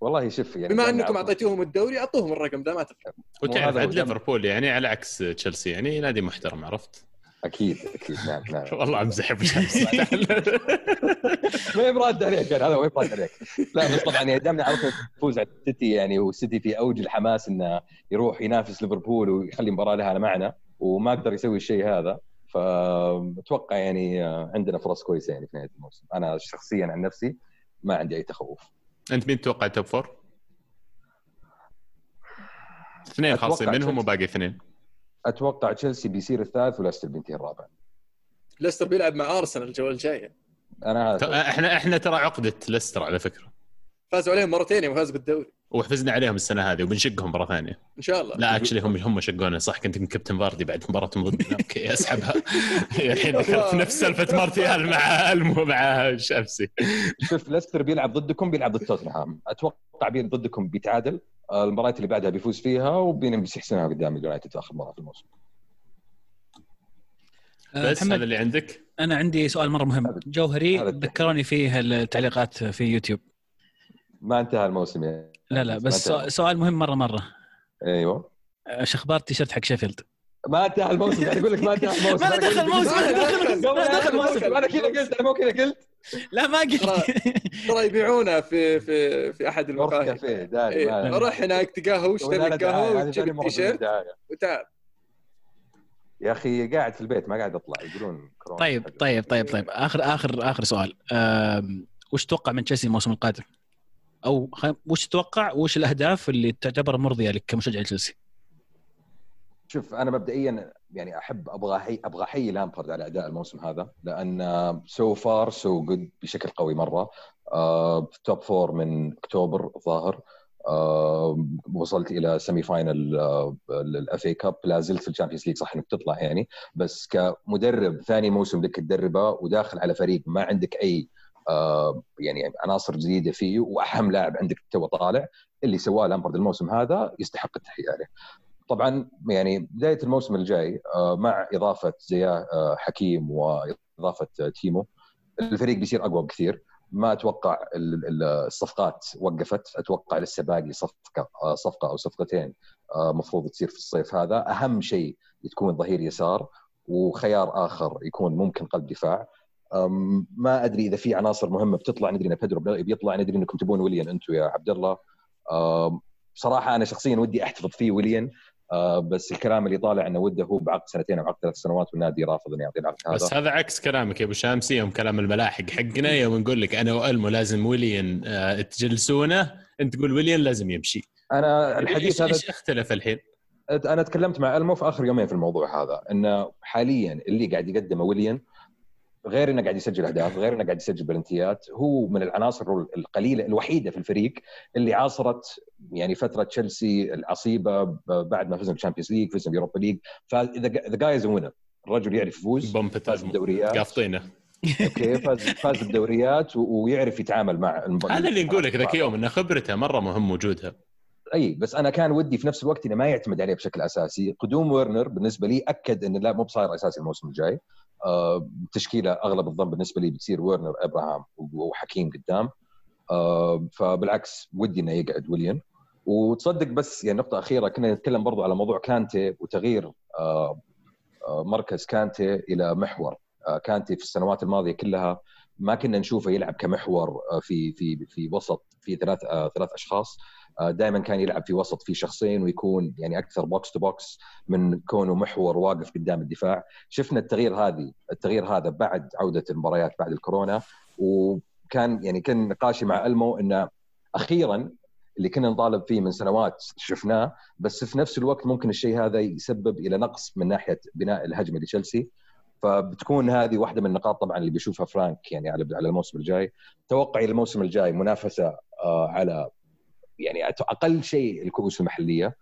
والله شوف يعني بما أنكم أعطيتوهم الدوري أعطوهم الرقم ده ما تفرق وتعرف عاد. ليفربول يعني على عكس تشيلسي يعني نادي محترم عرفت؟ أكيد أكيد. نعم نعم. والله أمزح أبو ما هي براد عليك يعني هذا هو براد عليك. لا بس طبعا يعني دامنا عرفنا تفوز على السيتي يعني والسيتي في أوج الحماس إنه يروح ينافس ليفربول ويخلي مباراة لها معنى وما قدر يسوي الشيء هذا. فأتوقع يعني عندنا فرص كويسة يعني في نهاية الموسم. أنا شخصيا عن نفسي ما عندي أي تخوف. أنت مين تتوقع top four؟ اثنين خالصين منهم. وباقي اثنين. أتوقع تشيلسي بيصير الثالث وليستر بينتهي الرابع. ليستر بيلعب مع أرسنال الجوله الجايه أنا ت- إحنا إحنا ترى عقدة ليستر على فكرة. فازوا عليهم مرتين يوم فاز بالدوري. وحفزنا عليهم السنة هذه وبنشقهم مرة ثانية. إن شاء الله. لا actually هم هم شقونا. صح كنت مكبتن فاردي بعد مباراتهم ضدنا أوكي أسحبها. الحين ذكرت نفس سالفة مارتيال مع ألمو مع شامسي شوف ليستر بيلعب ضدكم بيلعب ضد توتنهام. أتوقع بين ضدكم بيتعادل. المباريات اللي بعدها بيفوز فيها وبين بيحسنها قدام اليونايتد في آخر مباراة في الموسم. آه، بس محمد هذا اللي عندك؟ أنا عندي سؤال مرة مهم. جوهري. ذكروني فيه التعليقات في يوتيوب. ما انتهى الموسم يعني لا لا ما بس سؤال مهم مرة مرة. أيوه. إيش أخبار التيشيرت حق شيفيلد؟ ما انتهى الموسم قاعد أقول لك ما انتهى الموسم. ما دخل قلت- موسم، ما دخل قبل موسم، ما له لا دخل موسم. أنا كذا قلت أنا مو كذا قلت. لا ما قلت. ترى يبيعونه في في في أحد المقاهي. إيه، روح هناك تقهوى واشتري دعاية، قهوه وتجيب مرة التيشيرت. وتعال. يا أخي قاعد في البيت ما قاعد أطلع يقولون كورونا. طيب طيب طيب طيب. اخر اخر آخر سؤال. وش تتوقع من تشيلسي الموسم القادم؟ أو. وش تتوقع وش الأهداف اللي تعتبر مرضية لك كمشجع تشيلسي؟ شوف أنا مبدئيا يعني أحب أبغى حي أبغى أحيي لامبرد على أداء الموسم هذا لأن so far so good بشكل قوي مرة آه top four من أكتوبر الظاهر آه وصلت إلى semi final ال FA Cup لا زلت في ال Champions League صح إنك تطلع يعني بس كمدرب ثاني موسم لك تدربه وداخل على فريق ما عندك أي يعني عناصر جديدة فيه وأهم لاعب عندك تو طالع اللي سواه لامبرد الموسم هذا يستحق التحية عليه. طبعا يعني بداية الموسم الجاي آه، مع إضافة زياش آه، حكيم وإضافة آه، تيمو الفريق بيصير أقوى بكثير. ما أتوقع ال- ال- الصفقات وقفت. أتوقع لسه باقي صفقة آه، صفقة أو صفقتين آه، مفروض تصير في الصيف هذا. أهم شيء تكون ظهير يسار وخيار آخر يكون ممكن قلب دفاع. ما أدري إذا في عناصر مهمة بتطلع ندري إن بيدرو بيطلع ندري إنكم تبون ويليان أنتم يا عبد الله. بصراحه أنا شخصيا ودي أحتفظ فيه ويليان. آه، بس الكلام اللي طالع إنه وده هو بعقد سنتين أو عقد ثلاث سنوات والنادي رافض انه يعطي العقد. بس هذا هذا عكس كلامك يا أبو شامسي يوم كلام الملاحق حقنا يوم نقول لك أنا وألمو لازم ويليان آه، تجلسونه أنت تقول ويليان لازم يمشي. أنا الحديث إيش- هذا إيش اختلف الحين؟ أنا تكلمت مع ألمو في آخر يومين في الموضوع هذا إنه حاليا اللي قاعد يقدمه ويليان غير إنه قاعد يسجل أهداف غير إنه قاعد يسجل بلنتيات. هو من العناصر القليلة الوحيدة في الفريق اللي عاصرت يعني فترة تشيلسي العصيبة بعد ما فزنا بال Champions League فزنا بال Europa League. ف the guy is winner الرجل يعرف يفوز فاز بالدوريات. قافطينه. أوكي فاز فاز بالدوريات ويعرف يتعامل مع هذا اللي نقول لك ذاك يوم ان خبرته مرة مهم وجودها. أي بس أنا كان ودي في نفس الوقت إنه ما يعتمد عليه بشكل أساسي. قدوم ورنر بالنسبة لي أكد إنه لا مو بصاير أساسي الموسم الجاي. تشكيلة أغلب الظن بالنسبة لي بتصير ورنر أبراهام وحكيم قدام. آه فبالعكس ودي إنه يقعد ويليام وتصدق بس يعني نقطة أخيرة كنا نتكلم برضو على موضوع كانتي وتغيير آه آه مركز كانتي إلى محور. آه كانتي في السنوات الماضية كلها ما كنا نشوفه يلعب كمحور آه في في في وسط في ثلاث آه ثلاث أشخاص. دائما كان يلعب في وسط في شخصين ويكون يعني أكثر box to box من كونه محور واقف قدام الدفاع. شفنا التغيير هذه التغيير هذا بعد عودة المباريات بعد الكورونا وكان يعني كان نقاشي مع ألمو انه أخيرا اللي كنا نطالب فيه من سنوات شفناه بس في نفس الوقت ممكن الشيء هذا يسبب إلى نقص من ناحية بناء الهجمة لتشيلسي. فبتكون هذه واحدة من النقاط طبعا اللي بيشوفها فرانك يعني على على الموسم الجاي. توقعي الموسم الجاي منافسة آه على يعني أقل شيء الكؤوس المحلية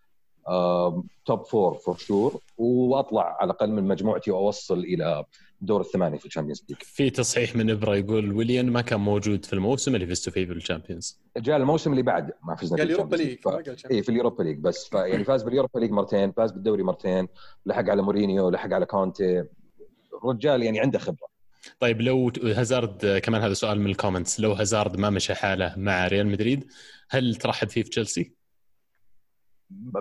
top four for sure وأطلع على الأقل من مجموعتي وأوصل إلى دور الثمانية في ال Champions League. في تصحيح من إبرة يقول ويليان ما كان موجود في الموسم اللي فزتوا فيه بال Champions؟ جاء الموسم اللي بعد ما فزنا قال Europa بال Champions League ف... ما قال اي في ال Europa League بس ف... يعني فاز بال Europa League مرتين فاز بالدوري مرتين لحق على مورينيو لحق على كونتي. الرجال يعني عنده خبرة. طيب لو هازارد كمان هذا سؤال من ال comments لو هازارد ما مشى حاله مع ريال مدريد هل ترحب فيه في تشيلسي؟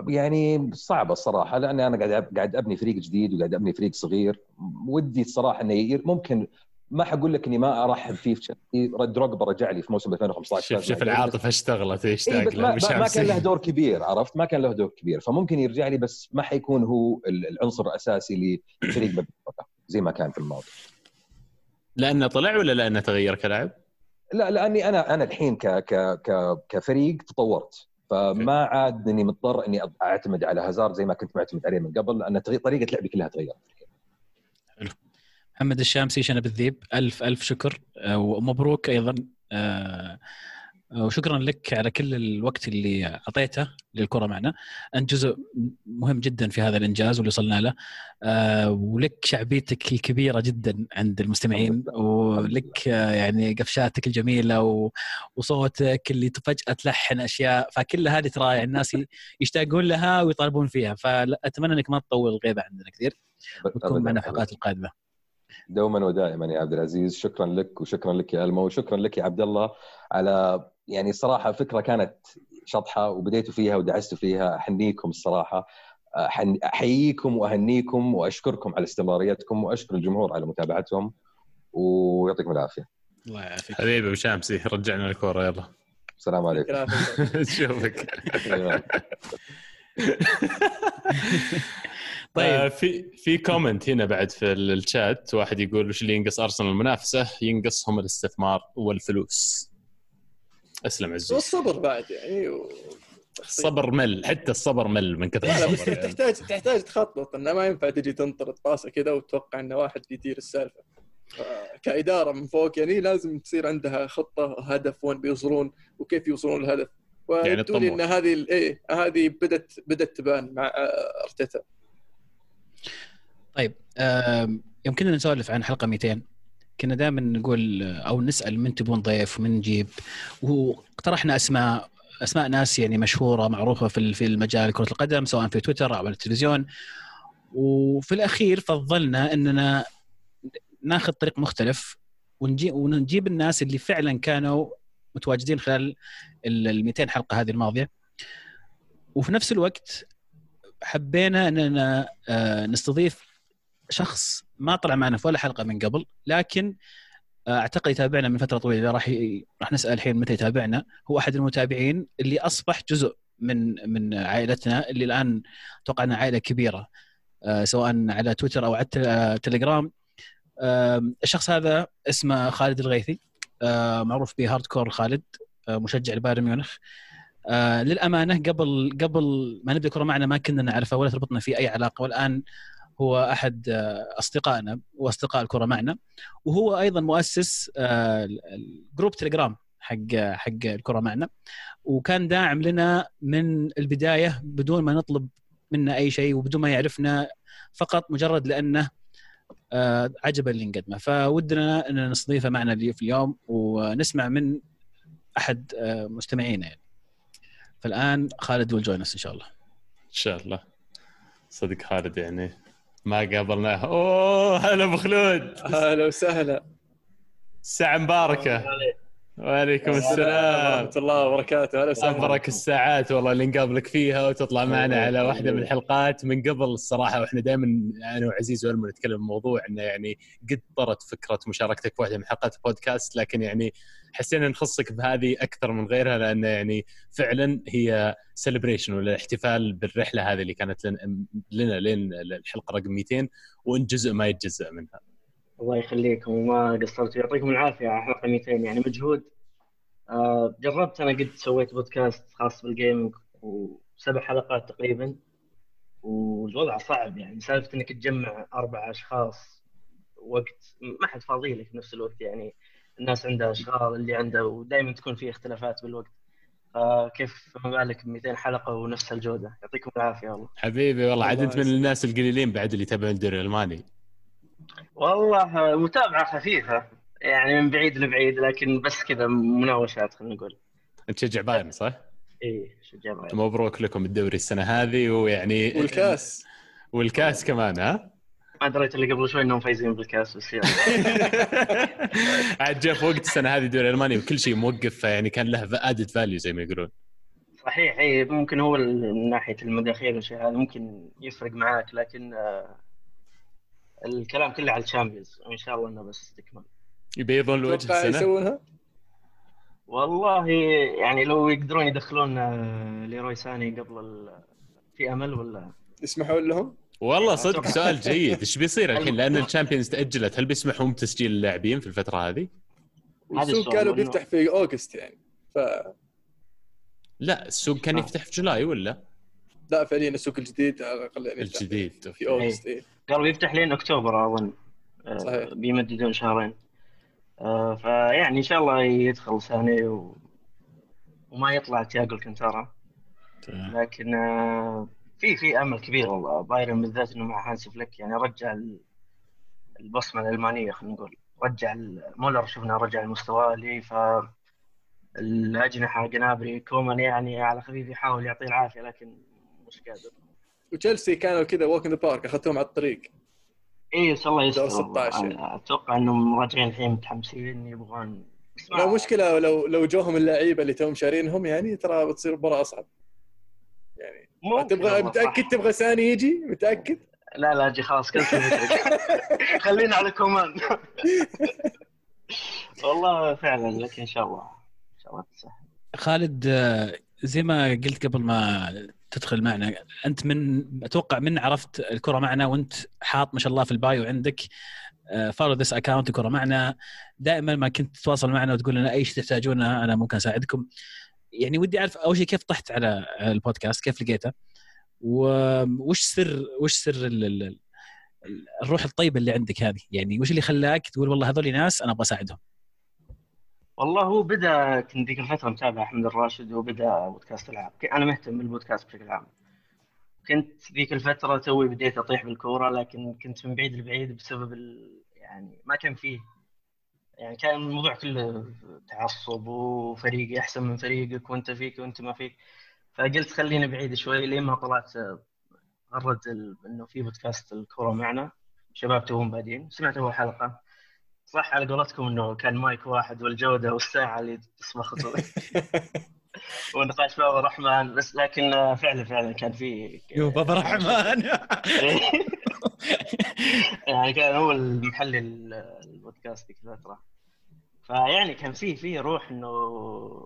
يعني صعبة الصراحة لأن أنا قاعد قاعد أبني فريق جديد وقاعد أبني فريق صغير. ودي الصراحة إنه يغير ممكن ما حقول لك إني ما أرحب فيه في تشيلسي. دروجبا رجع لي في موسم 2015 شوف شوف العاطفة اشتغلت إيه يشتاق ما, ما, ما كان له دور كبير عرفت؟ ما كان له دور كبير. فممكن يرجع لي بس ما حيكون هو العنصر الأساسي لفريق زي ما كان في الماضي. لأنه طلع ولا لأنه تغير كلاعب؟ لا لأني أنا أنا الحين ك ك ك كفريق تطورت. فما عاد إني مضطر إني أعتمد على هازارد زي ما كنت معتمد عليه من قبل لأن طريقة لعبي كلها تغيرت. محمد الشامسي شنب الذيب ألف ألف شكر. ومبروك أيضا. وشكرا لك على كل الوقت اللي أعطيته للكرة معنا. أنت جزء مهم جدا في هذا الإنجاز واللي وصلنا له. ولك شعبيتك الكبيرة جدا عند المستمعين ولك يعني قفشاتك الجميلة وصوتك اللي فجأة تلحن أشياء فكل هذه ترى الناس يشتاقون لها ويطالبون فيها. فأتمنى إنك ما تطول الغيبة عندنا كثير. وتكون معنا في الحلقات القادمه دوما ودائما يا عبد العزيز. شكرا لك وشكرا لك يا المو. وشكرا لك يا عبد الله على يعني صراحة فكرة كانت شطحة وبديتوا فيها ودعستوا فيها. أحنيكم الصراحة. أحييكم وأهنيكم وأشكركم على استمراريتكم وأشكر الجمهور على متابعتهم. ويعطيكم العافية. الله يعافيك. حبيبي أبو شامسي رجعنا الكورة يلا. السلام عليكم. نشوفك طيب. آه، في في كومنت هنا بعد في الشات واحد يقول وش اللي ينقص ارسنال المنافسة؟ ينقصهم الاستثمار والفلوس. أسلم عزوز والصبر بعد يعني و... الصبر مل حتى الصبر مل من كثر لا بس يعني. تحتاج تحتاج تخطط إنه ما ينفع تجي تنطرد باصه كذا وتتوقع إنه واحد يدير السالفة. كإدارة من فوق يعني لازم تصير عندها خطة هدف وين بيوصلون وكيف يوصلون للهدف. يعني لي. إن هذه إيه هذه بدت بدت تبان مع أرتيتا. طيب كنا نسولف عن حلقة 200 كنا دائما نقول أو نسأل من تبون ضيف ومن نجيب. واقترحنا أسماء أسماء ناس يعني مشهورة معروفة في في المجال كرة القدم سواء في تويتر أو على التلفزيون. وفي الأخير فضلنا أننا ناخذ طريق مختلف ونجي ونجيب الناس اللي فعلا كانوا متواجدين خلال ال 200 حلقة هذه الماضية. وفي نفس الوقت حبينا أننا آه، نستضيف شخص ما طلع معنا في ولا حلقة من قبل لكن آه، أعتقد يتابعنا من فترة طويلة. راح. راح نسأل الحين متى يتابعنا. هو أحد المتابعين اللي أصبح جزء من من عائلتنا اللي الآن أتوقع إنها عائلة كبيرة آه، سواء على تويتر أو على آه، تليجرام. الشخص هذا اسمه خالد الغيثي. معروف ب hardcore خالد مشجع لبايرن ميونخ. للأمانة قبل قبل ما نبدأ كرة معنا ما كنا نعرفه ولا تربطنا فيه أي علاقة. والآن هو أحد آه، أصدقائنا وأصدقاء الكرة معنا وهو أيضا مؤسس آه، ال group تليجرام حق حق الكرة معنا وكان داعم لنا من البداية بدون ما نطلب منه أي شيء وبدون ما يعرفنا فقط مجرد لأنه آه، عجبه اللي نقدمه فودنا إن نستضيفه معنا في اليوم ونسمع من أحد آه، مستمعينا يعني. فالآن خالد will join إن شاء الله. إن شاء الله. صدق خالد يعني ما قابلناه أوه هلا أبو خلود. أهلا وسهلا. الساعة مباركة. وعليكم السلام ورحمة الله وبركاته. أهلا وسهلا. أبرك الساعات والله اللي نقابلك فيها وتطلع معنا على واحدة من الحلقات من قبل الصراحة وإحنا دائما أنا وعزيز وألمو نتكلم الموضوع إنه يعني قد طرت فكرة مشاركتك في واحدة من حلقات البودكاست لكن يعني حسينا نخصك بهذه أكثر من غيرها لأن يعني فعلا هي سيلبريشن ولا احتفال بالرحلة هذه اللي كانت لنا, لين الحلقة رقم 200 وإن جزء ما يتجزأ منها. الله يخليكم وما قصرتوا يعطيكم العافية على حلقة 200 يعني مجهود. آه، جربت أنا قد سويت بودكاست خاص بالجيمنج وسبع حلقات تقريبا والوضع صعب. يعني سالفة إنك تجمع أربع أشخاص وقت ما حد فاضي لك نفس الوقت. يعني الناس عندها أشغال اللي عنده ودائما تكون في اختلافات بالوقت فكيف ما بالك ب 200 حلقة ونفس الجودة يعطيكم العافية والله حبيبي والله عاد أنت من. الناس القليلين بعد اللي يتابعون الدوري الألماني. والله متابعة خفيفة يعني من بعيد لبعيد لكن بس كذا مناوشات خلينا نقول أنت تشجع بايرن صح؟ إيه أشجع بايرن. مبروك لكم الدوري السنة هذه ويعني والكاس والكاس كمان ها؟ ما دريت اللي قبل شوي إنهم فايزين بالكاس بس يلا عاد جاء في وقت السنة هذه الدوري الالماني وكل شيء موقف فيعني كان له added value زي ما يقولون. صحيح اي ممكن هو من ناحية المداخيل والشيء هذا ممكن يفرق معاك لكن آه، الكلام كله على ال Champions وإن شاء الله إنه بس استكمال يبيضون الوجه توقع السنة يسوونها؟ والله يعني لو يقدرون يدخلون آه، ليروي ساني قبل ال... في أمل ولا يسمحون لهم؟ والله صدق سؤال جيد. إيش بيصير الحين؟ لأن ال Champions تأجلت. هل بيسمحون بتسجيل اللاعبين في الفترة هذه؟ هذا السوق إنه- بيفتح في August يعني ف لا السوق كان آه. يفتح في July ولا؟ لا فعليا السوق الجديد على الأقل يعني الجديد في August اي قالوا يفتح لين أكتوبر أظن. آه، صحيح. بيمددون شهرين. آه، فيعني إن شاء الله يدخل ساني و... وما يطلع تياجو الكنتارا. لكن آه، في في أمل كبير. والله. بايرن بالذات إنه مع هانسي فليك يعني رجع ال- البصمة الألمانية خلينا نقول. رجع مولر شفنا رجع المستوى اللي ف الأجنحة جنابري كومان يعني على خفيف يحاول يعطيه العافية لكن مش قادر. وتشيلسي كانوا كذا walk in the park أخذتهم على الطريق. إي الله يستر دور ال 16 أنا أتوقع إنهم راجعين الحين متحمسين يبغون لا مشكلة لو لو جوهم اللعيبة اللي توهم شارينهم يعني ترى بتصير مباراة أصعب. ممكن تبغى متأكد. تبغى ساني يجي؟ متأكد؟ لا لا جي خلاص cancel خلينا على كومان. والله فعلا لكن إن شاء الله. إن شاء الله تسهل. خالد آه، زي ما قلت قبل ما تدخل معنا أنت من أتوقع من عرفت الكرة معنا وأنت حاط ما شاء الله في ال bio عندك. follow this account الكرة معنا. دائما ما كنت تتواصل معنا وتقول لنا أي شيء تحتاجونه أنا ممكن أساعدكم. يعني ودي أعرف أول شيء كيف طحت على البودكاست؟ كيف لقيته؟ وش سر وش سر ال- ال- ال- الروح الطيبة اللي عندك هذه؟ يعني وش اللي خلاك تقول والله هذول ناس أنا أبغى أساعدهم؟ والله هو بدأ كنت ذيك الفترة متابع أحمد الراشد وبدا بودكاست العاب. أنا مهتم بالبودكاست بشكل عام. كنت ذيك الفترة توي بديت أطيح بالكورة لكن كنت من بعيد لبعيد بسبب. يعني ما كان فيه يعني كان الموضوع كله تعصب وفريقي أحسن من فريقك وأنت فيك وأنت ما فيك. فقلت خليني بعيد شوي لين ما طلعت غرد إنه في بودكاست الكورة معنا. شباب توهم بادين سمعت اول حلقه صح على قولتكم إنه كان مايك واحد والجودة والساعة اللي تصبخ والنقاش بابا الرحمن بس لكن فعلا فعلا كان في يو بابا رحمن. يعني كان هو المحلي ال- البودكاست ذيك الفترة. فيعني كان في في روح إنه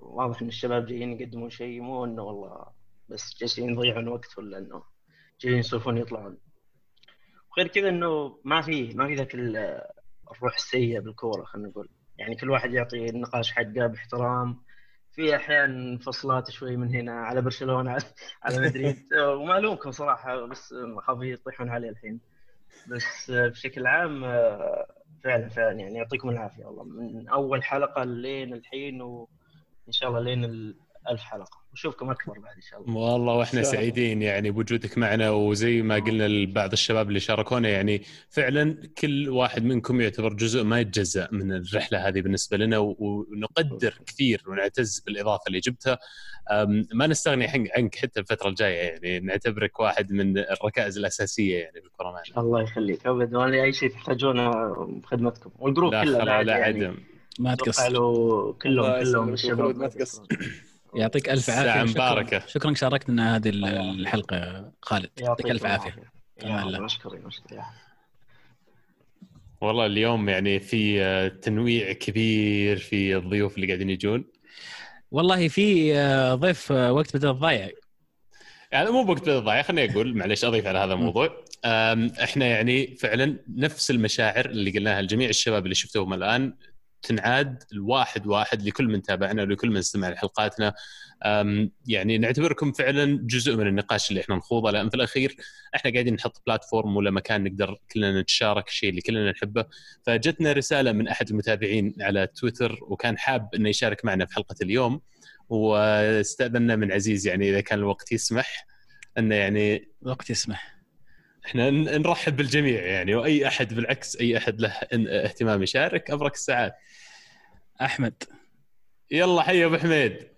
واضح إن الشباب جايين يقدمون شيء مو إنه والله بس جالسين يضيعون وقت ولا إنه جايين يسولفون يطلعون. وغير كذا إنه ما في ما في ذاك ال- الروح السيئة بالكورة خلينا نقول. يعني كل واحد يعطي النقاش حقه باحترام. في أحيان فصلات شوي من هنا على برشلونة على- مدريد. وما ألومكم صراحة بس اخاف يطيحون علي الحين. بس بشكل عام فعلا فعلا يعني يعطيكم العافية والله. من أول حلقة لين الحين وإن شاء الله لين الألف حلقة. وأشوفكم أكبر بعد إن شاء الله. والله وإحنا شاء. سعيدين يعني بوجودك معنا وزي ما قلنا لبعض الشباب اللي شاركونا يعني فعلا كل واحد منكم يعتبر جزء ما يتجزأ من الرحلة هذه بالنسبة لنا ونقدر كثير ونعتز بالإضافة اللي جبتها. ما نستغني عن- عنك حتى الفترة الجاية يعني نعتبرك واحد من الركائز الأساسية يعني بالكرة معنا. الله يخليك. ابدا وأنا أي شيء تحتاجونه بخدمتكم والجروب لا كله بعد لا يعني. عدم. ما أتوقع تقصر له كلهم كلهم الشباب ما تقصر. يعطيك ألف عافية. شكراً- مباركة. شكرا شاركتنا هذه الحلقة خالد. يعطيك ألف عافية. مشكورين مشكورين والله اليوم يعني في آه، تنويع كبير في الضيوف اللي قاعدين يجون. والله في آه، ضيف آه، وقت بدل الضايع. يعني مو بوقت الضايع خليني أقول معلش أضيف على هذا الموضوع. إحنا يعني فعلا نفس المشاعر اللي قلناها لجميع الشباب اللي شفتوهم الآن. تنعاد الواحد واحد لكل من تابعنا ولكل من استمع لحلقاتنا. يعني نعتبركم فعلا جزء من النقاش اللي إحنا نخوضه. لأن في الأخير إحنا قاعدين نحط بلاتفورم ولا مكان نقدر كلنا نتشارك الشيء اللي كلنا نحبه. فجتنا رسالة من أحد المتابعين على تويتر وكان حاب إنه يشارك معنا في حلقة اليوم. واستاذنا من عزيز يعني إذا كان الوقت يسمح إنه يعني وقت يسمح. إحنا نرحب بالجميع يعني وأي أحد بالعكس أي أحد له اهتمام يشارك أبرك الساعات أحمد. يلا حي يا أبو حميد.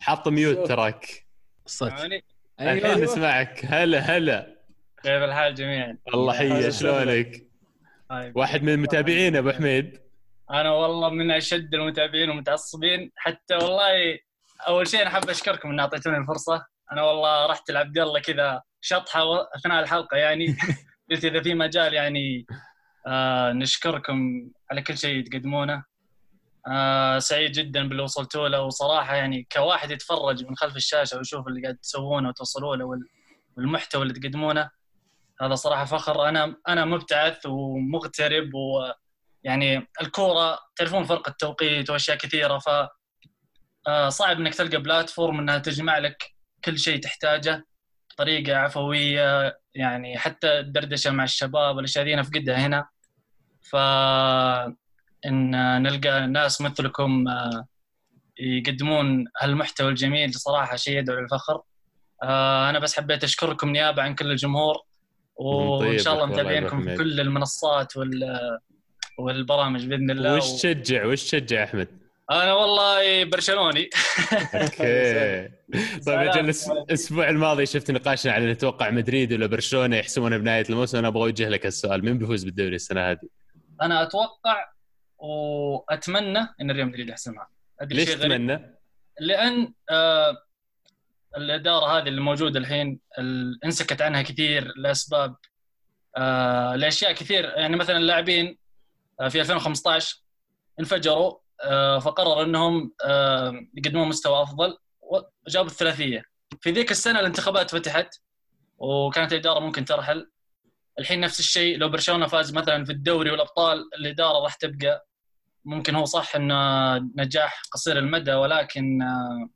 حاط ميوت تراك. سامعني؟ الحين أيوه نسمعك. هلا هلا. كيف الحال جميعا؟ الله حيه شلونك؟ طيب. واحد من المتابعين أبو حميد. أنا والله من أشد المتابعين والمتعصبين حتى والله أول شيء أنا حاب أشكركم إن أعطيتوني الفرصة. أنا والله رحت لعبد الله كذا شطحه أثناء الحلقة يعني. قلت إذا في مجال يعني آه نشكركم على كل شيء تقدمونه. آه سعيد جدا باللي وصلتوا له. وصراحة يعني كواحد يتفرج من خلف الشاشة ويشوف اللي قاعد تسوونه وتوصلوا له وال- والمحتوى اللي تقدمونه هذا صراحة فخر. أنا أنا مبتعث ومغترب ويعني الكورة تعرفون فرق التوقيت وأشياء كثيرة. ف آه، صعب إنك تلقى بلاتفورم إنها تجمع لك كل شيء تحتاجه بطريقه عفوية يعني حتى الدردشه مع الشباب الاشياء ذي نفقدها هنا. ف إن نلقى ناس مثلكم آه، يقدمون هالمحتوى الجميل صراحة شيء يدعو للفخر. آه، أنا بس حبيت أشكركم نيابة عن كل الجمهور وإن شاء الله متابعينكم في. كل المنصات وال والبرامج بإذن الله وش تشجع وش تشجع أحمد؟ أنا والله برشلوني. أوكي. طيب إجل الأسبوع الماضي شفت نقاشنا على نتوقع مدريد ولا برشلونة يحسمونها بنهاية الموسم أنا أبغى أوجه لك السؤال مين بيفوز بالدوري السنة هذه؟ أنا أتوقع وأتمنى إن ريال مدريد يحسمها. ليش تتمنى؟ لأن آه الإدارة هذه اللي موجودة الحين ال- انسكت عنها كثير لأسباب آه لأشياء كثير. يعني مثلا اللاعبين آه في 2015 انفجروا آه فقرروا انهم آه يقدمون مستوى افضل وجابوا الثلاثية. في ذيك السنة الانتخابات فتحت وكانت الإدارة ممكن ترحل. الحين نفس الشيء لو برشلونة فاز مثلا في الدوري والأبطال الإدارة راح تبقى. ممكن هو صح انه نجاح قصير المدى ولكن آه،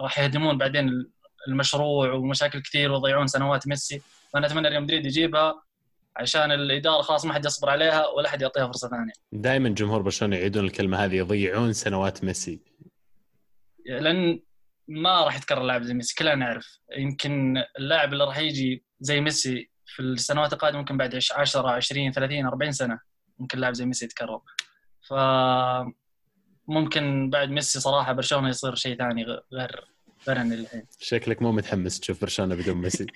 راح يهدمون بعدين المشروع ومشاكل كثير ويضيعون سنوات ميسي. فأنا أتمنى ريال مدريد يجيبها. عشان الإدارة خلاص ما حد يصبر عليها ولا حد يعطيها فرصة ثانية. دائما جمهور برشلونة يعيدون الكلمة هذه يضيعون سنوات ميسي. لأن ما راح يتكرر لاعب زي ميسي كلنا نعرف. يمكن اللاعب اللي راح يجي زي ميسي في السنوات القادمة ممكن بعد 10 20 30 40 سنة ممكن لاعب زي ميسي يتكرر. ف ممكن بعد ميسي صراحة برشلونة يصير شيء ثاني غير الحين. شكلك مو متحمس تشوف برشلونة بدون ميسي.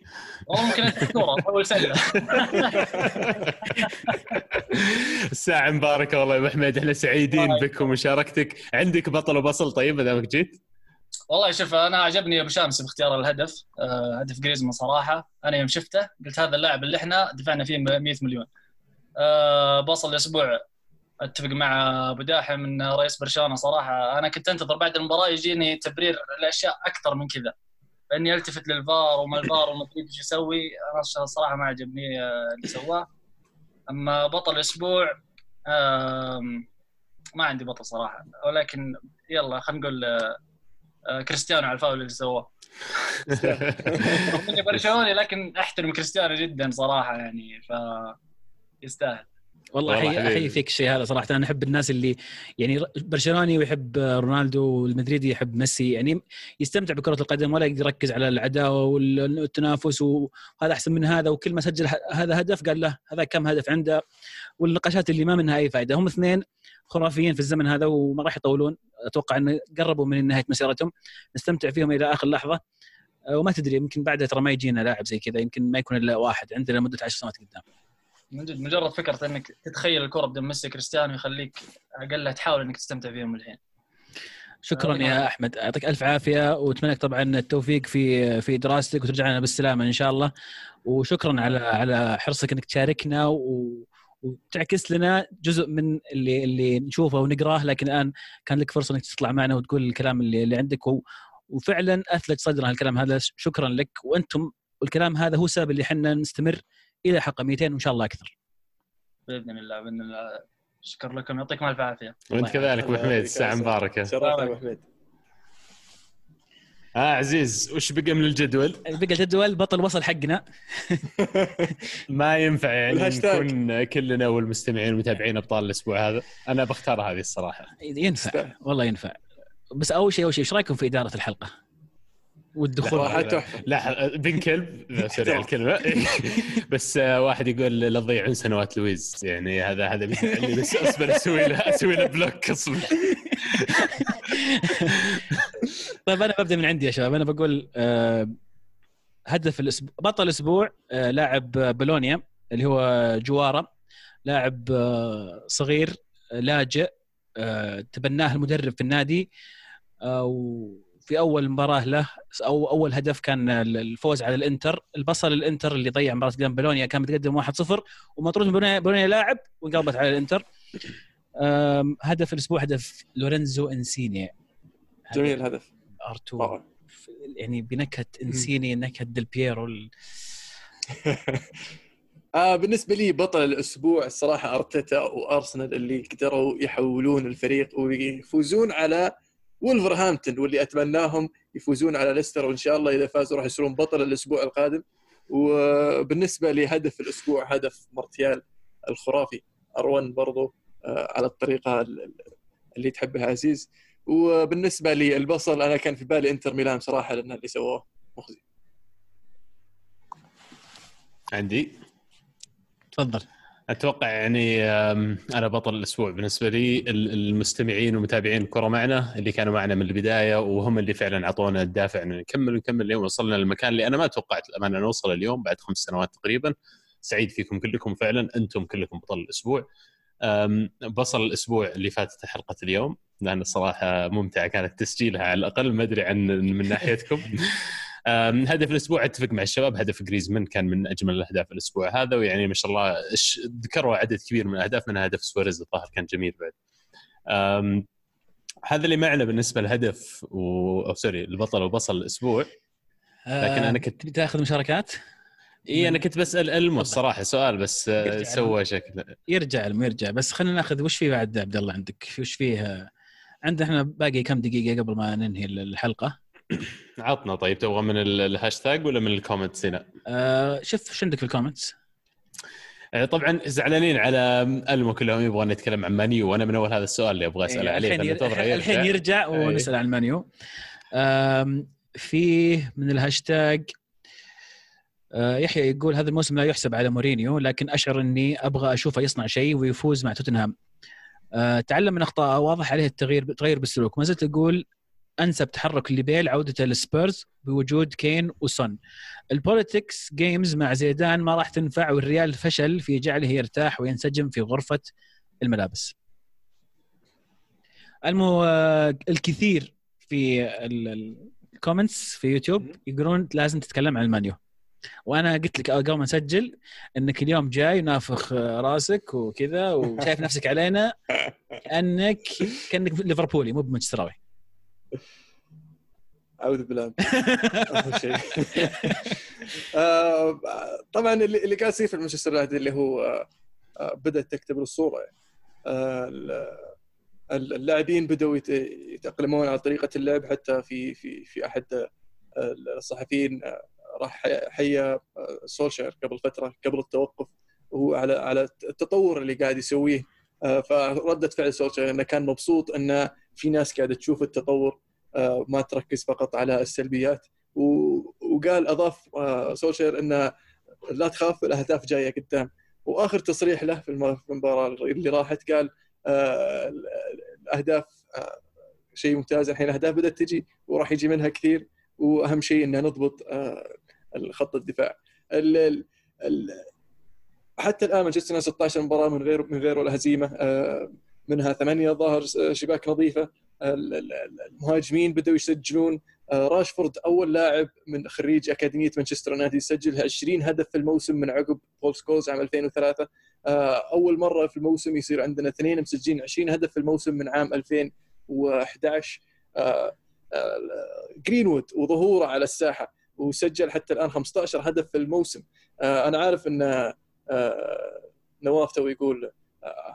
ممكن الكوره أول سله الساعة مباركة والله يا أبو حميد إحنا سعيدين بك ومشاركتك. عندك بطل وبصل طيب ما دامك جيت؟ والله شوف أنا عجبني أبو شامس باختيار الهدف. آه، هدف جريزمان صراحة. أنا يوم شفته قلت هذا اللاعب اللي إحنا دفعنا فيه 100 مليون. آه، بوصل الأسبوع أتفق مع أبو داحم ان رئيس برشلونه صراحة. أنا كنت أنتظر بعد المباراة يجيني تبرير الاشياء أكثر من كذا. فاني ألتفت للفار وما الفار وما أدري إيش يسوي. أنا صراحة ما عجبني اللي سواه. أما بطل الأسبوع ما عندي بطل صراحة. ولكن يلا خلينا نقول آه، كريستيانو على الفاول اللي سواه. اني برشلوني لكن أحترم كريستيانو جدا صراحة يعني ف يستاهل والله احيي فيك الشيء هذا صراحة. أنا أحب الناس اللي يعني برشلوني ويحب رونالدو والمدريدي يحب ميسي. يعني يستمتع بكرة القدم ولا يقدر يركز على العداوة والتنافس وهذا أحسن من هذا وكل ما سجل هذا هدف قال له هذا كم هدف عنده. والنقاشات اللي ما منها أي فائده هم اثنين خرافيين في الزمن هذا وما راح يطولون. أتوقع انه قربوا من نهاية مسيرتهم. نستمتع فيهم إلى آخر لحظة. وما تدري يمكن بعدها ترى ما يجينا لاعب زي كذا. يمكن ما يكون إلا واحد عندنا لمدة 10 سنوات قدام. من جد مجرد فكرة إنك تتخيل الكرة بدون ميسي كريستيانو يخليك أقل تحاول إنك تستمتع فيهم الحين. شكرا آه، يا أحمد. يعطيك ألف عافية وأتمنى لك طبعا التوفيق في في دراستك وترجع لنا بالسلامة إن شاء الله. وشكرا على على حرصك إنك تشاركنا و وتعكس لنا جزء من اللي اللي نشوفه ونقراه. لكن الآن كان لك فرصة إنك تطلع معنا وتقول الكلام اللي, اللي عندك. و وفعلا أثلج صدرنا الكلام هذا. شكرا لك. وأنتم والكلام هذا هو السبب اللي إحنا نستمر إلى حلقه 200 وإن شاء الله أكثر. بإذن الله بإذن الله. شكرا لكم يعطيكم الف عافية. وأنت كذلك أبو حميد العافية. مباركة. شرفنا أبو حميد. آه عزيز وش بقى من الجدول؟ بقى الجدول بطل وصل حقنا. ما ينفع يعني. نكون كلنا والمستمعين والمتابعين أبطال الأسبوع هذا. أنا بختار هذه الصراحة. ينفع والله ينفع. بس أول شيء أول شيء إيش رأيكم في إدارة الحلقة؟ والدخول تحفة. لا بن كلب. sorry على الكلمة. بس واحد يقول لا تضيعون سنوات لويز. يعني هذا هذا بيزعلني بس أصبر أسوي له أسوي له block أصبر. طيب أنا ببدأ من عندي يا شباب. أنا بقول آه، هدف الأسبوع بطل الأسبوع آه، لاعب بولونيا اللي هو جوارا لاعب آه، صغير لاجئ تبناه المدرب في النادي آه، وفي أول مباراة له أو أول هدف كان الفوز على الإنتر. البصل الإنتر اللي ضيع مباراة قدام بولونيا كان متقدم 1-0 ومطرود من بولونيا, لاعب وانقلبت على الإنتر. هدف الأسبوع هدف لورينزو إنسيني. جميل الهدف. R2 طبعا. يعني بنكهة إنسيني نكهة ديل بييرو. آه بالنسبة لي بطل الأسبوع الصراحة أرتيتا وأرسنال اللي قدروا يحولون الفريق ويفوزون على ولفرهامبتون واللي أتمناهم يفوزون على ليستر وإن شاء الله إذا فازوا راح يصيرون بطل الأسبوع القادم. وبالنسبة لهدف الأسبوع هدف مارتيال الخرافي ار1 برضو آه على الطريقة ال- اللي تحبها عزيز. وبالنسبة للبصل أنا كان في بالي إنتر ميلان صراحة لأن اللي سووه مخزي. عندي؟ تفضل. أتوقع يعني أنا بطل الأسبوع بالنسبة لي. ال- المستمعين ومتابعين الكرة معنا اللي كانوا معنا من البداية وهم اللي فعلا أعطونا الدافع إنه نكمل ونكمل اليوم. وصلنا للمكان اللي أنا ما توقعت الأمانة نوصل اليوم بعد خمس سنوات تقريبا. سعيد فيكم كلكم فعلا. أنتم كلكم بطل الأسبوع. بصل الأسبوع اللي فاتت حلقة اليوم لأن الصراحه ممتعة كانت تسجيلها على الأقل. ما أدري عن من ناحيتكم. هدف الأسبوع أتفق مع الشباب هدف جريزمان كان من أجمل الأهداف الأسبوع هذا ويعني ما شاء الله ذكروا عدد كبير من الأهداف منها هدف سواريز الظاهر كان جميل بعد. هذا اللي معنا بالنسبة للهدف و... أو sorry البطل وبصل الأسبوع. لكن أنا كنت تبي تاخذ مشاركات؟ إي أنا كنت بسال المو الصراحه سؤال بس آه، سوى شكل. يرجع المو يرجع. بس خلينا ناخذ وش في بعد عبد الله عندك؟ وش فيه؟ آه، عندنا إحنا باقي كم دقيقة قبل ما ننهي الحلقة؟ عطنا طيب تبغى من ال- الهاشتاج ولا من ال comments هنا؟ آه شوف وش عندك في ال comments؟ آه، طبعا زعلانين على المو كلهم يبغون نتكلم عن Man U وأنا من أول هذا السؤال اللي أبغى اسال إيه، عليه الحين ير- فننتظره الحين يرجع. ونسأل عن آم، فيه من الهاشتاج آه، يحيى يقول هذا الموسم لا يحسب على مورينيو لكن أشعر إني أبغى أشوفه يصنع شيء ويفوز مع توتنهام آه، تعلم من اخطائه واضح عليه التغيير تغير بالسلوك ما زلت أقول أنسب تحرك لبيل عودته للسبيرز بوجود كين وسون. ال politics games مع زيدان ما راح تنفع والريال فشل في جعله يرتاح وينسجم في غرفة الملابس. المو آه، الكثير في ال comments في يوتيوب يقولون لازم تتكلم عن ال Man U. وأنا قلت لك قبل ما نسجل إنك اليوم جاي نافخ آه، راسك وكذا وشايف نفسك علينا أنك كأنك ليفربولي مو بمانشستراوي. أعوذ بالله شيء. آه، طبعا اللي قاعد يصير في مانشستر يونايتد اللي هو آه، آه، بدأت تكتمل الصورة. ال- اللاعبين بدأوا يت- يتأقلمون على طريقة اللعب. حتى في في في أحد الصحفيين راح حيا سولشير قبل فترة قبل التوقف وهو على على التطور اللي قاعد يسويه. فردة فعل سولشير إنه كان مبسوط إنه في ناس قاعدة تشوف التطور آه، ما تركز فقط على السلبيات. وقال أضاف آه، سولشير إنه لا تخاف الأهداف جاية قدام. وآخر تصريح له في الم- في المباراة اللي راحت قال آه، ال- الاهداف شيء ممتاز. الحين الأهداف بدأت تجي وراح يجي منها كثير. وأهم شيء ان نضبط خط الدفاع. ال- ال- ال- حتى الآن مانشستر 16 مباراة من غير من غير ولا هزيمة منها ثمانية ظاهر شباك نظيفه ال- المهاجمين بدأوا يسجلون. آه، راشفورد أول لاعب من خريج أكاديمية مانشستر يونايتد يسجل 20 هدف في الموسم من عقب بول سكولز عام 2003 آه، أول مرة في الموسم يصير عندنا اثنين مسجلين 20 هدف في الموسم من عام 2011 آه، آه، جرينوود وظهوره على الساحة وسجل حتى الآن 15 هدف في الموسم. آه، أنا عارف إن آه، نواف تو يقول آه،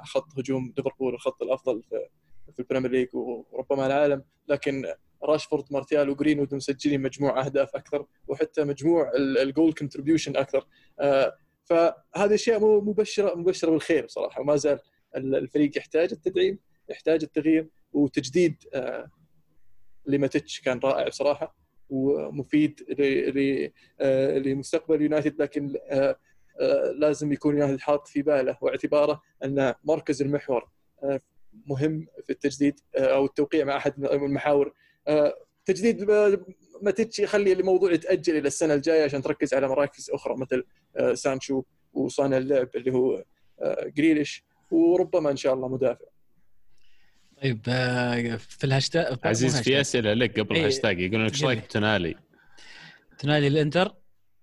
خط هجوم ليفربول الخط الأفضل في ال Premier League وربما العالم. لكن راشفورد مارتيال وجرينوود مسجلين مجموع أهداف أكثر وحتى مجموع ال- ال goal contribution أكثر. آه، فهذه أشياء مبشره مبشرة بالخير صراحة وما زال ال- الفريق يحتاج التدعيم يحتاج التغيير وتجديد آه، لماتيتش كان رائع بصراحة ومفيد آه، لمستقبل يونايتد. لكن لازم يكون يونايتد حاط في باله واعتباره أن مركز المحور آه، مهم في التجديد آه، أو التوقيع مع أحد المحاور آه، تجديد آه، ماتيتش يخلي الموضوع يتأجل إلى السنة الجاية عشان تركز على مراكز أخرى مثل آه، سانشو وصانع اللعب اللي هو آه، جريليش وربما إن شاء الله مدافع طيب آه، في الهاشتاج عزيز في أسئلة لك قبل إيه، الهاشتاج يقولون لك إيش رأيك قل لي. بتونالي؟ تنالي الإنتر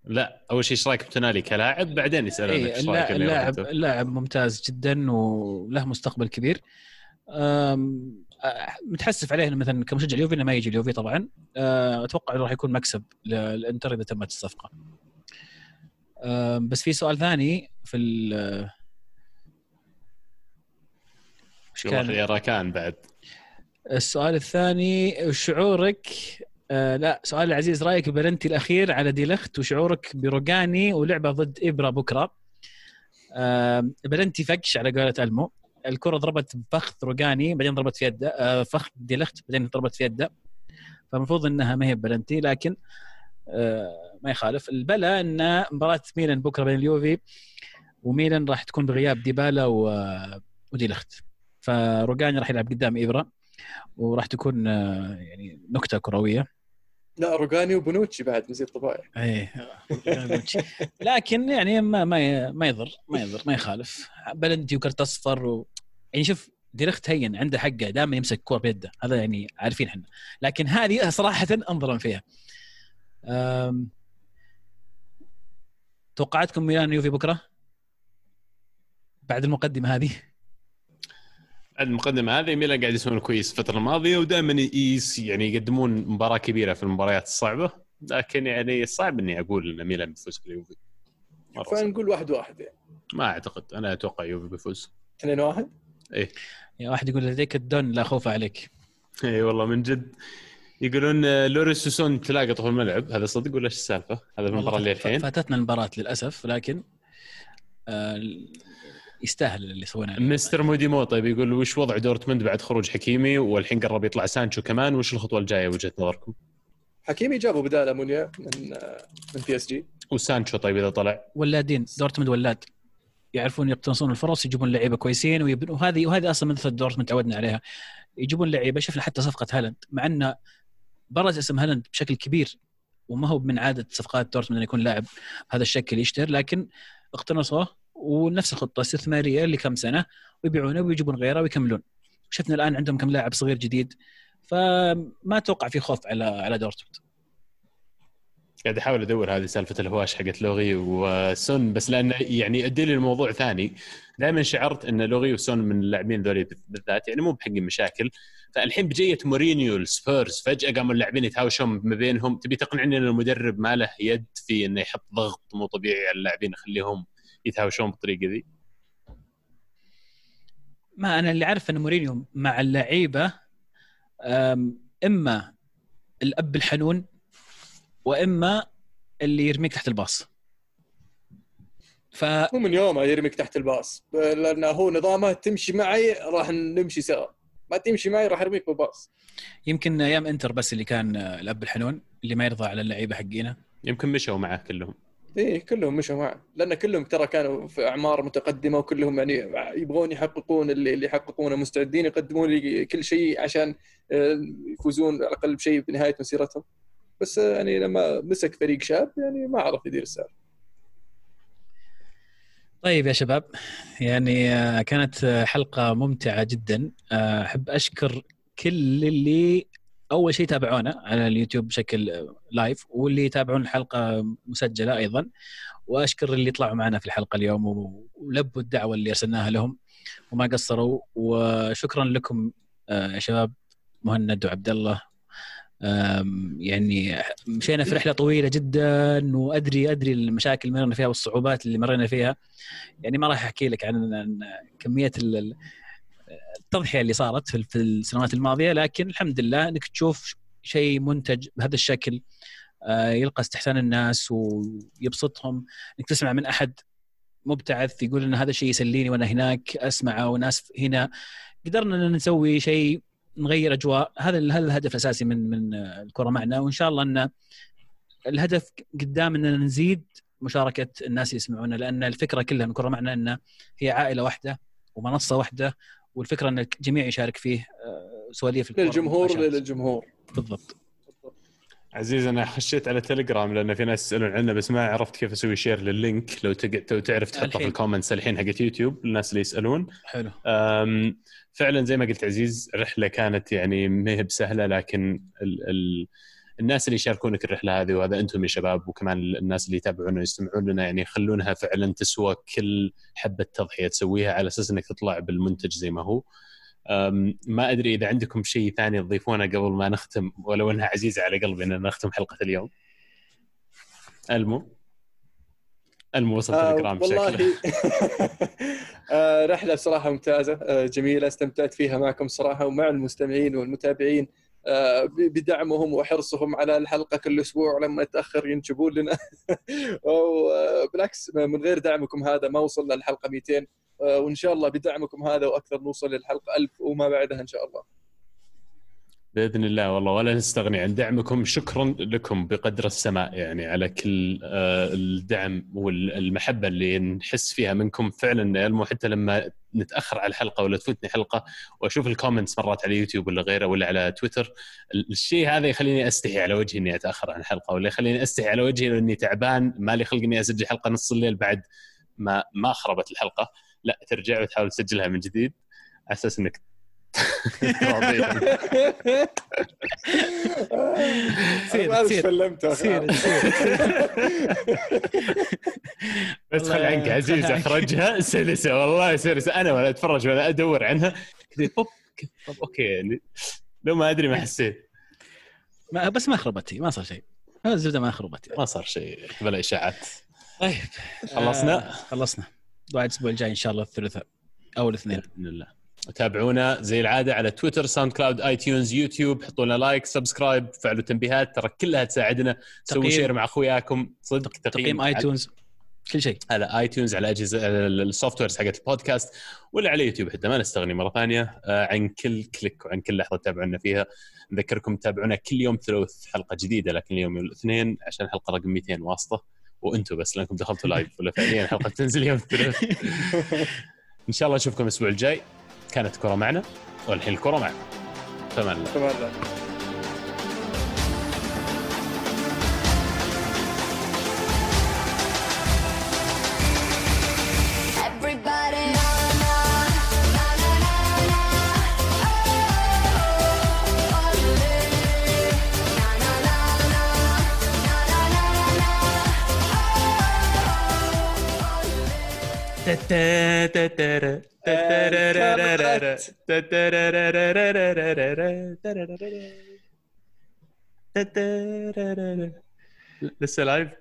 لا أول شيء إيش رأيك بتونالي كلاعب؟ بعدين يسالونك إيه إيش رأيك اللاعب اللاعب, ممتاز جدا وله مستقبل كبير. متحسف عليه إنه مثلا كمشجع اليوفي إنه ما يجي اليوفي طبعا. أتوقع إنه راح يكون مكسب للإنتر إذا تمت الصفقة. بس في سؤال ثاني في ال كان؟ يا راكان بعد. السؤال الثاني شعورك آه لا سؤال العزيز رأيك ببلنتي الأخير على ديلخت وشعورك بروجاني ولعبة ضد إبرة بكرة؟ آه بلنتي فكش على قولة ألمو. الكرة ضربت بفخذ روجاني بعدين ضربت في يده آه فخذ ديلخت بعدين ضربت في يده. فالمفروض إنها ما هي بلنتي لكن آه ما يخالف. البلا إن مباراة ميلان بكرة بين اليوفي وميلان راح تكون بغياب ديبالا و- ودي لخت. فروجاني راح يلعب قدام ايبرا وراح تكون آه، يعني نكتة كروية. لا روجاني وبونوتشي بعد مزيد طبيعي إيه لكن يعني ما ما ما يضر ما يضر ما يخالف. بلنتي وكرت أصفر و... يعني شوف ديريخت هين عنده حقه دائما يمسك كور بيده. هذا يعني عارفين إحنا. لكن هذه صراحة انظرا فيها. أم... توقعاتكم ميلان يوفي بكرة؟ بعد المقدمة هذه؟ المقدمة هذه ميلان قاعد يسوون كويس الفترة الماضية ودائما يعني يقدمون مباراة كبيرة في المباريات الصعبة. لكن يعني صعب إني أقول إن ميلان بيفوز باليوفي. فنقول واحد واحد يعني. ما أعتقد. أنا أتوقع يوفي بيفوز. 2 واحد يا واحد يقول لديك الدون لا خوف عليك. اي والله من جد. يقولون لوريس وسون تلاقطوا في الملعب هذا صدق ولا إيش السالفة؟ هذا المباراة اللي الحين. فاتتنا المباراة للأسف لكن آه يستاهل اللي سويناه مستر موديمو طيب يقول وش وضع دورتموند بعد خروج حكيمي؟ والحين قرب يطلع سانشو كمان وش الخطوة الجاية وجهه نظركم؟ حكيمي جابوا بداله مونيا من من PSG وسانشو طيب إذا طلع؟ ولادين دورتموند ولاد يعرفون يقتنصون الفرص يجيبون لعيبة كويسين ويبنوا وهذه وهذه أصلا من مثل دورتموند تعودنا عليها. يجيبون لعيبة شفنا حتى صفقة هالاند. مع انه برز اسم هالاند بشكل كبير وما هو من عادة صفقات دورتموند إنه يكون لاعب بهذا الشكل يشتهر لكن اقتنصوه ونفس الخطة استثماريه لكم سنة ويبيعونه ويجيبون غيره ويكملون. شفنا الآن عندهم كم لاعب صغير جديد فما أتوقع في خوف على على دورتموند. قاعد أحاول أدور هذه سالفة الهواش حقت لوريس وسون بس لأنه يعني يؤدي لي الموضوع ثاني. دائما شعرت أن لوريس وسون من اللاعبين ذولي بالذات يعني مو بحقين مشاكل. فالحين بجيه مورينيو السبيرز فجأة قاموا اللاعبين يتهاوشون ما بينهم. تبي تقنعني إن المدرب ما له يد في إنه يحط ضغط مو طبيعي على اللاعبين يخليهم يتهاوشون بالطريقة ذي؟ ما أنا اللي عارف إن مورينيو مع اللعيبة إما الأب الحنون وإما اللي يرميك تحت الباص. ف مو من يومه يرميك تحت الباص. لأنه هو نظامه تمشي معي راح نمشي سوا. ما تمشي معي راح ارميك بالباص. يمكن أيام إنتر بس اللي كان الأب الحنون اللي ما يرضى على اللعيبة حقينه يمكن مشوا معه كلهم. إيه كلهم مشوا معه. لأن كلهم ترى كانوا في أعمار متقدمة وكلهم يعني يبغون يحققون اللي اللي يحققونه. مستعدين يقدمون لي كل شيء عشان آه، يفوزون على الأقل بشيء بنهاية مسيرتهم. بس آه، يعني لما مسك فريق شاب يعني ما عرف يدير السالفه طيب يا شباب يعني آه، كانت حلقة ممتعة جدا. أحب أشكر كل اللي أول شيء تابعونا على اليوتيوب بشكل لايف واللي يتابعون الحلقة مسجلة أيضا. وأشكر اللي طلعوا معنا في الحلقة اليوم ولبوا الدعوة اللي أرسلناها لهم وما قصروا. وشكرا لكم آه، يا شباب مهند وعبد الله. يعني مشينا في رحلة طويلة جدا وأدري أدري المشاكل اللي مرينا فيها والصعوبات اللي مرينا فيها. يعني ما راح أحكي لك عن كمية التضحية اللي صارت في السنوات الماضية لكن الحمد لله إنك تشوف شيء منتج بهذا الشكل آه، يلقى استحسان الناس ويبسطهم. إنك تسمع من أحد مبتعث يقول إن هذا الشيء يسليني وأنا هناك اسمعه وناس هنا. قدرنا إن نسوي شيء نغير أجواء. هذا هذا الهدف الأساسي من من الكرة معنا. وإن شاء الله إن الهدف قدام إننا نزيد مشاركة الناس اللي يسمعونا لأن الفكرة كلها من الكره معنا إن هي عائلة واحدة ومنصة واحدة والفكرة ان الجميع يشارك فيه آه، سواليف الكرة للجمهور. للجمهور. بالضبط. عزيز أنا خشيت على تليجرام لأن في ناس يسألون عنه بس ما عرفت كيف أسوي share لل link لو تق... لو تعرف تحطه في. ال comments الحين حقت يوتيوب للناس اللي يسألون. حلو. أم، فعلا زي ما قلت عزيز الرحلة كانت يعني ما هي بسهلة لكن ال ال الناس اللي يشاركونك الرحلة هذه وهذا أنتم يا شباب وكمان الناس اللي يتابعونا ويستمعون لنا يعني يخلونها فعلا تسوى كل حبة تضحية تسويها على أساس إنك تطلع بالمنتج زي ما هو. ما أدري إذا عندكم شيء ثاني تضيفونه قبل ما نختم ولو إنها عزيزة على قلبي إن نختم حلقة اليوم. ألمو؟ ألمو وصل آه شكله والله. آه رحلة صراحة ممتازة. آه جميلة استمتعت فيها معكم صراحة ومع المستمعين والمتابعين. بدعمهم وحرصهم على الحلقة كل أسبوع لما يتأخر ينجبون لنا. وبالعكس من غير دعمكم هذا ما وصلنا للحلقة 200 آه وإن شاء الله بدعمكم هذا وأكثر نوصل للحلقة 1000 وما بعدها إن شاء الله. بإذن الله والله ولا نستغني عن دعمكم شكرا لكم بقدر السماء يعني على كل آه، الدعم والمحبة اللي نحس فيها منكم فعلا إلمو حتى لما نتأخر على الحلقة ولا تفوتني حلقة وأشوف ال comments مرات على يوتيوب ولا غيره ولا على تويتر الشيء هذا يخليني أستحي على وجهي إني أتأخر عن الحلقة ولا يخليني أستحي على وجهي لاني تعبان مالي خلق إني أسجل حلقة نص الليل بعد ما ما خربت الحلقة لا ترجع وتحاول تسجلها من جديد على أساس إنك. سير سير سير بس خل عنك عزيز خل عنك. أخرجها. سلسة والله سلسة. أنا ولا أتفرج ولا أدور عنها. كذا طب okay. يعني لو ما أدري ما حسيت. ما بس ما خربت هي ما صار شيء. هذا الزبدة ما خربت ما صار شيء بلا إشاعات. طيب خلصنا؟ آه خلصنا. بعد الأسبوع الجاي إن شاء الله الثلاثاء أو الاثنين. بإذن الله. تابعونا زي العادة على تويتر SoundCloud iTunes يوتيوب حطوا لنا like subscribe فعلوا التنبيهات ترى كلها تساعدنا. سووا تقييم. share مع أخوياكم. صدق تقييم iTunes كل شيء. على iTunes على اجهزه ال softwares حقت البودكاست ولا على يوتيوب حتى ما نستغني مرة ثانية. آه، عن كل click وعن كل لحظة تتابعونا فيها. نذكركم تتابعونا كل يوم ثلاث حلقة جديدة لكن اليوم يوم الاثنين عشان حلقه رقم 200 واسطة. وأنتم بس لأنكم دخلتوا live ولا فعليا حلقة تنزل يوم الثلاث. إن شاء الله نشوفكم الأسبوع الجاي. كانت كرة معنا والحين الكرة معنا. فمان الله تمام لا. Everybody لسه لايف